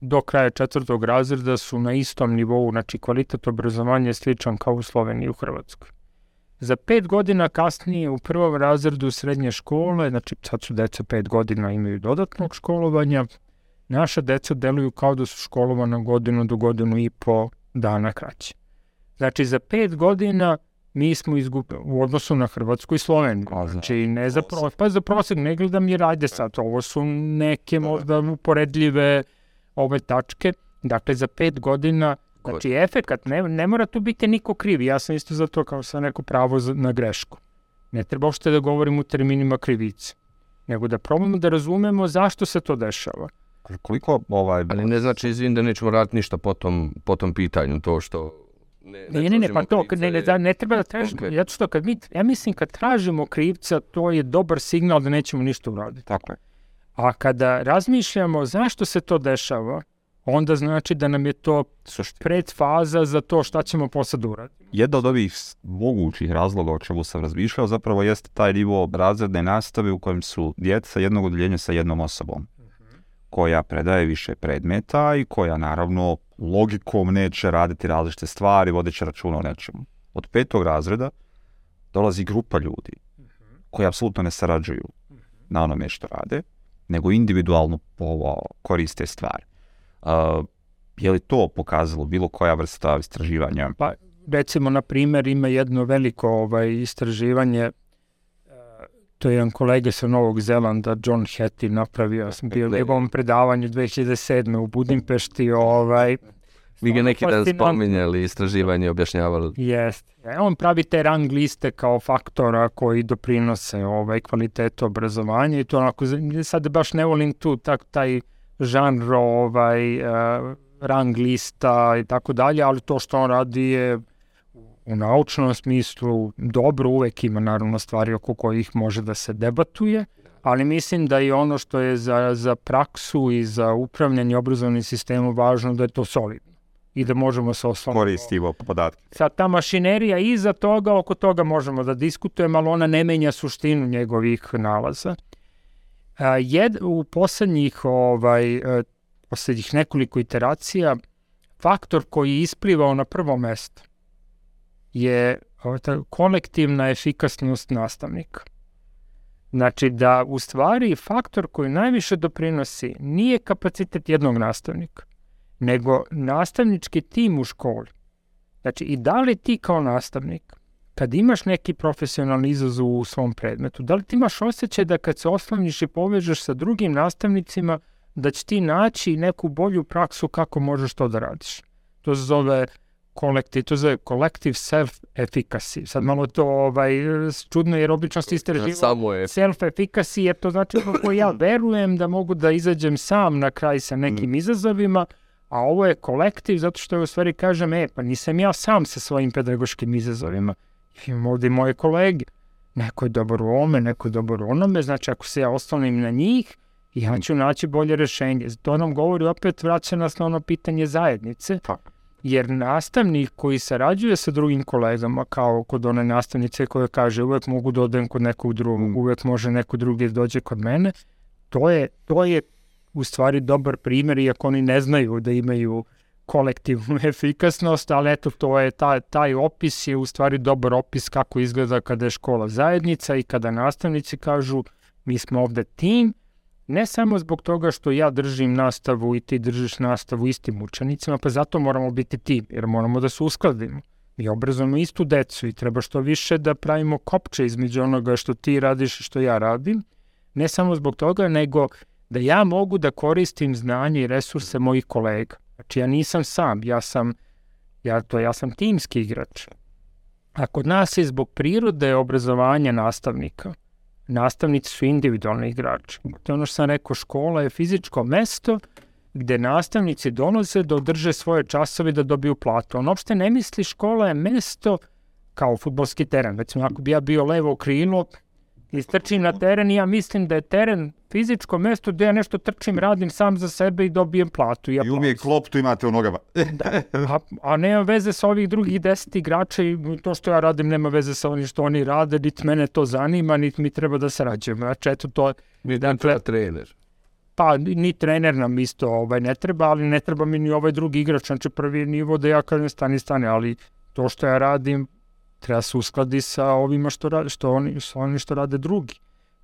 do kraja četvrtog razreda su na istom nivou, znači kvalitet obrazovanja je sličan kao u Sloveniji i u Hrvatskoj. Za pet godina kasnije u prvom razredu srednje škole, znači sad su deca pet godina imaju dodatnog školovanja, naša deca deluju kao da su školovana godinu do godinu i po dana kraće. Znači za pet godina mi smo izgubili u odnosu na Hrvatsku i Sloveniju. Znači ne za pro, pa za prosek ne gledam jer ajde sad, ovo su neke možda uporedljive ove tačke. Dakle za pet godina Znači, efekat, ne, ne mora tu biti niko kriv. Ja sam isto za to kao sa neko pravo za, na grešku. Ne treba uopšte da govorim u terminima krivice. Nego da probamo da razumemo zašto se to dešava. Koliko ovaj... Ali ne znači, izvin, da nećemo raditi ništa po tom, po tom pitanju, to što... Ne, Ne, ne, ne, pa tražimo to, krivca ne, ne, da, ne treba da tražimo. Ok. Zato što kad mi, ja mislim kad tražimo krivca, to je dobar signal da nećemo ništa uraditi. Tako je. A kada razmišljamo zašto se to dešava, onda znači da nam je to Suština. predfaza za to šta ćemo posle da uradimo. Jedna od ovih mogućih razloga o čemu sam razmišljao zapravo jeste taj nivo razredne nastave u kojem su djeca jednog odjeljenja sa jednom osobom koja predaje više predmeta i koja naravno logikom neće raditi različite stvari, vodeći računa o nečemu. Od petog razreda dolazi grupa ljudi koji apsolutno ne sarađuju na onome što rade, nego individualno koriste stvari. Uh, je li to pokazalo bilo koja vrsta istraživanja? Pa, recimo, na primer, ima jedno veliko ovaj, istraživanje, e, to je jedan kolega sa Novog Zelanda, John Hattie, napravio, ja sam bio u Ne. njegovom predavanju 2007. u Budimpešti, ovaj, Vi ga neki dan spominjali, istraživanje objašnjavali. Jest. E, On pravi te rang liste kao faktora koji doprinose ovaj kvalitetu obrazovanja i to onako, sad baš ne volim tu tak, taj žanr ovaj, uh, rang lista i tako dalje, ali to što on radi je u naučnom smislu dobro, uvek ima naravno stvari oko kojih može da se debatuje, ali mislim da je ono što je za, za praksu i za upravljanje obrazovnim sistemom važno da je to solidno i da možemo se osloniti Koristimo podatke. sad ta mašinerija iza toga, oko toga možemo da diskutujemo, ali ona ne menja suštinu njegovih nalaza. Jed, u poslednjih, ovaj, e, poslednjih nekoliko iteracija, faktor koji je isplivao na prvo mesto je ovaj, ta kolektivna efikasnost nastavnika. Znači da u stvari faktor koji najviše doprinosi nije kapacitet jednog nastavnika, nego nastavnički tim u školi. Znači, i da li ti kao nastavnik, kad imaš neki profesionalni izazov u svom predmetu, da li ti imaš osjećaj da kad se osloniš i povežeš sa drugim nastavnicima, da će ti naći neku bolju praksu kako možeš to da radiš. To se zove kolektiv, to se zove collective self-efficacy. Sad malo to ovaj, čudno jer obično ste istraživali Samo je self-efficacy, jer to znači kako ja verujem da mogu da izađem sam na kraj sa nekim izazovima, a ovo je kolektiv zato što u stvari kažem, e, pa nisam ja sam sa svojim pedagoškim izazovima. Imam ovde i moje kolege. Neko je dobar u ovome, neko je dobar u onome, znači ako se ja oslonim na njih, ja ću naći bolje rešenje. To nam govori opet, vraća nas na ono pitanje zajednice, Tako. jer nastavnik koji sarađuje sa drugim kolegama, kao kod one nastavnice koja kaže uvek mogu da odem kod nekog drugog, Mm. uvek može neko drugi da dođe kod mene, to je, to je u stvari dobar primer, iako oni ne znaju da imaju kolektivnu efikasnost, ali eto, to je, taj, taj opis je u stvari dobar opis kako izgleda kada je škola zajednica i kada nastavnici kažu mi smo ovde tim, ne samo zbog toga što ja držim nastavu i ti držiš nastavu istim učenicima, pa zato moramo biti tim, jer moramo da se uskladimo. Mi obrazujemo istu decu i treba što više da pravimo kopče između onoga što ti radiš i što ja radim, ne samo zbog toga, nego da ja mogu da koristim znanje i resurse mojih kolega. Znači ja nisam sam, ja sam, ja, to, ja sam timski igrač. A kod nas je zbog prirode obrazovanja nastavnika, nastavnici su individualni igrači. To je ono što sam rekao, škola je fizičko mesto gde nastavnici donose da održe svoje časove da dobiju platu. On uopšte ne misli škola je mesto kao futbolski teren. Recimo, ako bi ja bio levo krilo, istrčim na teren i ja mislim da je teren fizičko mesto gde ja nešto trčim, radim sam za sebe i dobijem platu. I umije kloptu imate u nogama. da, a, a nema veze sa ovih drugih deset igrača i to što ja radim nema veze sa onim što oni rade, niti mene to zanima, niti mi treba da sarađujemo. Znači, eto to... Mi dakle, trener. Pa, ni trener nam isto ovaj, ne treba, ali ne treba mi ni ovaj drugi igrač. Znači, prvi nivo da ja kažem stani, stani, ali to što ja radim treba se uskladi sa ovima što, rade, što oni, sa oni što rade drugi.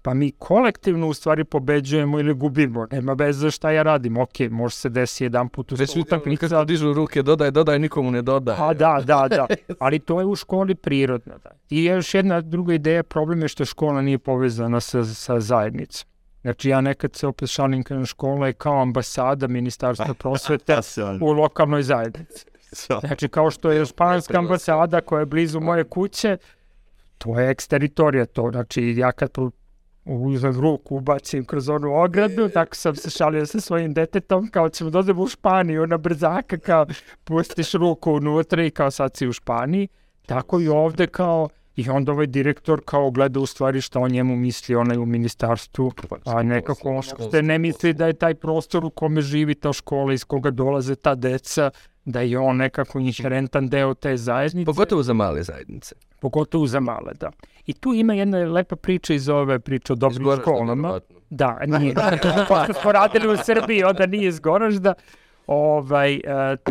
Pa mi kolektivno u stvari pobeđujemo ili gubimo. Nema veze šta ja radim. Ok, može se desi jedan put u Već utakmica. Kad dižu ruke, dodaj, dodaj, nikomu ne dodaj. Pa da, da, da. Ali to je u školi prirodno. Da. I još jedna druga ideja, problem je što škola nije povezana sa, sa zajednicom. Znači ja nekad se opet šalim kada škola je kao ambasada ministarstva prosvete u lokalnoj zajednici. Znači kao što je španska ambasada koja je blizu moje kuće, to je eksteritorija to. Znači ja kad uzem ruku, ubacim kroz onu ogradu, tako sam se šalio sa svojim detetom, kao ćemo da u Španiju na brzaka, kao pustiš ruku unutra i kao sad si u Španiji. Tako i ovde kao I onda ovaj direktor kao gleda u stvari šta o njemu misli onaj u ministarstvu, a nekako on što ne misli da je taj prostor u kome živi ta škola iz koga dolaze ta deca, da je on nekako inherentan deo te zajednice. Pogotovo za male zajednice. Pogotovo za male, da. I tu ima jedna lepa priča iz ove priče o dobrim školama. Da, nije. Pošto smo radili u Srbiji, onda nije iz Goražda. Ovaj, e,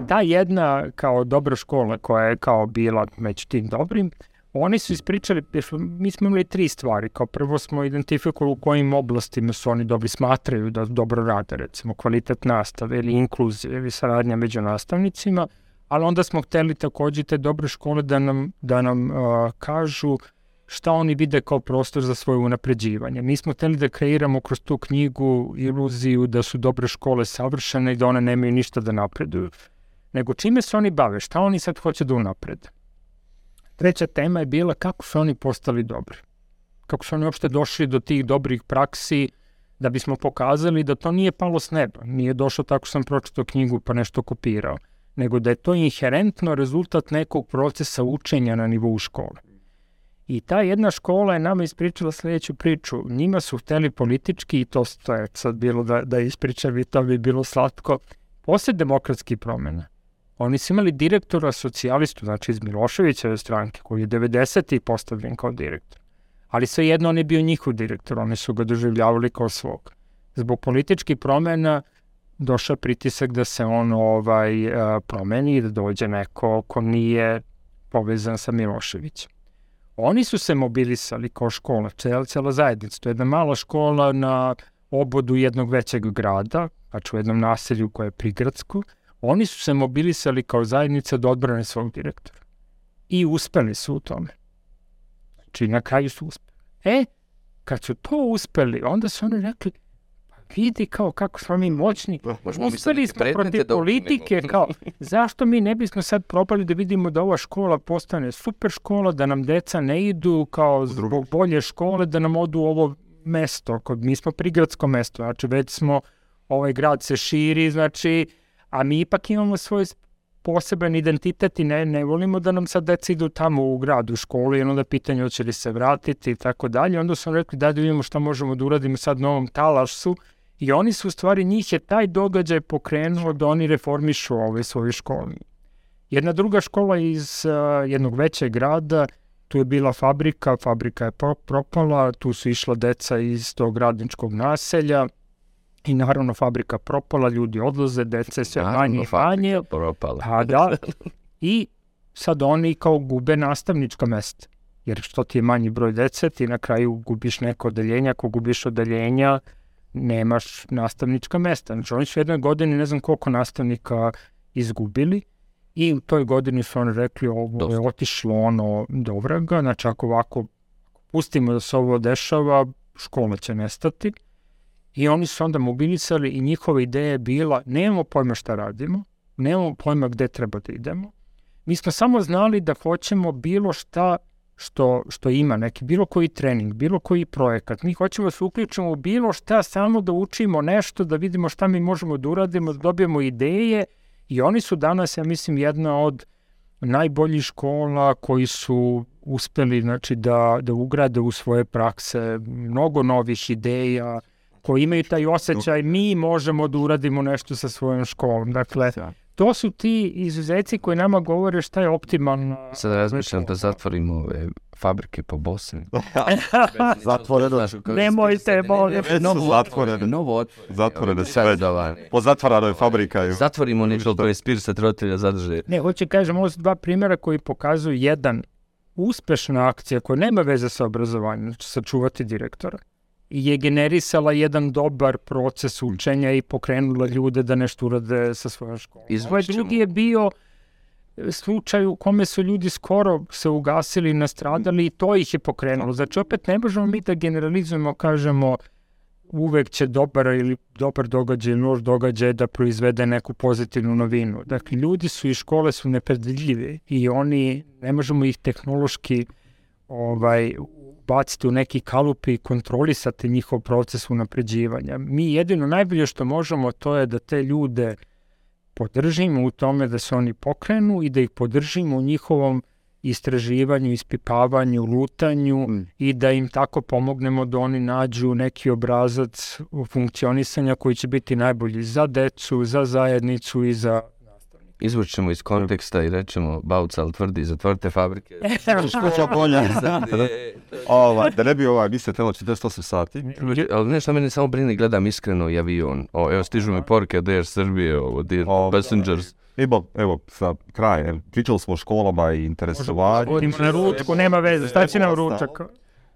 ta jedna kao dobra škola koja je kao bila među tim dobrim, oni su ispričali, jer mi smo imali tri stvari. Kao prvo smo identifikovali u kojim oblastima su oni dobri, smatraju da dobro rade, recimo kvalitet nastave ili inkluzija ili saradnja među nastavnicima, ali onda smo hteli takođe te dobre škole da nam, da nam uh, kažu šta oni vide kao prostor za svoje unapređivanje. Mi smo hteli da kreiramo kroz tu knjigu iluziju da su dobre škole savršene i da one nemaju ništa da napreduju. Nego čime se oni bave, šta oni sad hoće da unaprede. Treća tema je bila kako su oni postali dobri. Kako su oni uopšte došli do tih dobrih praksi da bismo pokazali da to nije palo s neba. Nije došlo tako sam pročitao knjigu pa nešto kopirao. Nego da je to inherentno rezultat nekog procesa učenja na nivou škole. I ta jedna škola je nama ispričala sledeću priču. Njima su hteli politički, i to, to je sad bilo da, da ispričam i to bi bilo slatko, posle demokratskih promena. Oni su imali direktora socijalistu, znači iz Miloševićeve stranke, koji je 90. postavljen kao direktor. Ali svejedno on je bio njihov direktor, oni su ga doživljavali kao svog. Zbog političkih promena došao pritisak da se on ovaj a, promeni i da dođe neko ko nije povezan sa Miloševićem. Oni su se mobilisali kao škola, cela, cela zajednica. To je jedna mala škola na obodu jednog većeg grada, znači u jednom naselju koje je prigradsko, Oni su se mobilisali kao zajednica da odbrane svog direktora. I uspeli su u tome. Znači, na kraju su uspeli. E, kad su to uspeli, onda su oni rekli, pa vidi kao kako smo mi moćni, možemo uspeli smo protiv da ukinemo." politike, kao, zašto mi ne bismo sad probali da vidimo da ova škola postane super škola, da nam deca ne idu kao zbog bolje škole, da nam odu ovo mesto, kod, mi smo prigradsko mesto, znači već smo, ovaj grad se širi, znači, a mi ipak imamo svoj poseban identitet i ne, ne volimo da nam sad deca idu tamo u grad, u školu i onda pitanje hoće li se vratiti i tako dalje. Onda su rekli da da vidimo šta možemo da uradimo sad na ovom talasu i oni su u stvari, njih je taj događaj pokrenuo da oni reformišu ove svoje škole. Jedna druga škola iz uh, jednog većeg grada, tu je bila fabrika, fabrika je pro- propala, tu su išla deca iz tog radničkog naselja I naravno fabrika propala, ljudi odlaze, dece sve manje i manje. propala. Pa da. I sad oni kao gube nastavnička mesta. Jer što ti je manji broj dece, ti na kraju gubiš neko odeljenje. Ako gubiš odeljenja, nemaš nastavnička mesta. Znači oni su jednoj godini ne znam koliko nastavnika izgubili i u toj godini su oni rekli ovo je Dosta. otišlo ono do vraga, znači ako ovako pustimo da se ovo dešava, škola će nestati. I oni su onda mobilisali i njihova ideja je bila, nemamo pojma šta radimo, nemamo pojma gde treba da idemo. Mi smo samo znali da hoćemo bilo šta što, što ima neki, bilo koji trening, bilo koji projekat. Mi hoćemo da se uključimo u bilo šta, samo da učimo nešto, da vidimo šta mi možemo da uradimo, da dobijemo ideje i oni su danas, ja mislim, jedna od najboljih škola koji su uspeli znači, da, da ugrade u svoje prakse mnogo novih ideja, koji imaju taj osjećaj mi možemo da uradimo nešto sa svojom školom. Dakle, to su ti izuzeci koji nama govore šta je optimalno. Sad razmišljam da zatvorimo ove fabrike po Bosni. Zatvoreno. Nemojte, molim. Su zatvorene. Novo otvoreno. Zatvorene sve. Po zatvaranoj fabrika. Zatvorimo Nitro koji Spirsat roditelja zadrže. Ne, hoće kažem, ovo su dva primjera koji pokazuju jedan uspešna akcija koja nema veze sa obrazovanjem, znači sačuvati direktora, je generisala jedan dobar proces učenja i pokrenula ljude da nešto urade sa svojom školom. Ovaj Izvući drugi je bio e, slučaj u kome su ljudi skoro se ugasili, nastradali i to ih je pokrenulo. Znači, opet ne možemo mi da generalizujemo, kažemo, uvek će dobar ili dobar događaj loš događaj da proizvede neku pozitivnu novinu. Dakle, ljudi su i škole su nepredvidljive i oni, ne možemo ih tehnološki ovaj, baciti u neki kalup i kontrolisati njihov proces unapređivanja. Mi jedino najbolje što možemo to je da te ljude podržimo u tome da se oni pokrenu i da ih podržimo u njihovom istraživanju, ispipavanju, lutanju Mm. i da im tako pomognemo da oni nađu neki obrazac funkcionisanja koji će biti najbolji za decu, za zajednicu i za Izvučemo iz konteksta i rećemo Bauca, ali tvrdi, zatvorite fabrike. Škoća bolja. Ova, da ne bi ovaj, mi se trebalo 48 sati. Ali nešto mene samo brine, gledam iskreno i avion. O, evo, stižu mi poruke od Air Srbije, ovo, Dear O, Passengers. Evo, evo, sa kraja, evo, pričali smo o školama i interesovanju. Idemo na ručku, nema veze, šta će nam ručak?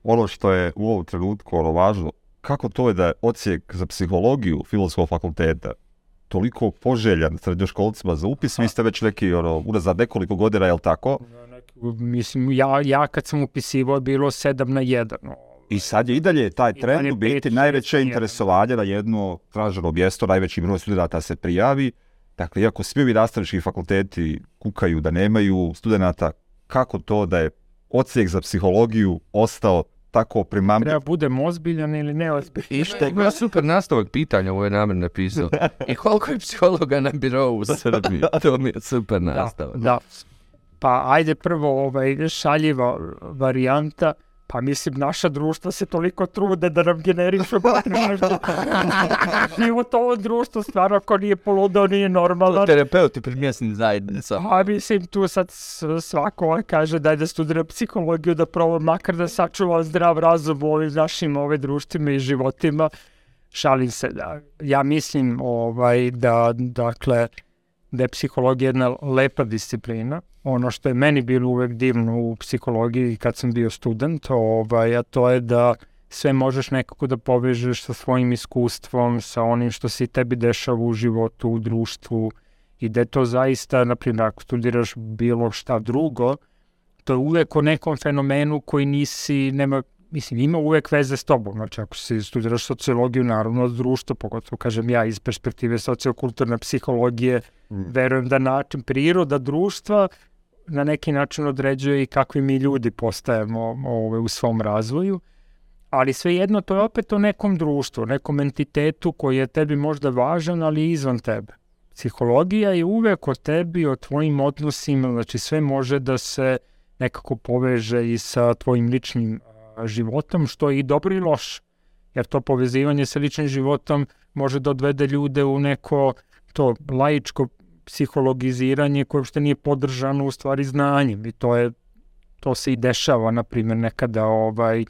Ono što je u ovom trenutku ono važno, kako to je da je ocijek za psihologiju filozofskog fakulteta toliko poželjan srednjoškolcima za upis, vi ste već neki, ono, unazad nekoliko godina, jel tako? Mislim, ja, ja kad sam upisivao je bilo 7 na 1. I sad je i dalje taj trend u biti najveće interesovanje na jedno traženo mjesto, najveći broj studenta se prijavi. Dakle, iako svi ovi nastavnički fakulteti kukaju da nemaju studenta, kako to da je ocijek za psihologiju ostao tako primamljiv? Treba budem ozbiljan ili neozbiljan. I što ima super nastavak pitanja, ovo je namjerno napisao. I koliko je psihologa na birovu u Srbiji? To mi je super nastavak. Da. Pa ajde prvo ovaj šaljiva varijanta, pa mislim naša društva se toliko trude da nam generišu nešto. Život ovo društvo stvarno ako nije poludao, nije normalan. Terapeuti pred mjesnim zajednicama. A mislim tu sad svako ovaj kaže daj da studira psihologiju da proba makar da sačuva zdrav razum u ovim našim ove društvima i životima. Šalim se da ja mislim ovaj da dakle da je psihologija jedna lepa disciplina. Ono što je meni bilo uvek divno u psihologiji kad sam bio student, ovaj, a to je da sve možeš nekako da povežeš sa svojim iskustvom, sa onim što se tebi dešava u životu, u društvu i da je to zaista, na primjer, ako studiraš bilo šta drugo, to je uvek o nekom fenomenu koji nisi, nema, mislim, ima uvek veze s tobom. Znači, ako si studiraš sociologiju, naravno, društvo, pogotovo, kažem ja, iz perspektive sociokulturne psihologije, verujem da način priroda društva na neki način određuje i kakvi mi ljudi postajemo ove, u svom razvoju, ali svejedno to je opet o nekom društvu, nekom entitetu koji je tebi možda važan, ali izvan tebe. Psihologija je uvek o tebi, o tvojim odnosima, znači sve može da se nekako poveže i sa tvojim ličnim životom, što je i dobro i loše. Jer to povezivanje sa ličnim životom može da odvede ljude u neko to laičko psihologiziranje koje uopšte nije podržano u stvari znanjem i to je to se i dešava na primjer nekada ovaj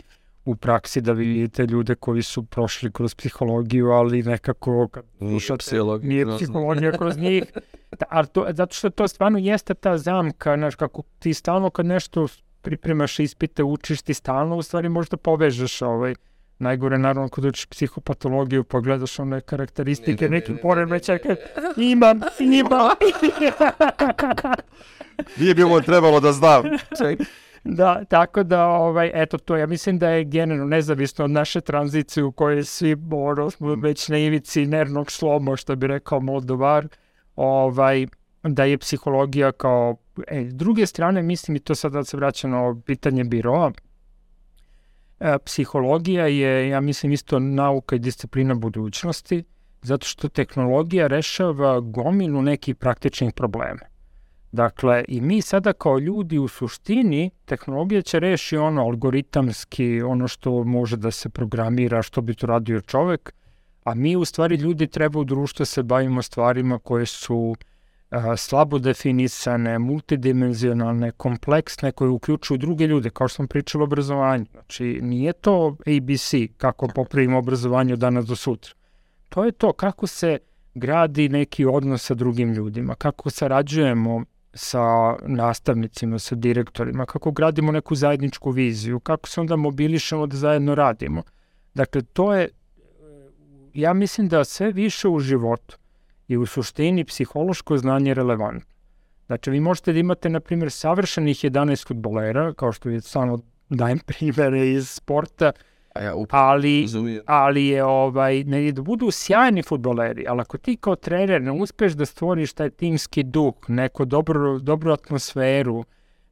u praksi da vi vidite ljude koji su prošli kroz psihologiju, ali nekako kad Nije slušate- psihologija nije psihologija kroz njih. Da, ali to, zato što to stvarno jeste ta zamka, znaš, kako ti stalno kad nešto pripremaš ispite, učiš, ti stalno u stvari možda povežeš ovaj, najgore naravno kad učiš psihopatologiju, pogledaš one karakteristike, Ne, ne, neki ne, ne, poremećaj, kad imam, imam. Nije bi ovo trebalo da znam. Da, tako da, ovaj, eto to, ja mislim da je generalno nezavisno od naše tranzicije u kojoj svi ono, smo već na ivici nervnog sloma, što bi rekao Moldovar, ovaj, da je psihologija kao... E, s druge strane, mislim, i to sad da se vraća na pitanje biroa, psihologija je, ja mislim, isto nauka i disciplina budućnosti, zato što tehnologija rešava gomilu nekih praktičnih problema. Dakle, i mi sada kao ljudi u suštini, tehnologija će reši ono algoritamski, ono što može da se programira, što bi to radio čovek, a mi u stvari ljudi treba u društvu se bavimo stvarima koje su a, slabo definisane, multidimenzionalne, kompleksne, koje uključuju druge ljude, kao što sam pričao o obrazovanju. Znači, nije to ABC, kako popravimo obrazovanje od danas do sutra. To je to kako se gradi neki odnos sa drugim ljudima, kako sarađujemo sa nastavnicima, sa direktorima, kako gradimo neku zajedničku viziju, kako se onda mobilišemo da zajedno radimo. Dakle, to je, ja mislim da sve više u životu i u suštini psihološko znanje je relevantno. Znači, vi možete da imate, na primjer, savršenih 11 futbolera, kao što je stvarno dajem primere iz sporta, A ja ali ali je ovaj, ne, da budu sjajni futboleri, ali ako ti kao trener ne uspeš da stvoriš taj timski duh, neku dobru, dobru atmosferu,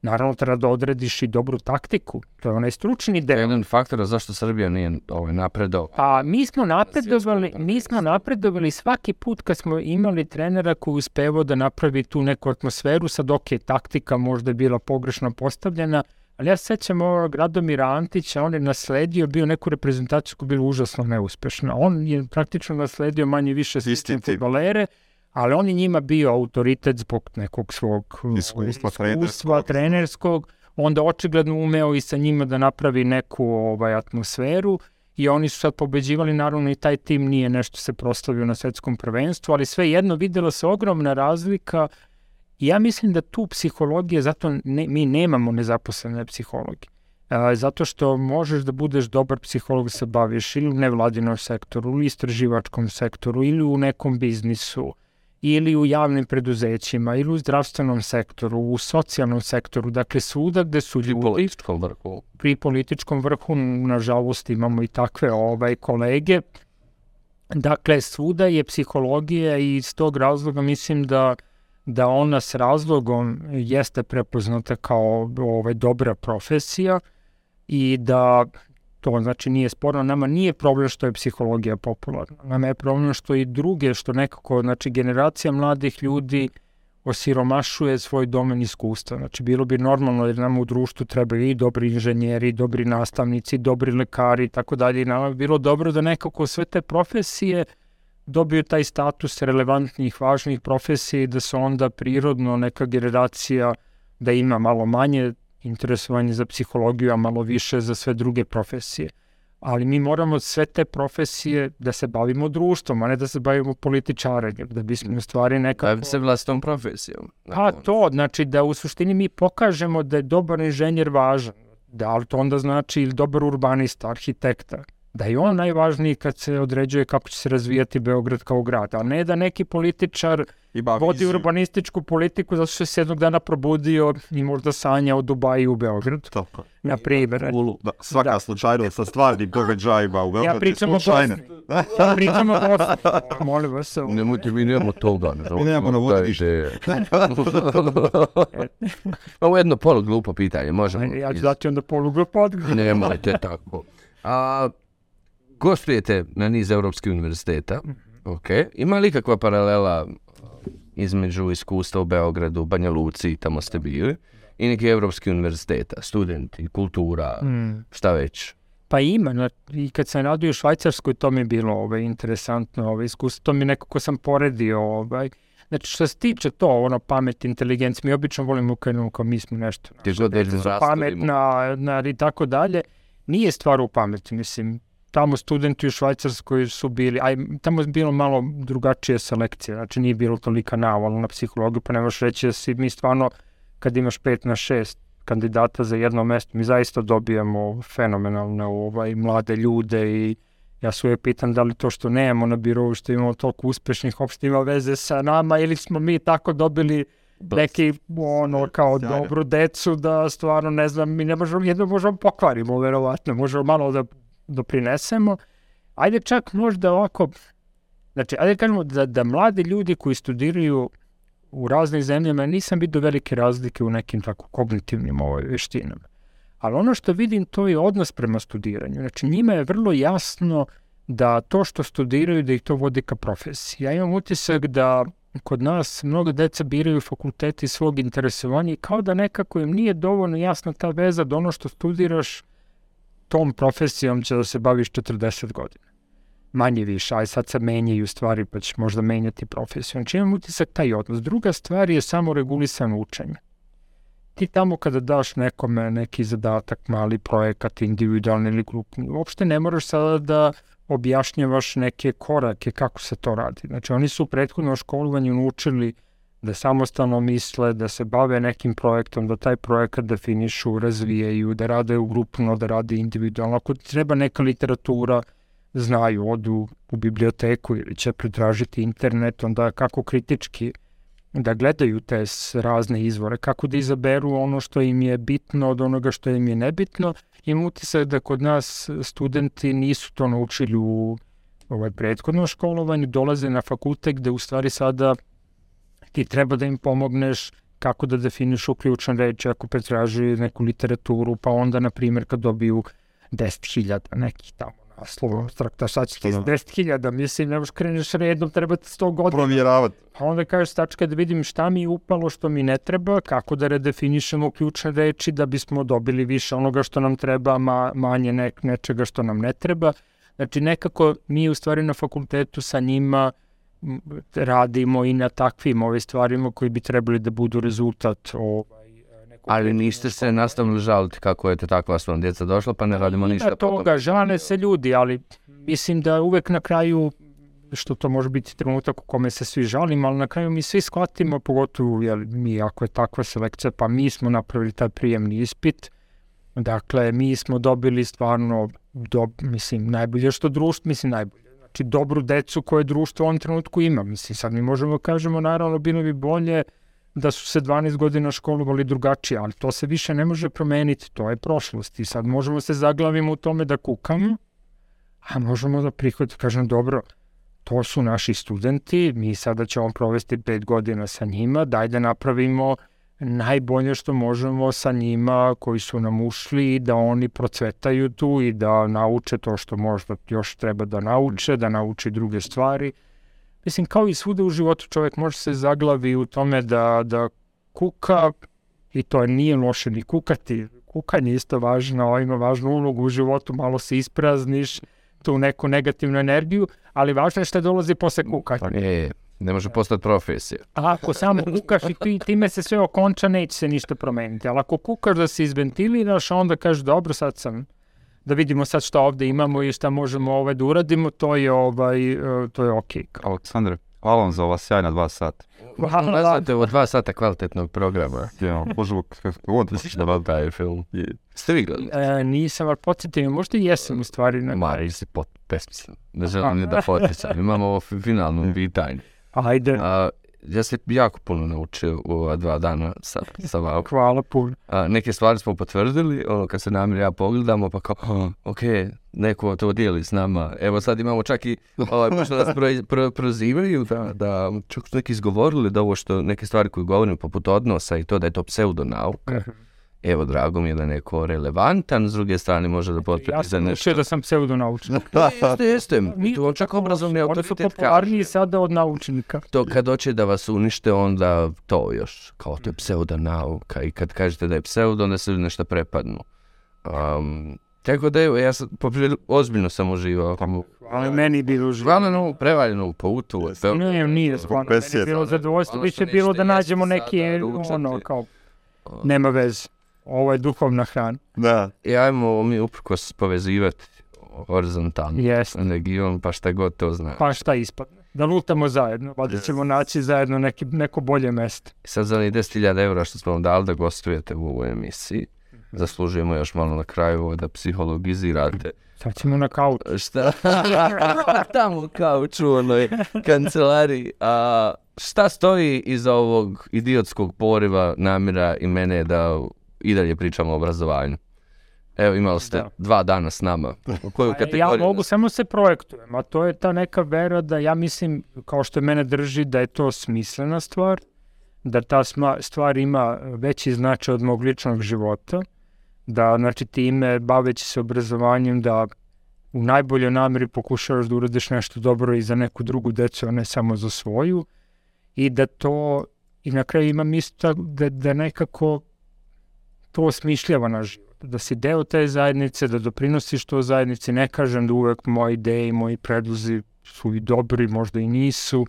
naravno treba da odrediš i dobru taktiku, to je onaj stručni To je deo. jedan faktor zašto Srbija nije ovaj, napredao. A mi smo napredovali, mi smo napredovali svaki put kad smo imali trenera koji uspevao da napravi tu neku atmosferu, sad ok, taktika možda je bila pogrešno postavljena, ali ja se sećam ovog Radomira Antića, on je nasledio, bio neku reprezentaciju koja je bila užasno neuspešna. On je praktično nasledio manje više sistem tim. Ali on je njima bio autoritet zbog nekog svog Iskustva iskustva trenerskog. trenerskog, onda očigledno umeo i sa njima da napravi neku ovaj, atmosferu i oni su sad pobeđivali, naravno i taj tim nije nešto se proslavio na svetskom prvenstvu, ali sve jedno videla se ogromna razlika i ja mislim da tu psihologija, zato ne, mi nemamo nezaposlene psihologe. Zato što možeš da budeš dobar psiholog da se baviš ili u nevladinom sektoru, ili istraživačkom sektoru, ili u nekom biznisu, ili u javnim preduzećima, ili u zdravstvenom sektoru, u socijalnom sektoru, dakle svuda gde su ljudi političkom vrhu. pri političkom vrhu, nažalost imamo i takve ovaj kolege. Dakle, svuda je psihologija i iz tog razloga mislim da da ona s razlogom jeste prepoznata kao ovaj, dobra profesija i da to znači nije sporno, nama nije problem što je psihologija popularna, nama je problem što i druge, što nekako, znači generacija mladih ljudi osiromašuje svoj domen iskustva. Znači, bilo bi normalno jer nam u društvu trebaju i dobri inženjeri, i dobri nastavnici, i dobri lekari i tako dalje. I nama bi bilo dobro da nekako sve te profesije dobiju taj status relevantnih, važnih profesija i da se onda prirodno neka generacija da ima malo manje interesovanje za psihologiju, a malo više za sve druge profesije. Ali mi moramo sve te profesije da se bavimo društvom, a ne da se bavimo političarenjem, da bismo u stvari nekako... Bavim se vlastnom profesijom. Pa to, znači da u suštini mi pokažemo da je dobar inženjer važan. Da, ali to onda znači ili dobar urbanista, arhitekta. Da je on najvažniji kad se određuje kako će se razvijati Beograd kao grad, a ne da neki političar Ima vodi viziju. urbanističku politiku zato što se jednog dana probudio i možda sanja o Dubaju u Beograd, Tako. na primjer. Da, svaka slučajnost sa stvarnim događajima u Beogradu Ja pričam o. Bosni. Ja pričam o Bosni. Molim vas. ovo. Nemojte, mi nemamo toga. Ne, Mi nemamo na vodi ništa. Ovo je jedno polu glupo pitanje, možemo. Ja ću dati onda polugu odgovor. Nemojte tako. A, gostujete na niz europskih univerziteta. Mhm. Ok. Ima li kakva paralela između iskustva u Beogradu, Banja Luci, tamo ste bili, i nekih evropskih univerziteta, studenti, kultura, Mm. šta već? Pa ima, i kad sam radio u Švajcarskoj, to mi je bilo ovaj, interesantno ovaj, iskustvo, to mi nekako sam poredio. Ovaj. Znači, što se tiče to, ono, pamet, inteligencija, mi obično volimo krenemo kao mi smo nešto. Ti god rastudimo. pametna, na, i tako dalje. nije stvar u pameti, mislim, tamo studenti u Švajcarskoj su bili, aj, tamo je bilo malo drugačije selekcije, znači nije bilo tolika navala na psihologiju, pa ne možeš reći da si mi stvarno, kad imaš pet na šest kandidata za jedno mesto, mi zaista dobijamo fenomenalne ovaj, mlade ljude i ja se uvijek pitam da li to što nemamo na birovu, što imamo toliko uspešnih, uopšte ima veze sa nama ili smo mi tako dobili neki ono kao Sjajno. dobru decu da stvarno ne znam, mi ne možemo, jedno možemo pokvarimo verovatno, možemo malo da doprinesemo. Ajde čak možda ovako, znači ajde kažemo da, da mladi ljudi koji studiraju u raznim zemljama, nisam vidio velike razlike u nekim tako kognitivnim ovaj, veštinama. Ali ono što vidim to je odnos prema studiranju. Znači njima je vrlo jasno da to što studiraju da ih to vodi ka profesiji. Ja imam utisak da kod nas mnogo deca biraju fakulteti iz svog interesovanja i kao da nekako im nije dovoljno jasna ta veza da ono što studiraš tom profesijom će da se baviš 40 godina. Manje više, aj sad se menjaju stvari pa ćeš možda menjati profesiju. Znači imam utisak taj odnos. Druga stvar je samo regulisano učenje. Ti tamo kada daš nekome neki zadatak, mali projekat, individualni ili grupni, uopšte ne moraš sada da objašnjavaš neke korake kako se to radi. Znači oni su u prethodnom školovanju naučili da samostalno misle, da se bave nekim projektom, da taj projekat definišu, razvijaju, da rade u grupno, da rade individualno. Ako treba neka literatura, znaju, odu u biblioteku ili će pretražiti internet, onda kako kritički da gledaju te razne izvore, kako da izaberu ono što im je bitno od onoga što im je nebitno. Imam utisak da kod nas studenti nisu to naučili u ovaj prethodnom školovanju, dolaze na fakultet gde u stvari sada ti treba da im pomogneš kako da definišu ključne reči ako pretraži neku literaturu, pa onda, na primjer, kad dobiju 10.000 nekih tamo naslova, trakta, sad će ti da? 10.000, mislim, ne možeš kreneš redom, treba ti 100 godina. Provjeravati. A onda kažeš tačka da vidim šta mi je upalo, što mi ne treba, kako da redefinišemo ključne reči da bismo dobili više onoga što nam treba, ma, manje ne, nečega što nam ne treba. Znači nekako mi u stvari na fakultetu sa njima m, radimo i na takvim ovaj stvarima koji bi trebali da budu rezultat ovaj, Ali niste se nastavili žaliti kako je te takva su vam djeca došla, pa ne radimo ništa. Ima toga, žale se ljudi, ali mislim da uvek na kraju što to može biti trenutak u kome se svi žalimo, ali na kraju mi svi shvatimo, pogotovo jel, mi ako je takva selekcija, pa mi smo napravili taj prijemni ispit, dakle mi smo dobili stvarno, do, mislim, najbolje što društvo, mislim najbolje, znači dobru decu koje društvo u ovom trenutku ima, mislim sad mi možemo da kažemo naravno bilo bi bolje da su se 12 godina školovali drugačije, ali to se više ne može promeniti, to je prošlost. I sad možemo se zaglavimo u tome da kukamo, a možemo da prihvatimo, kažem dobro, to su naši studenti, mi sada ćemo provesti pet godina sa njima, daj da napravimo najbolje što možemo sa njima koji su nam ušli da oni procvetaju tu i da nauče to što možda još treba da nauče, da nauče i druge stvari. Mislim, kao i svuda u životu čovjek može se zaglavi u tome da, da kuka i to nije loše ni kukati. Kukanje je isto važno, ima važnu ulogu u životu, malo se isprazniš, tu neku negativnu energiju, ali važno je što dolazi posle kukanja. E, ne može postati profesija. A ako samo kukaš i ti, time se sve okonča, neće se ništa promeniti. Ali ako kukaš da se izventiliraš, onda kažeš dobro, sad sam da vidimo sad šta ovde imamo i šta možemo ovaj da uradimo, to je ovaj e, to je okej. Aleksandre, hvala vam za ova sjajna dva sata. Hvala. Ne znate, ovo dva sata kvalitetnog programa. Ja, možemo kako god. Da vam taj film. Ste vi gledali? E, nisam, ali podsjetim, možda i jesam u stvari. Na... Ma, si pot, besmislen. Ne želim ni da poticam. Imamo ovo fi- finalno pitanje. Ajde, A, ja sam jako puno naučio u ova dva dana sa, sa vama. hvala puno. A, neke stvari smo potvrdili, ono kad se Namir ja pogledamo, pa kao, "Ha, ok, neko to dijeli s nama. Evo sad imamo čak i, ovaj, pošto nas pro, pro, prozivaju da, da čak su neki izgovorili da ovo što, neke stvari koje govorimo poput odnosa i to da je to pseudonauka. Evo, drago mi je da neko relevantan, s druge strane može da potvrdi Ja za sam nešto. učio da sam pseudonaučnik. Jeste, jeste. Nije Tu on čak obrazovni Oni su autoritet kaže. popularniji sada od naučnika. To kad hoće da vas unište, onda to još, kao to je pseudonauka i kad kažete da je pseudo, onda se nešto prepadnu. Um, tako da evo, ja sam, poprilično, ozbiljno sam uživao. Ali meni je bilo živo. Hvala na ovu prevaljenu poutu. Ne, nije stvarno. Meni bilo zadovoljstvo. Što bilo da nađemo jeste neki, ono, kao, nema veze. Ovo je duhovna hrana. Da. I ajmo mi uprkos povezivati horizontalno Jest. energijom, pa šta god to zna. Pa šta ispadne? Da lutamo zajedno, valjda ćemo naći zajedno neki, neko bolje mesto. Sad za onih 10.000 eura što smo vam dali da gostujete u ovoj emisiji, zaslužujemo još malo na kraju ovo da psihologizirate. Sad ćemo na kauč. Šta? Tamo u kauču u onoj kancelariji. A, šta stoji iza ovog idiotskog poriva namjera i mene da i dalje pričamo o obrazovanju? Evo, imali ste Da. dva dana s nama. U koju A kategoriju? Ja mogu samo se projektujem, a to je ta neka vera da ja mislim, kao što mene drži, da je to smislena stvar, da ta stvar ima veći značaj od mog ličnog života, da znači time baveći se obrazovanjem da u najboljoj nameri pokušavaš da uradiš nešto dobro i za neku drugu decu, a ne samo za svoju i da to i na kraju imam isto da, da nekako to osmišljava na život da si deo te zajednice, da doprinosiš to zajednici, ne kažem da uvek moje ideje i moji predlozi su i dobri, možda i nisu,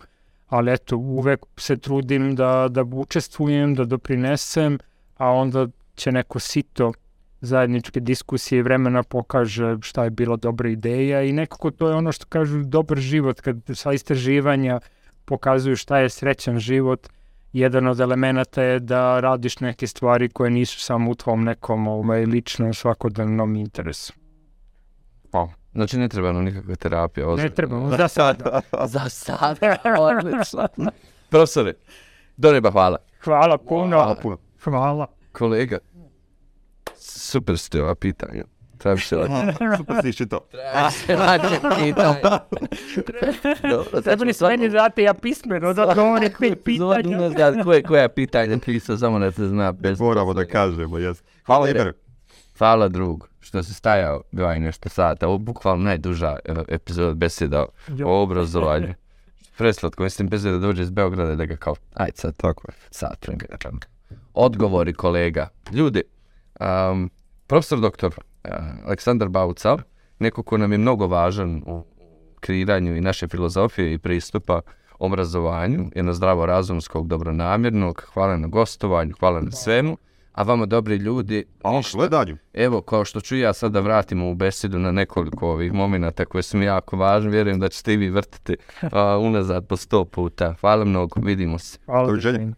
ali eto, uvek se trudim da, da učestvujem, da doprinesem, a onda će neko sito zajedničke diskusije i vremena pokaže šta je bila dobra ideja i nekako to je ono što kažu dobar život, kad sva istraživanja pokazuju šta je srećan život, jedan od elemenata je da radiš neke stvari koje nisu samo u tvom nekom ovaj, ličnom svakodnevnom interesu. Znači ne treba nam nikakva terapija. Ne ozbiljno. trebamo, za sada. Za sad. Odlično. Profesore, do neba hvala. Hvala puno. Hvala puno. Hvala. Kolega, super ste ova pitanja. Treba se Super si iščitao. Treba se naći pitanja. Dobro, ćemo ste meni dati ja pismeno da odgovorim pet pitanja. nas da koje, koja pitanja pisao, samo da se zna bez... Moramo da kažemo, jes. Hvala Iber. Hvala drug što si stajao dva i nešto sata. Ovo je bukvalno najduža e, epizoda beseda o obrazovanju. Preslatko, mislim bez da dođe iz Beograda da ga kao, ajde sad, Tako je. sat vremena. Odgovori kolega. Ljudi, um, profesor doktor Aleksandar Bauca, neko ko nam je mnogo važan u kreiranju i naše filozofije i pristupa obrazovanju, jedno zdravo razumskog, dobronamjernog, hvala na gostovanju, hvala na svemu, a vama dobri ljudi, A gledanju. Evo, kao što ću ja sad da vratimo u besedu na nekoliko ovih momenata koje su mi jako važni, vjerujem da ćete i vi vrtiti a, unazad po sto puta. Hvala mnogo, vidimo se. Hvala. Doviđenja.